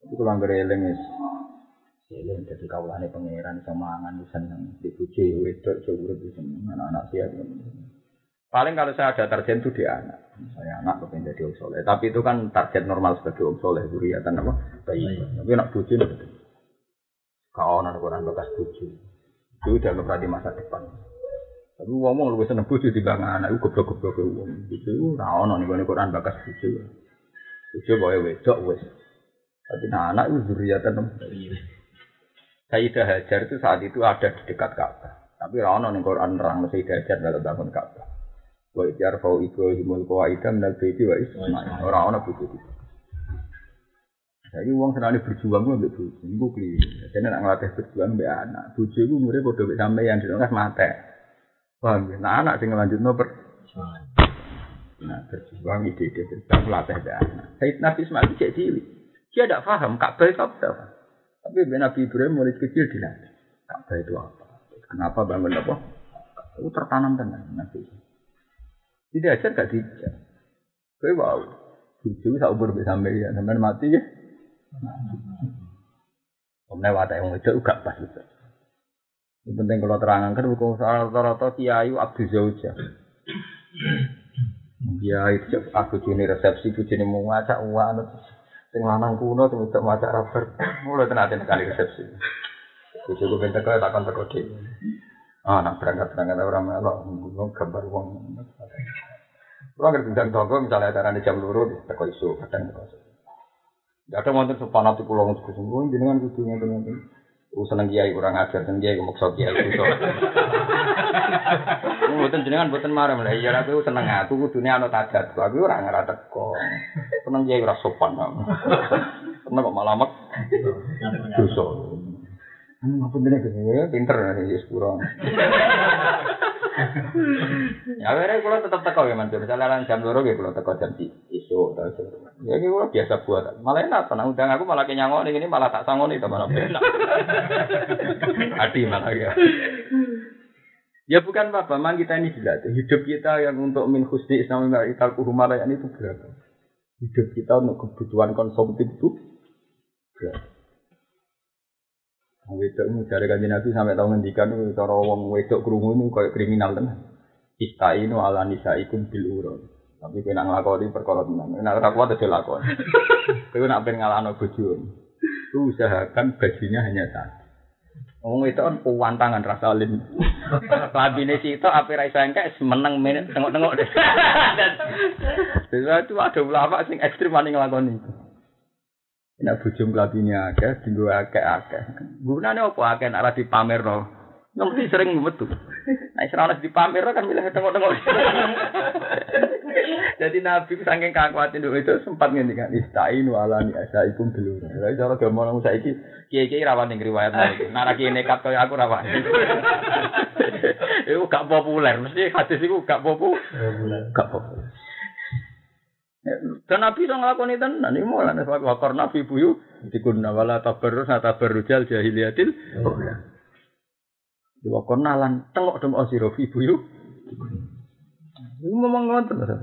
Itu kalau nggak eling Eling jadi kaulane pangeran sama mangan seneng dipuji wedok jauh lebih seneng anak-anak siap. Paling kalau saya ada target itu di anak. Saya anak kepengen jadi orang soleh. Tapi itu kan target normal sebagai orang soleh. Duriatan apa? Baik. Tapi nak buji nih. Kau nak orang bekas buji. Itu udah nggak di masa depan. Tapi ngomong lu seneng buji di bang anak. Itu goblok-goblok ke uang. Itu rao nih gue Quran bekas buji. Buji boleh wedok wes. Tapi nah anak itu duriatan. Sayyidah Hajar itu saat itu ada di dekat Ka'bah. Tapi rano ning Quran nerang Sayyidah Hajar dalam bangun Ka'bah. Wa idyar fau Ibrahimul qawaida minal baiti wa Ismail. Ora ana buku itu. Jadi uang senang berjuang gue ambil ini gue beli. Jadi nak ngelatih berjuang ambil anak. Bojo gue murid bodoh sampai sampai yang di nggak mate. Paham ya? Nah anak sing ngelanjut no ber. Nah berjuang ide-ide berjuang melatih anak. Sayyid Nabi Ismail cek cilik. Dia tidak paham Ka'bah itu apa. Tapi Nabi Ibrahim mulai kecil dilatih. Ka'bah itu apa? Kenapa bangun apa? Itu tertanam tenan Nabi. Tidak ajar gak dijak. Kowe wow. Cucu sak umur bisa sampai ya, sampai mati ya. Omne watak yang itu gak pas itu. Yang penting kalau terangkan buku soal rata-rata kiai abdu zauja. Kiai itu aku juni resepsi, aku juni mau ngacak uang sing lanang kuno sing untuk maca rapper mulai tenatin kali resepsi Jadi gue bentar kau takkan teko deh. Ah, nak berangkat berangkat orang melok, gue gambar uang. Kurang ngerti tentang toko, misalnya acara di jam luru, teko isu, kadang teko isu. Ada mantan sepanat di pulau untuk kusung, jenengan kudunya dengan Aku seneng kiai kurang ajar, seneng kiai kemaksa kiai kuso. Mboten jenengan mboten marah lah. Iya aku seneng aku kudune ana tadat. Aku ora ngara teko. Seneng kiai ora sopan. Seneng kok malah mek. Dosa. Hmm, apa dene pinter ya sepuro. Ya akhirnya kalau tetap teko ya mas. Misalnya lan jam loro ya kalau teko jam isu isu. Ya ini kalau biasa buat. Malah enak. Tenang undang aku malah kenyangoni ini malah tak sangoni itu malah enak. Hati malah ya. Ya bukan apa, memang kita ini dilatih. Hidup kita yang untuk min husni islami ma'ikal kuhumalayan itu berapa? Hidup kita untuk kebutuhan konsumtif itu berapa? Wedok mu jare kanjeng Nabi sampai tau ngendikan itu cara wong wedok krungu itu koyo kriminal tenan. Istainu ala nisaikum bil urun. Tapi kowe nak nglakoni perkara tenan. Nek ora kuat aja lakoni. Kowe nak pengen ngalahno usahakan bajunya hanya satu. Wong wedok kan puwantangan rasa alim. Labine situ ape ra iso engkek meneng menit tengok-tengok deh. Dan itu ada ulama sing ekstrim nglakoni itu. Nek bojo mlabine akeh, dinggo akeh-akeh. Gunane apa akeh nek ora dipamerno? Ngerti sering metu. Nek ora ana dipamerno kan milih tengok-tengok. Jadi Nabi saking kakuatin itu sempat ngendikan istainu ala ni asaikum dulu. Lah cara gampang saiki kiai-kiai rawan ning riwayat iki. Nek kiai nekat kaya aku rawan. Iku gak populer, mesti hadis iku gak populer. Gak populer. Dan Nabi iso nglakoni tenan iki malah nek wakor Nabi buyu dikunna wala tabarrus na tabarrujal jahiliyatil ula. Di wakor nalan tengok dem osiro fi buyu. Iku memang ngoten to.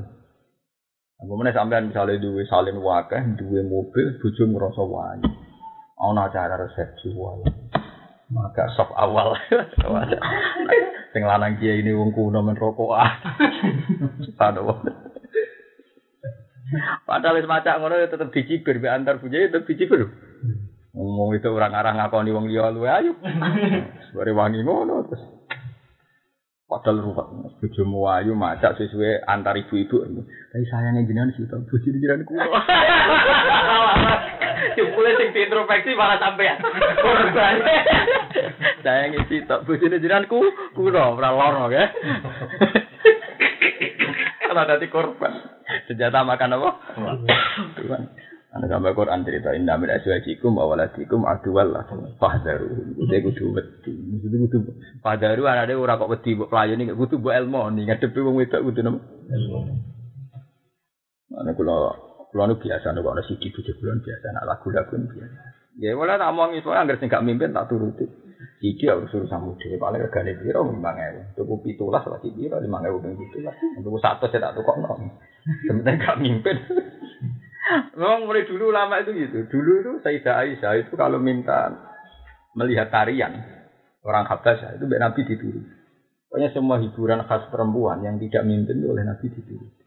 Apa meneh sampean misalnya duwe salin wakeh, duwe mobil, bojo ngrasa wani. Ana acara resepsi wae. Maka sok awal. Sing lanang kiai ini wong kuno men rokokan. Subhanallah. Padahal wis macak ngono ya tetep dicibir be antar bujaya tetep dicibir. Ngomong itu orang arah ngakoni wong liya luwe ayu. Bare wangi ngono terus. Padahal ruwet bojomu ayu macak sesuai antar ibu-ibu. Tapi sayangnya jenengan sih tau bojo jenengan kulo. Jebule sing diintrospeksi malah sampean. Korban. Sayangnya sih tau bojo jenengan ku kulo ora loro ya. Kalau dadi korban. Senjata makan apa? Tuhan. Ana gambar Quran cerita inna min azwajikum wa waladikum aduwal lakum fahdaru. Kudu kudu wedi. Kudu kudu fahdaru anane ora kok wedi mbok playoni kudu mbok elmoni ngadepi wong wedok kudu napa? Elmoni. Ana kula kula nu biasa nek ana siji bojo kula biasa nak lagu-lagu biasa. Ya wala tak omong iso anggere sing gak mimpin tak turuti. Iki harus suruh samu dhewe paling regane piro 5000. Tuku 17 lagi piro 5000 ping 17. Tuku 100 ya tak tukokno. Sebenarnya gak mimpin. Memang mulai dulu lama itu gitu. Dulu itu Sayyidah Aisyah itu kalau minta melihat tarian orang Habasyah itu Mbak Nabi dituruti. Pokoknya semua hiburan khas perempuan yang tidak mimpin oleh Nabi dituruti.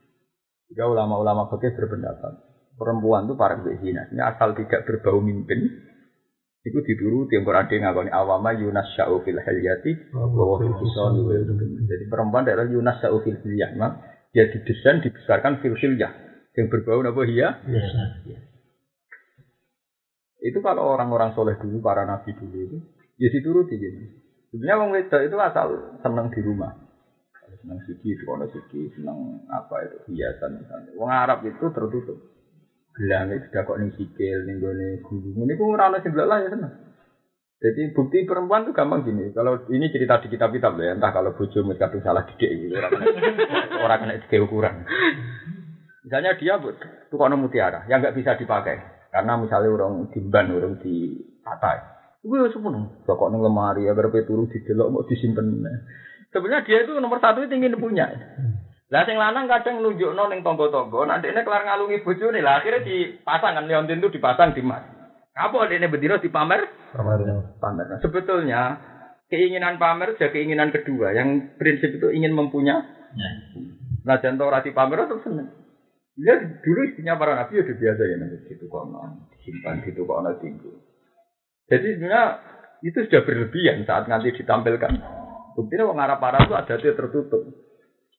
Jika ulama-ulama fakih berpendapat perempuan itu para zina, asal tidak berbau mimpin, itu dituruti yang Quran ngakoni awama Yunas sya'u fil halyati wa fil kisani Jadi perempuan adalah Yunas sya'u fil hilyah. Dia didesain dibesarkan fil hilyah yang berbau apa hiya? Itu kalau orang-orang soleh dulu, para nabi dulu itu, ya dituruti gitu. Sebenarnya wong wedok itu asal seneng di rumah. Seneng siki, kono siki, seneng apa itu hiasan misalnya. Wong Arab itu tertutup. Gelang itu tidak kok ning sikil, ning gone gulu. Ini ora ono sing lah ya seneng. Jadi bukti perempuan itu gampang gini. Kalau ini cerita di kitab-kitab ya, entah kalau bojo kadung salah didik gitu, orang orang kena didik ukuran. Misalnya dia tukang mutiara yang nggak bisa dipakai karena misalnya orang dimban, orang di patai. Gue sepenuh, pokok neng lemari agar turu di delok mau disimpan. Sebenarnya dia itu nomor satu itu ingin punya. Lah sing lanang kadang nunjuk neng tonggo-tonggo, nanti ini kelar ngalungi bojo nih lah akhirnya dipasang kan leontin itu dipasang di mas. Apa ini bedino dipamer? Pamer. Pamer. Nah, sebetulnya keinginan pamer sudah keinginan kedua yang prinsip itu ingin mempunyai. Nah jantung rasi pamer itu seneng. Ya dulu istrinya para nabi udah biasa ya nanti gitu kono disimpan gitu kono tinggu. Jadi sebenarnya itu sudah berlebihan saat nanti ditampilkan. Buktinya orang Arab Arab itu ada dia tertutup.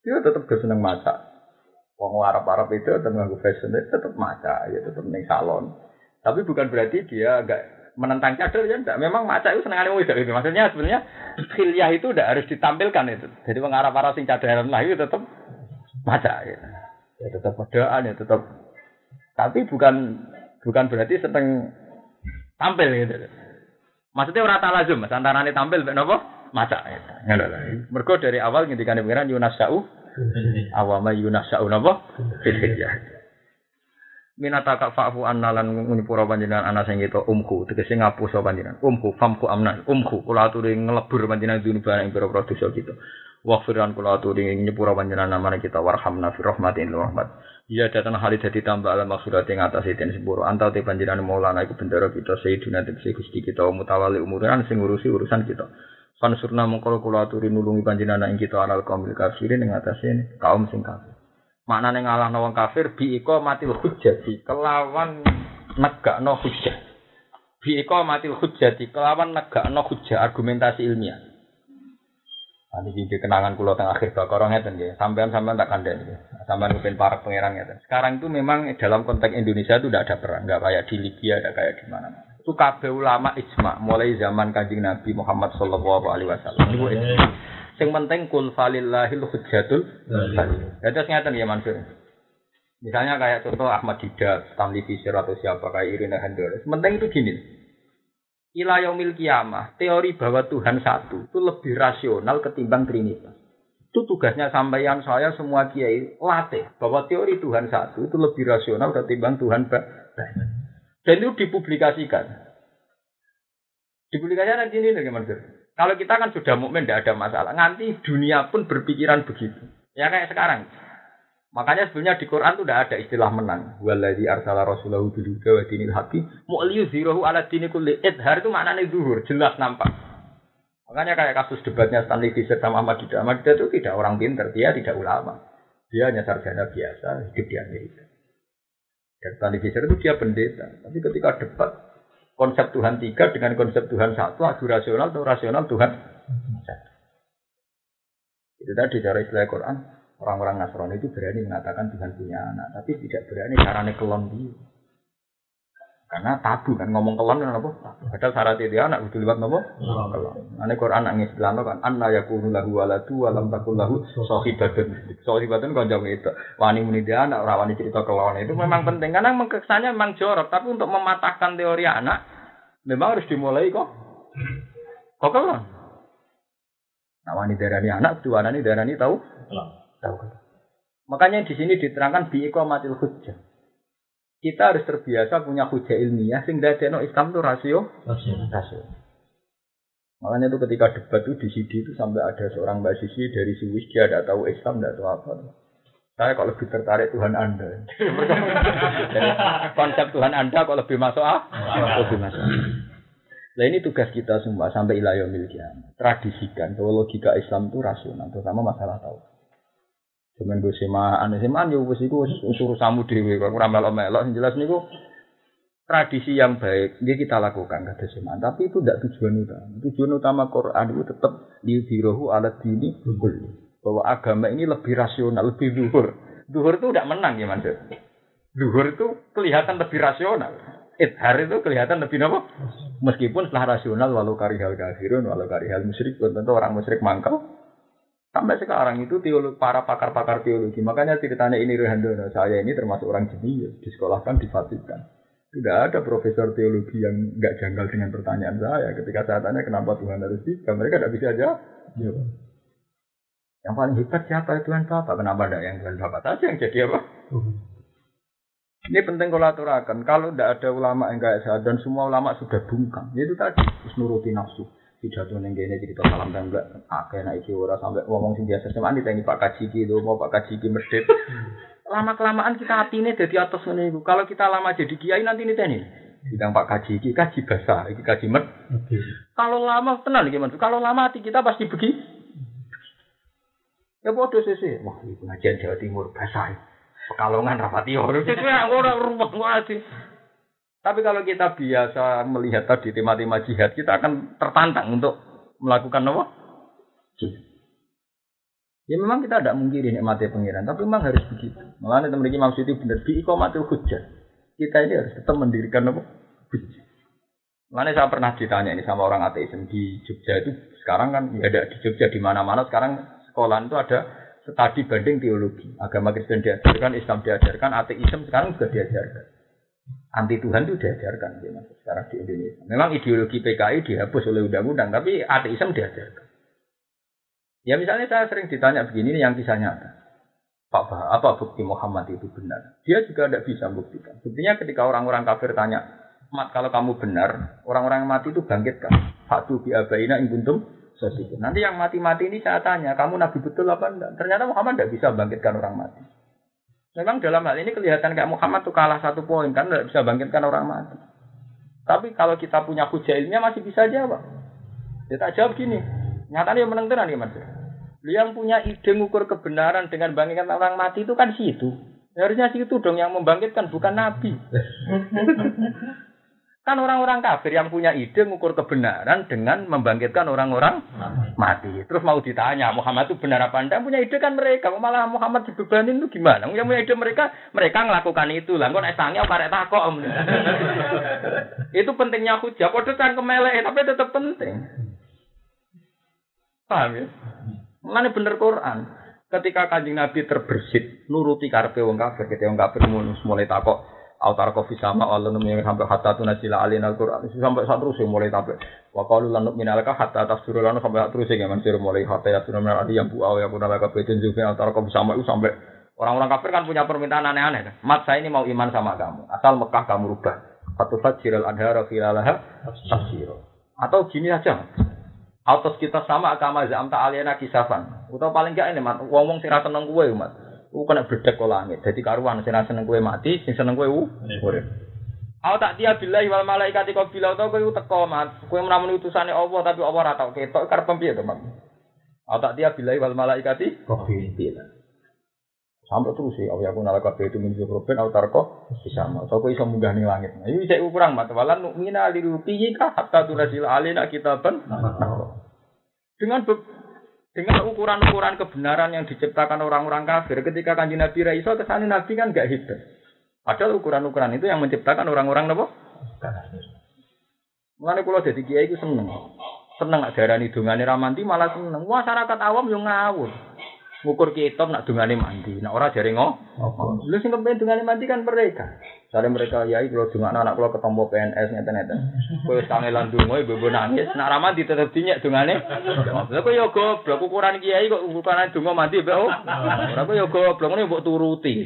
Dia tetap keseneng masak. Orang Arab Arab itu tetap nganggu fashion itu tetap masak, ya tetap neng salon. Tapi bukan berarti dia agak menentang cadar ya enggak. Memang maca itu senengannya wong itu. Maksudnya sebenarnya khilyah itu udah harus ditampilkan itu. Jadi wong Arab-Arab sing cadaran lah itu tetap maca ya. ya tetap padaan ya tetap tapi bukan bukan berarti seneng tampil gitu. Maksudnya ora talazum, antarane tampil mek? Maca. Lho. Mergo dari awal ngendikane pengiran yunasau awama yunasau napa? Fil. Minata kak fa'fu anna lan ngunipura panjenengan ana sing kita umku. Tegese ngapus panjenengan. Umku famku amnan umku kula aturi ngelebur panjenengan barang ing pira-pira dosa kita. Waghfiran kula aturi nyepura panjenengan namane kita. Warhamna fi rahmatin rahmat. Iya datang hari dadi tambah alam maksudat ing atas den sepuro antau te panjenengan maulana iku bendera kita sayyidina tegese Gusti kita mutawali umuran sing ngurusi urusan kita Fansurna mengkolo kula aturi nulungi panjenengan ing kita alal kaumil kafirin ing atase kaum sing kafir Maknane ngalahno wong kafir bi iqamatil hujjati kelawan negakno hujjah. Bi iqamatil hujjati kelawan negakno hujjah argumentasi ilmiah. Nanti iki kenangan kula teng akhir bakara ngeten nggih. Sampean-sampean tak kandhani. Sampean kepen para pangeran ngeten. Sekarang itu memang dalam konteks Indonesia itu tidak ada perang, enggak kayak di Libya, ada kayak di mana-mana. Itu kabeh ulama ijma mulai zaman Kanjeng Nabi Muhammad sallallahu alaihi wasallam. Itu ijma. Sing penting kul falillahil hujjatul. Ya terus ngeten ya Mansur. Misalnya kayak contoh Ahmad Didat, Stanley Fisher atau siapa kayak Irina Hendores. Penting itu gini. Ila yaumil kiamah, teori bahwa Tuhan satu itu lebih rasional ketimbang Trinitas. Itu tugasnya sampaian saya semua kiai latih bahwa teori Tuhan satu itu lebih rasional ketimbang Tuhan banyak. Dan itu dipublikasikan. Dipublikasikan gini nih Mansur. Kalau kita kan sudah mukmin tidak ada masalah. Nanti dunia pun berpikiran begitu. Ya kayak sekarang. Makanya sebenarnya di Quran itu tidak ada istilah menang. Waladhi arsala rasulahu bil huda wa dinil haqi mu'liyuzhirahu ala dini kulli. Idhar itu maknanya zuhur, jelas nampak. Makanya kayak kasus debatnya Stanley Fisher sama Ahmad Didah. Ahmad Didah itu tidak orang pinter, dia tidak ulama. Dia hanya sarjana biasa, hidup di Amerika. Dan Stanley Fisher itu dia pendeta. Tapi ketika debat, konsep Tuhan tiga dengan konsep Tuhan satu, adu rasional atau rasional Tuhan satu. Itu tadi cara istilah Quran, orang-orang Nasrani itu berani mengatakan Tuhan punya anak, tapi tidak berani caranya kelon dia. Karena tabu kan ngomong kelon kan apa? Padahal syarat itu anak butuh lewat nopo? Kelon. Ane Quran nang istilah kan anna yakunu lahu waladu wa lam takul lahu sahibatun. Sahibatun kan jauh itu. Wani muni dia anak ora wani cerita kelon itu memang penting karena kesannya memang jorok, tapi untuk mematahkan teori anak memang harus dimulai kok. Kok kelon? Nah, wani darani anak, dua darani darani tahu? Tahu. Makanya di sini diterangkan bi iqamatil hujjah kita harus terbiasa punya hujah ilmiah sehingga no Islam itu rasio rasio. Makanya itu ketika debat itu di CD itu sampai ada seorang mbak Sisi dari Swiss dia tidak tahu Islam tidak tahu apa. Saya kok lebih tertarik Tuhan Anda. Konsep Tuhan Anda kok lebih masuk ah? Lebih masuk. Nah ini tugas kita semua sampai ilayah miliknya. Tradisikan bahwa logika Islam itu rasional, terutama masalah tahu. Cuman gue semaan, semaan yo wis iku unsur samu dhewe. Kok ora melok-melok sing jelas niku tradisi yang baik. Ini kita lakukan kata semaan tapi itu tidak tujuan utama. Tujuan utama Quran itu tetap di dirohu alat dini bahwa agama ini lebih rasional lebih duhur duhur itu tidak menang ya mas. Duhur itu kelihatan lebih rasional. Idhar itu kelihatan lebih apa? Meskipun setelah rasional walau karihal kafirun walau karihal musyrik tentu orang musyrik mangkal Sampai sekarang itu teologi, para pakar-pakar teologi. Makanya ceritanya ini Rehandono. Saya ini termasuk orang jenius. Disekolahkan di Vatikan. Tidak ada profesor teologi yang nggak janggal dengan pertanyaan saya. Ketika saya tanya kenapa Tuhan harus tiga, mereka tidak bisa aja. Yang paling hebat siapa Tuhan Bapak? Kenapa tidak yang Tuhan Bapak saja yang jadi apa? Ini penting kalau aturakan. Kalau tidak ada ulama yang kayak saya dan semua ulama sudah bungkam, itu tadi harus nuruti nafsu pidato neng kene cerita salam tangga akeh nek iki ora sampai ngomong sing biasa cuma ditanya Pak Kaji iki lho mau Pak Kaji iki medhit. Lama kelamaan kita ini jadi atas ngene iku. Kalau kita lama jadi kiai nanti niteni. Bidang Pak Kaji iki kaji basah iki kaji med. Kalau lama tenang iki kalau lama hati kita pasti begitu ya bodoh sih wah ini pengajian Jawa Timur basah. Pekalongan rapati ora ora rumah ngati tapi kalau kita biasa melihat tadi tema-tema jihad, kita akan tertantang untuk melakukan apa? Jihad. Ya memang kita tidak mungkin mati pengiran, tapi memang harus begitu. Malah teman maksud itu benar di ikomatil hujah. Kita ini harus tetap mendirikan apa? Hujah. Mana saya pernah ditanya ini sama orang ateisme di Jogja itu sekarang kan ya ada di Jogja di mana-mana sekarang sekolah itu ada studi banding teologi. Agama Kristen diajarkan, Islam diajarkan, ateisme sekarang juga diajarkan anti Tuhan itu diajarkan ya, mas, sekarang di Indonesia. Memang ideologi PKI dihapus oleh undang-undang, tapi ateisme diajarkan. Ya misalnya saya sering ditanya begini ini yang kisah nyata. Pak Bah, apa bukti Muhammad itu benar? Dia juga tidak bisa buktikan. Buktinya ketika orang-orang kafir tanya, Mat kalau kamu benar, orang-orang yang mati itu bangkitkan. Fatu bi abaina in kuntum sadiqin. Nanti yang mati-mati ini saya tanya, kamu nabi betul apa enggak? Ternyata Muhammad tidak bisa bangkitkan orang mati. Memang dalam hal ini kelihatan kayak Muhammad tuh kalah satu poin kan tidak bisa bangkitkan orang mati. Tapi kalau kita punya hujah ilmiah masih bisa jawab. Kita jawab gini, nyatanya menang tenan ya mas. Yang punya ide mengukur kebenaran dengan bangkitkan orang mati itu kan situ. Harusnya situ dong yang membangkitkan bukan nabi. Kan orang-orang kafir yang punya ide mengukur kebenaran dengan membangkitkan orang-orang mati. Terus mau ditanya, Muhammad itu benar apa enggak? Punya ide kan mereka. Malah Muhammad dibebanin itu gimana? Yang punya ide mereka, mereka melakukan itu. Lah kok sange karek takok. itu pentingnya hujah. Padha kan kemelek, tapi tetap penting. Paham ya? Mana bener Quran. Ketika kanjeng Nabi terbersit, nuruti karpe wong kafir, ketika wong kafir mulai takok, autar kofi sama Allah yang sampai hatta tu nasila alin al Quran sampai saat terus mulai tabe wa qalu lan minalaka hatta tafsirul lan sampai terus ya mansir mulai hatta ya sunan adi yang buau ya kuna laka beten juga autar kofi sama itu sampai. Orang-orang kafir kan punya permintaan aneh-aneh kan. Mat saya ini mau iman sama kamu. Asal Mekah kamu rubah. Satu fajril adhara filalaha tafsiro atau gini aja Autos kita sama agama zamta aliena kisafan. Atau paling gak ini mat, wong-wong sing ra seneng kowe mat. Ku kena bledek kok langit. Dadi karuan sing seneng kowe mati, sing seneng kowe urip. Aw tak dia billahi wal malaikati kau bilau tau kowe teko mat. Kowe menawa utusane Allah tapi Allah ora tau ketok karep piye to mat. Aw tak dia billahi wal malaikati kau bilau. Sampai terus sih, aku nalaka itu minjuk roben, autar kok bisa mau. So, iso munggah nih langit. Nah, ini saya ukuran mat. Walan nu'mina lirupihi kah hatta alina kitaban. Dengan dengan ukuran-ukuran kebenaran yang diciptakan orang-orang kafir, ketika kanji Nabi Raiso ke sana Nabi kan gak hidup. Padahal ukuran-ukuran itu yang menciptakan orang-orang apa? Mengenai kalau jadi kiai itu seneng, seneng darani dungane ramanti malah seneng. Masyarakat awam yang ngawur ngukur kitab nak dungane mandi. Nak ora jare ngo. Lu sing kepen dungane mandi kan mereka. Sare mereka yai kalau dungane anak kula ketompo PNS ngeten-ngeten. Kowe wis kangelan donga ibu nangis, nak ra mandi tetep dinyek dungane. Lha kok ya goblok ukuran kiai kok ukuran donga mandi mbek oh. Ora kok ya goblok ngene mbok turuti.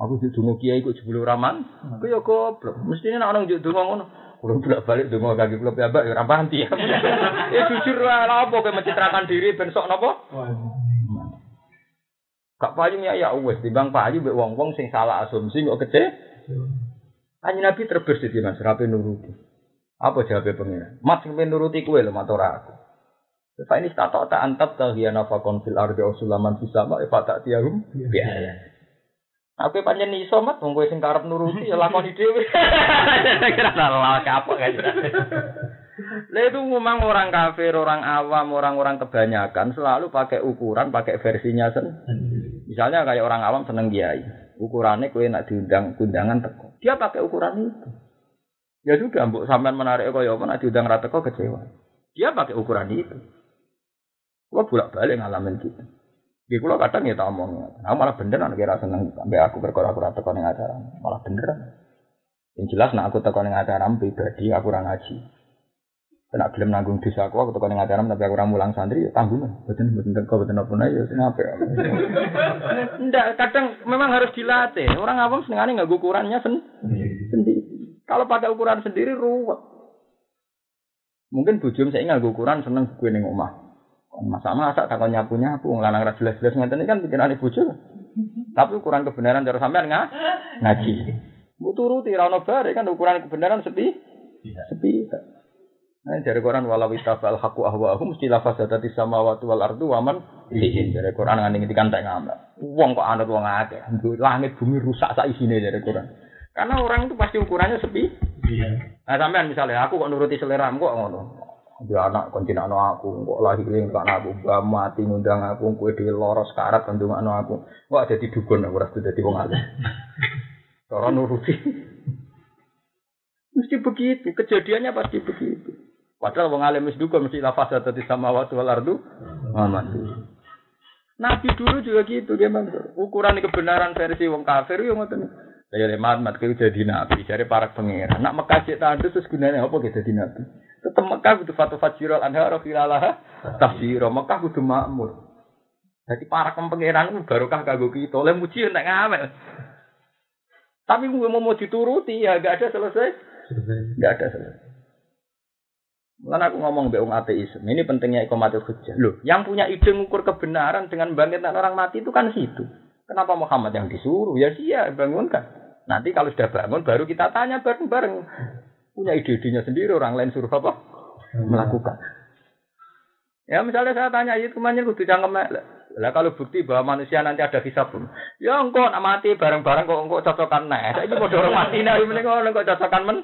Aku di donga kiai kok jebule raman. Kok ya goblok. Mestine nek ana njuk donga ngono. Kulo bolak balik donga kaki kulo piyambak ya ora panti. Ya jujur lah apa kowe mencitrakan diri ben sok napa? Kak payu ya ya wis timbang payu mbek wong-wong sing salah asumsi kok kece. Kanjeng Nabi terbersih di Mas rapi nuruti. Apa jawabnya pengira? Mat sing nuruti kowe lho mat ora aku. Fa ini tak tak antab tahiyana fakon fil ardi usulaman fisama fa tak tiarum biaya. Aku pancen iso mat wong kowe sing karep nuruti ya lakoni dhewe. Kira salah kapok kan. Lah itu memang orang kafir, orang awam, orang-orang kebanyakan selalu pakai ukuran, pakai versinya sendiri. Misalnya kayak orang awam seneng kiai, ukurannya kue nak diundang undangan teko. Dia pakai ukuran itu. Ya sudah, mbok sampean menarik kaya apa nak diundang ra teko kecewa. Dia pakai ukuran itu. Gua bolak-balik ngalamin gitu. Di kulo kadang ya tak omong, aku malah bener nek kira seneng sampai aku perkara aku teko ning acara, malah bener. Yang jelas nak aku teko ning acara pribadi aku ora ngaji. Kena gelem nanggung dosa aku, aku teko ning acara tapi aku ora mulang santri ya tanggung. Boten boten teko boten apa ya sing apik. Ndak, kadang memang harus dilatih. Orang awam senengane nggak ukurannya sen sendiri. Kalau pakai ukuran sendiri ruwet. Mungkin bujum saya nggak ukuran seneng gue ning omah. Masa masa takon nyapu nyapu, ngelanang ra jelas jelas ngeten ini kan pikiran ibu juga. Tapi ukuran kebenaran cara sampean nggak ngaji. Bu turuti ra ono bare kan ukuran kebenaran sepi. Sepi. Nah, dari Quran walau itafal haku ahwahum mesti lafaz dadi samawati wal ardu waman fihin. Dari Quran ngene ngendikan tak ngamal. Wong kok anut wong akeh. Langit bumi rusak sak isine dari Quran. Karena orang itu pasti ukurannya sepi. Iya. Nah, sampean misalnya aku kok nuruti selera kok ngono dia anak kontin anak aku kok lahir ning kan aku mbak mati ngundang aku kue di loros karat kandung anak aku kok ada di dukun aku rasa jadi wong alim cara nuruti mesti begitu kejadiannya pasti begitu padahal wong alim wis dukun mesti lafaz di sama waktu wal ardu mati Nabi dulu juga gitu gimana ukuran kebenaran versi wong kafir yo ngoten saya lemat mat jadi nabi dari para pangeran nak mekasih tandus terus gunanya apa kita jadi nabi Tetep Mekah kudu fatu fajirul anhar khilalah tafsiro. Mekah kudu makmur. Jadi para pangeran barokah kanggo kita. Oleh muji nek ngamel. Tapi gue mau mau dituruti ya gak ada selesai. Gak ada selesai. Mulai aku ngomong be ateis. Ini pentingnya ikomatul hujjah. Loh, yang punya ide mengukur kebenaran dengan bangkitan orang mati itu kan situ. Kenapa Muhammad yang disuruh? Ya dia bangunkan. Nanti kalau sudah bangun baru kita tanya bareng-bareng. Punya ide-idenya sendiri orang lain suruh apa? Melakukan. Ya misalnya saya tanya itu ke mana kudu cangkem lah kalau bukti bahwa manusia nanti ada hisab pun. Ya engkau nak mati bareng-bareng kok engkau cocokan. Saya ini mau dorong mati nah ini kok cocokan men.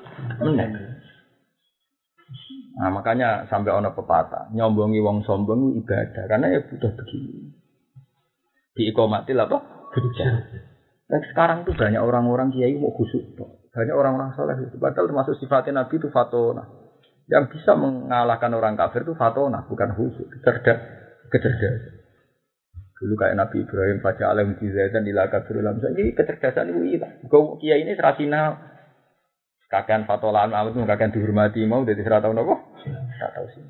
Nah makanya sampai ono pepatah nyombongi wong sombong ibadah karena ya butuh begini. Ikomatil apa? Hujah. Dan sekarang tuh banyak orang-orang kiai mau khusuk. Banyak orang-orang soleh itu. Padahal termasuk sifatnya Nabi itu fatona. Yang bisa mengalahkan orang kafir itu fatona, bukan khusyuk. Kecerdas, kecerdasan. Dulu kayak Nabi Ibrahim baca alam dan ila kafirulam. Ini kecerdasan itu kiai ini serasina. Kakek fatolan amat itu kakek dihormati mau dari serata? Tidak tahu sih.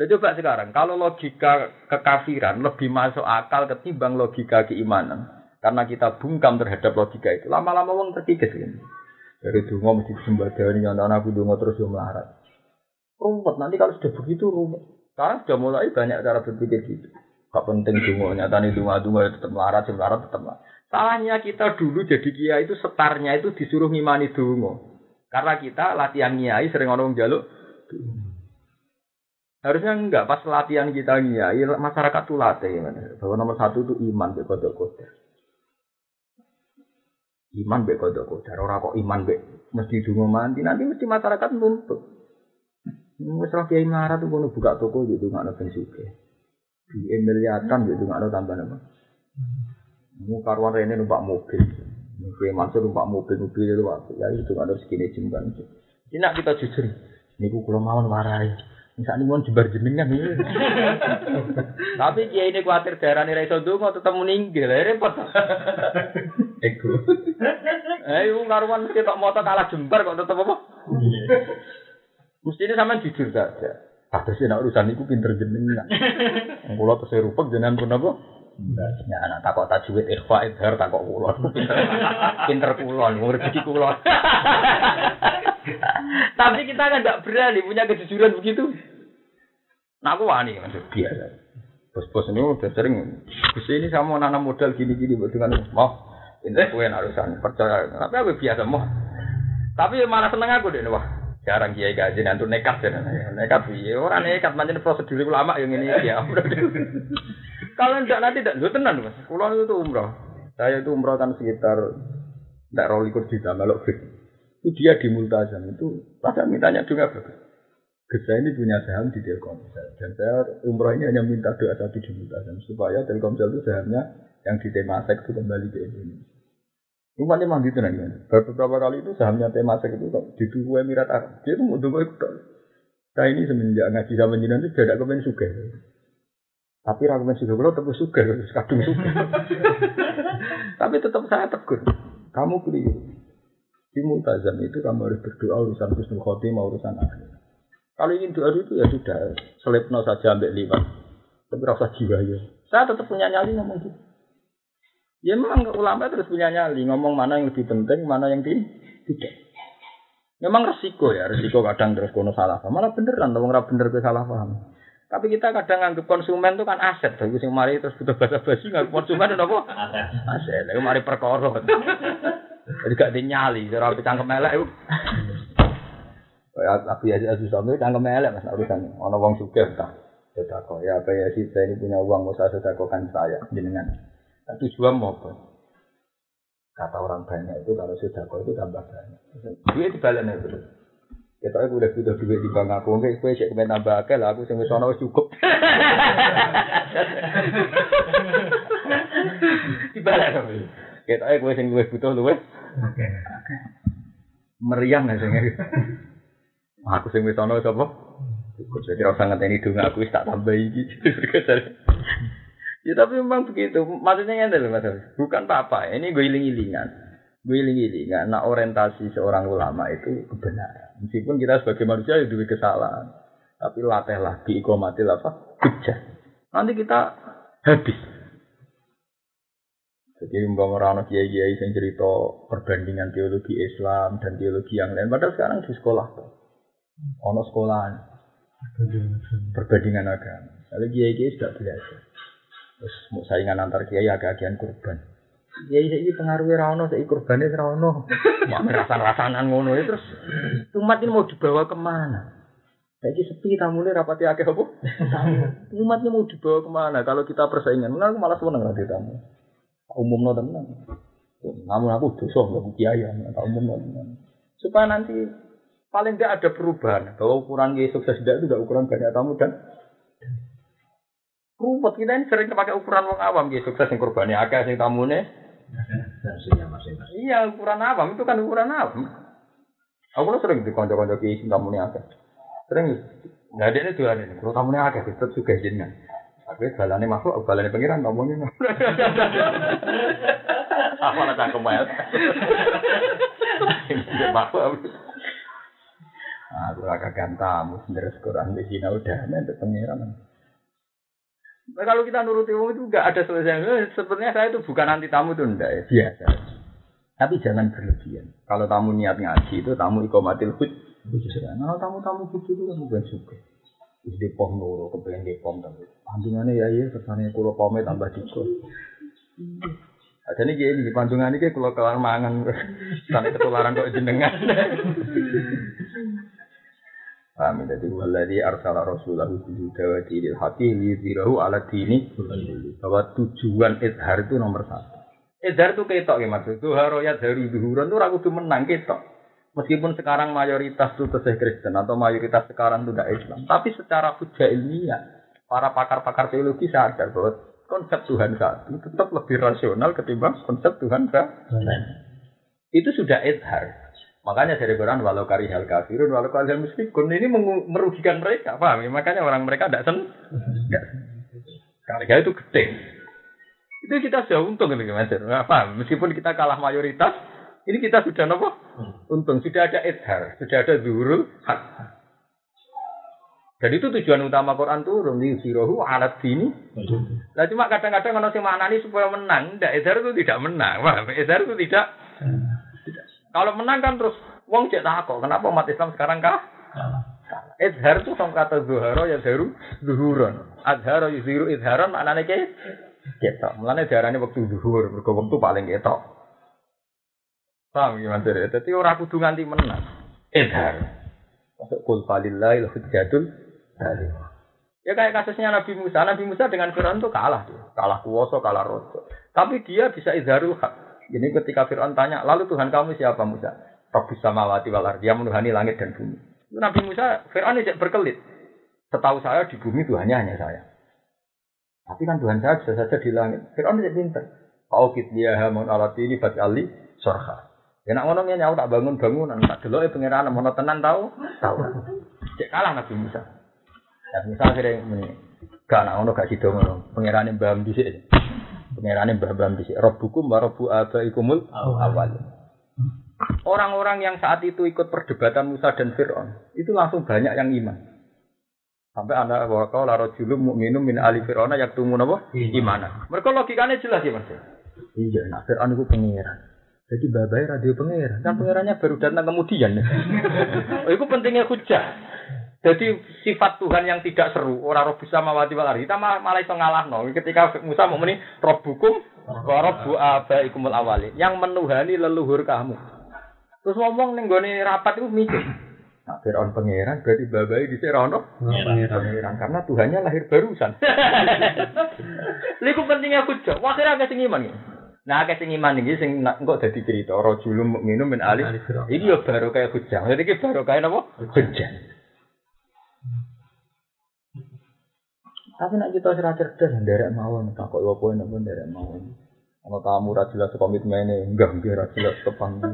Nah, coba sekarang, kalau logika kekafiran lebih masuk akal ketimbang logika keimanan. Karena kita bungkam terhadap logika itu. Lama-lama wong terkikis ini. Dari dungo mesti disembadani, anak aku dungo terus yang melarat. Rumput, nanti kalau sudah begitu rumput. Sekarang sudah mulai banyak cara berpikir gitu. Gak penting dungo, nyata nih dungo dungo tetap melarat, sih melarat tetap melarat. Salahnya kita dulu jadi kia itu setarnya itu disuruh ngimani dungo. Karena kita latihan kiai sering orang jaluk. Harusnya enggak pas latihan kita kiai masyarakat tuh latih bahwa nomor satu itu iman be kodok kodok. Iman be kodok kodok. Orang kok iman be mesti dungo mandi nanti mesti masyarakat nuntut. Mesra kiai melarat tuh buka toko gitu nggak ada pensuke di miliatan gitu nggak ada tambah apa mau karuan ini numpak mobil Oke, masuk numpak mobil mobil itu waktu ya itu nggak ada segini jemban ini kita jujur ini ku kalau mau warai misalnya mau jebar jenengan nih tapi dia ini khawatir daerah ini raiso mau tetap meninggal. Ya repot. Ego. Eh ibu karuan mesti tak motor kalah jembar kok tetap apa? Mesti ini sama jujur saja. Kata sih nak urusan itu pinter jenengan. Kulo terus rupek jenengan pun apa? Ya anak takok tajwid ikhfa idhar takok kulo. Pinter pinter kulo, rezeki kulo. Tapi kita kan tidak berani punya kejujuran begitu. Nah aku wani maksud biasa. Bos-bos ini udah sering. Gus ini sama nanam modal gini-gini dengan mau pinter kue urusan percaya. Tapi aku biasa mau. Tapi mana seneng aku deh wah Jarang kiai gaji nanti nekat ya, nekat iya orang nekat macam prosedur ulama yang ini ya. Kalau tidak nanti tidak, lu tenan mas. Pulau itu umroh. Saya itu umroh kan sekitar tidak rolikur juta melok fit. Itu dia di Multazam itu pada mintanya juga bagus. Saya ini punya saham di Telkomsel dan saya umroh ini hanya minta doa satu di Multazam supaya Telkomsel itu sahamnya yang di Temasek itu kembali ke Indonesia. Umatnya mah gitu nanti. Beberapa kali itu sahamnya Temasek itu di dua Emirat Arab. Dia itu mau dua itu. Saya ini semenjak ngaji sama jinan itu tidak kemen suka. Tapi rakyat suka kalau tetap suka, kadung suka. Tapi tetap saya tegur. Kamu keliru. Di multazam itu kamu harus berdoa urusan husnul khotimah, urusan akhir. Kalau ingin doa itu ya sudah, selepno saja ambil lima. Tapi rasa jiwa ya. Saya tetap punya nyali ngomong gitu. Ya memang ulama terus punya nyali ngomong mana yang lebih penting, mana yang tidak. Memang resiko ya, resiko kadang terus kono salah paham. Malah beneran, dong nggak bener ke salah paham. Tapi kita kadang anggap konsumen itu kan aset. Tapi sing mari terus butuh bahasa basi nggak konsumen itu apa? Aset. Aset. Lalu mari perkara. Jadi gak dinyali, cara api cangkem elek itu. Kayak api aja asus sampai cangkem elek mas urusan. Ono wong suka tak. Sedekah ya apa ya sih saya ini punya uang mau saya sedekahkan saya jenengan. Tujuan mau apa? Kata orang banyak itu kalau sudah kau itu tambah banyak. Duit dibalik nih terus. Kita aku udah butuh duit di bank aku, enggak kue cek kemen tambah akeh lah, aku sing sono cukup. Dibalik nih. Kita aku sing gue butuh luwe. Oke. Meriang nggak sih? Aku sing wis ana sapa? Cukup jadi ora sangat ini dong aku tak tambah iki. Ya tapi memang begitu. Maksudnya ini adalah mas. Bukan apa-apa. Ini gue iling-ilingan. Gili-gili, nggak nak orientasi seorang ulama itu kebenaran. Meskipun kita sebagai manusia itu kesalahan, tapi latihlah ikomatil apa? Hujjah. Nanti kita habis. Jadi umpama orang kiai-kiai yang cerita perbandingan teologi Islam dan teologi yang lain, padahal sekarang di sekolah ono sekolahan perbandingan agama. Lalu kiai-kiai sudah belajar. Terus mau saingan antar kiai agak-agian kurban. Kiai ini pengaruhi rano, saya kurbannya rano. Mak merasan-rasanan ngono ya terus. Umat ini mau dibawa ke mana? Saya sepi tamunya rapati akeh apa? Umatnya mau dibawa ke mana? Kalau kita persaingan, nah, aku malah seneng nanti tamu. Umum no tenan. Namun aku dosa nggak kiai, tak umum no tenan. Supaya nanti paling tidak ada perubahan bahwa ukuran kiai sukses tidak itu tidak ukuran banyak tamu dan rumput kita ini sering pakai ukuran wong awam kiai sukses yang kurbannya akeh sing tamune iya ukuran awam itu kan ukuran awam aku kan sering di konco-konco kiai sing tamune akeh sering nggak ada ini tuh ini kalau tamune akeh tetap juga jenengan Aku balane makhluk, balane pengiran ngomongnya. Apa lah cangkem ya? Makhluk. Aku raka gantamu sendiri Quran di sini udah nanti pengiran. Nah, kalau kita nuruti umum itu enggak ada selesai. Eh, sebenarnya saya itu bukan anti tamu itu enggak ya, biasa. Tapi jangan berlebihan. Kalau tamu niat ngaji itu tamu ikomatil hud. Nah, tamu-tamu hud itu kan bukan suka. Wis di pom loro kepengen di pom tapi ya iya kesannya kulo pomnya tambah dikit. Ada nih di panjungan ini kulo kelar mangan sampai ketularan kok jenengan. Paham jadi waladi arsala rasulahu bil huda dinil haqi liyudhirahu ala dini bahwa tujuan idhar itu nomor satu. Idhar itu ketok ya maksud. Duharo ya dari duhuran itu ragu menang ketok. Meskipun sekarang mayoritas itu tesih Kristen atau mayoritas sekarang itu tidak Islam, tapi secara hujah ilmiah, para pakar-pakar teologi sadar bahwa konsep Tuhan satu tetap lebih rasional ketimbang konsep Tuhan lain. Itu sudah idhar. Makanya dari Quran walau kari hal kafirun walau kari hal musyrikun ini merugikan mereka, paham? ya? Makanya orang mereka tidak sen, Harga itu gede. Itu kita sudah untung gitu, Mas. Paham? Meskipun kita kalah mayoritas, ini kita sudah nopo untung, sudah ada idhar, sudah ada zuhurul hak. Dan itu tujuan utama Quran turun di sirohu alat dini. Nah cuma kadang-kadang kalau si maknani supaya menang, tidak idhar itu tidak menang, paham? Idhar itu tidak. Kalau menang kan terus wong cek takok, kenapa umat Islam sekarang kah? Idhar itu sama kata zuharo ya zaru zuhuron. Adharo yuziru idharon maknanya ke ketok. Mulanya darahnya waktu zuhur, berkau waktu paling ketok. Paham gimana sih? Jadi orang kudu nganti menang. Idhar. Masuk kul falillahil hujjatul. Ya kayak kasusnya Nabi Musa. Nabi Musa dengan Fir'aun itu kalah dia. Kalah kuoso, kalah rojo. Tapi dia bisa idharul hak. Ini ketika Fir'aun tanya, lalu Tuhan kamu siapa Musa? Rabbus samawati wal ardi. Dia menuhani langit dan bumi. Nabi Musa, Fir'aun tidak berkelit. Setahu saya di bumi Tuhannya hanya saya. Tapi kan Tuhan saya bisa saja di langit. Fir'aun tidak pintar. Kau dia hamun alat ini ali sorha. Ya nak ngono nyawa tak bangun bangunan, tak delok e pangeran mono tenan tau? Tahu. Cek kalah Nabi Musa. Ya Musa muni. Gak nak ngono gak sido ngono. Pangerane mbaham dhisik. Pangerane mbah-mbah dhisik. Rabbukum wa rabbu abaikumul awal. Orang-orang yang saat itu ikut perdebatan Musa dan Fir'aun, itu langsung banyak yang iman. Sampai anda bahwa kau laro julum minum min ali Fir'aun yang tumu apa? Iman. Mereka logikanya jelas ya mas. Iya, nah Fir'aun itu pengiran. Jadi babai radio pengiran. Kan pengirannya baru datang kemudian. oh, itu pentingnya hujah. Jadi sifat Tuhan yang tidak seru, orang roh bisa mawati walari. Kita malah, malah iso ngalah no. Ketika Musa mau meni robukum, robu abaikumul awali. Yang menuhani leluhur kamu. Terus ngomong nih gue rapat itu mikir. Nah, Fir'aun pangeran berarti babai di Serono pangeran karena Tuhannya lahir barusan. Liku pentingnya hujah. Wah kira agak sing iman ya. Nah agak sing iman ini sing kok jadi cerita rojulum minum min alif. Ini baru kayak hujah. Jadi ini baru kayak apa? Hujah. Tapi nak kita serah cerdas, derek mawon, tak kok apa enak pun derek mawon. Kalau kamu rajilah komitmennya, enggak enggak rajilah tepan.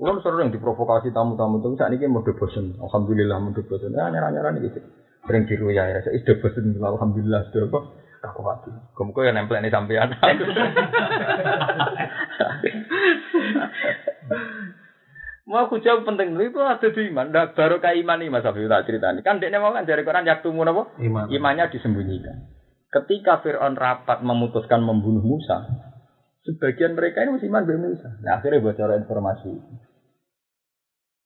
Ulang sering diprovokasi tamu-tamu itu saat ini mau bosen. Alhamdulillah mau bosen. Ya nyerah-nyerah nih gitu. Sering jiru ya ya. Saya sudah bosen. Alhamdulillah sudah apa? Aku hati. Kok yang nempel ini sampean. hujah penting itu ada di iman. Ndak baru kayak iman nih Mas Abi tak ceritani. Kan dekne mau kan dari Quran yaktumu napa? Iman. Imannya disembunyikan. Ketika Fir'aun rapat memutuskan membunuh Musa, sebagian mereka ini masih iman dengan Musa. Nah, akhirnya bocor informasi.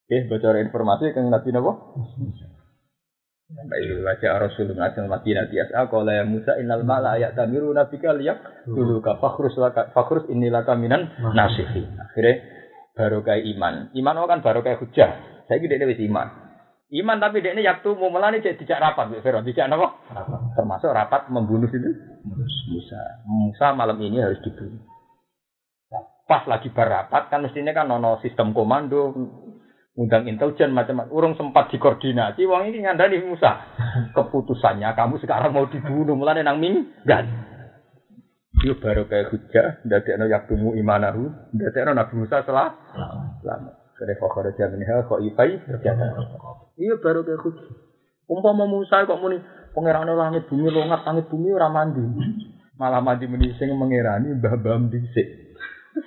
Oke, bocor informasi ke Nabi Nabo. Baik, wajah Rasulullah Nabi Madinah tiasa kalau ya Musa innal mala ayat tamiru nabika liyak dulu ka fakhrus laka fakhrus inilah kaminan nasihin. Akhirnya baru kayak iman. Iman kan baru kayak hujah. Saya gede wis iman. Iman tapi dia ini yaktu mau melani cek tidak rapat, Mbak Fero. Tidak apa? Termasuk rapat membunuh itu Musa. Musa malam ini harus dibunuh. Nah, pas lagi berapat kan mestinya kan nono sistem komando undang intelijen macam-macam. Urung sempat dikoordinasi. Wong ini ngandani Musa. Keputusannya kamu sekarang mau dibunuh mulai nang minggat. Yo baru kayak hujah, ndadekno yaktumu imanahu, ndadekno Nabi Musa salah. Selamat. Kare fakir jaminha kok ifai jatah. Iya baru kayak hujah. Umpama Musa kok muni pangerane langit bumi longat langit bumi ora mandi. Malah mandi meni sing mengerani mbah-mbah dhisik.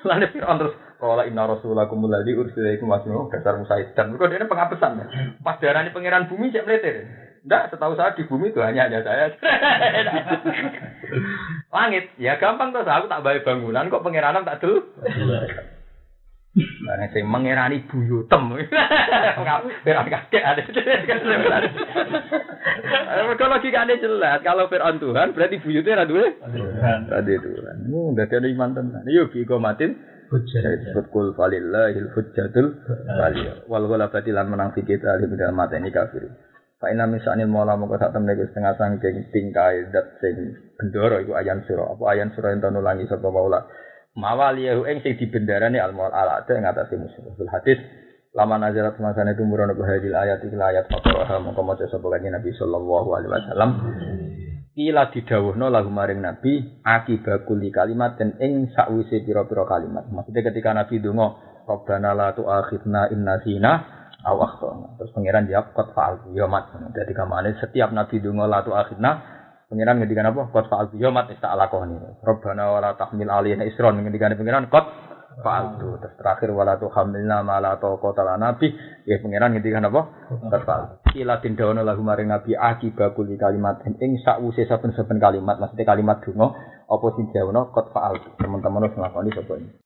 Fir'aun terus Kala inna rasulakum alladzi ursila ikum wasmu dasar Musa dan dia pengapesan ya. Pas darani pangeran bumi cek meletir. Ndak, setahu saya di bumi itu hanya ada saya. Langit, ya gampang tuh aku tak bayar bangunan kok pengiranan tak dulu. Nah, sing mengirani buyutem. Biar kakek ada. Mereka logikanya jelas. Kalau Fir'aun Tuhan, berarti buyutnya ada duwe. Ada Tuhan. Hmm, berarti ada iman tenan. Yuk, biko matin. Saya disebut kul falillahil hujjatul waliyah. Wal ghalabati lan menang fi kita alim dalam mata ini kafir. Fa inna misalnya mola mongko sak temne iku setengah sangking tingkai dat sing bendoro iku ayan sura. Apa ayan sura ento nulangi sapa maula. Mawaliyahu ing sing dibendarani al maul ala ing atase musuh. Fil hadis lama nazarat semasane tumurun apa hadil ayat iki ayat fakroha mongko maca sapa kanjeng Nabi sallallahu alaihi wasallam. Kila didawuhno lagu maring Nabi akibakuli kalimat dan ing sakwise pira-pira kalimat. Maksudnya ketika Nabi donga Rabbana la tu'akhidna in nasina aw akhtana. Terus pangeran jawab qad fa'altu ya mat. Jadi kamane setiap Nabi donga la tu'akhidna pangeran ngendikan apa? Qad fa'altu ya mat tak lakoni. Rabbana wa la tahmil alaina isron ngendikan pangeran qad fa'altu. Terus terakhir wala tuhamilna ma la taqata lana bi. Ya pangeran ngendikan apa? Qad fa'altu. Kila tindawono lagu maring Nabi akiba kuli kalimat ing sakwise saben-saben kalimat maksudnya kalimat donga apa sing diawono qad fa'altu. Teman-teman harus sapa ini.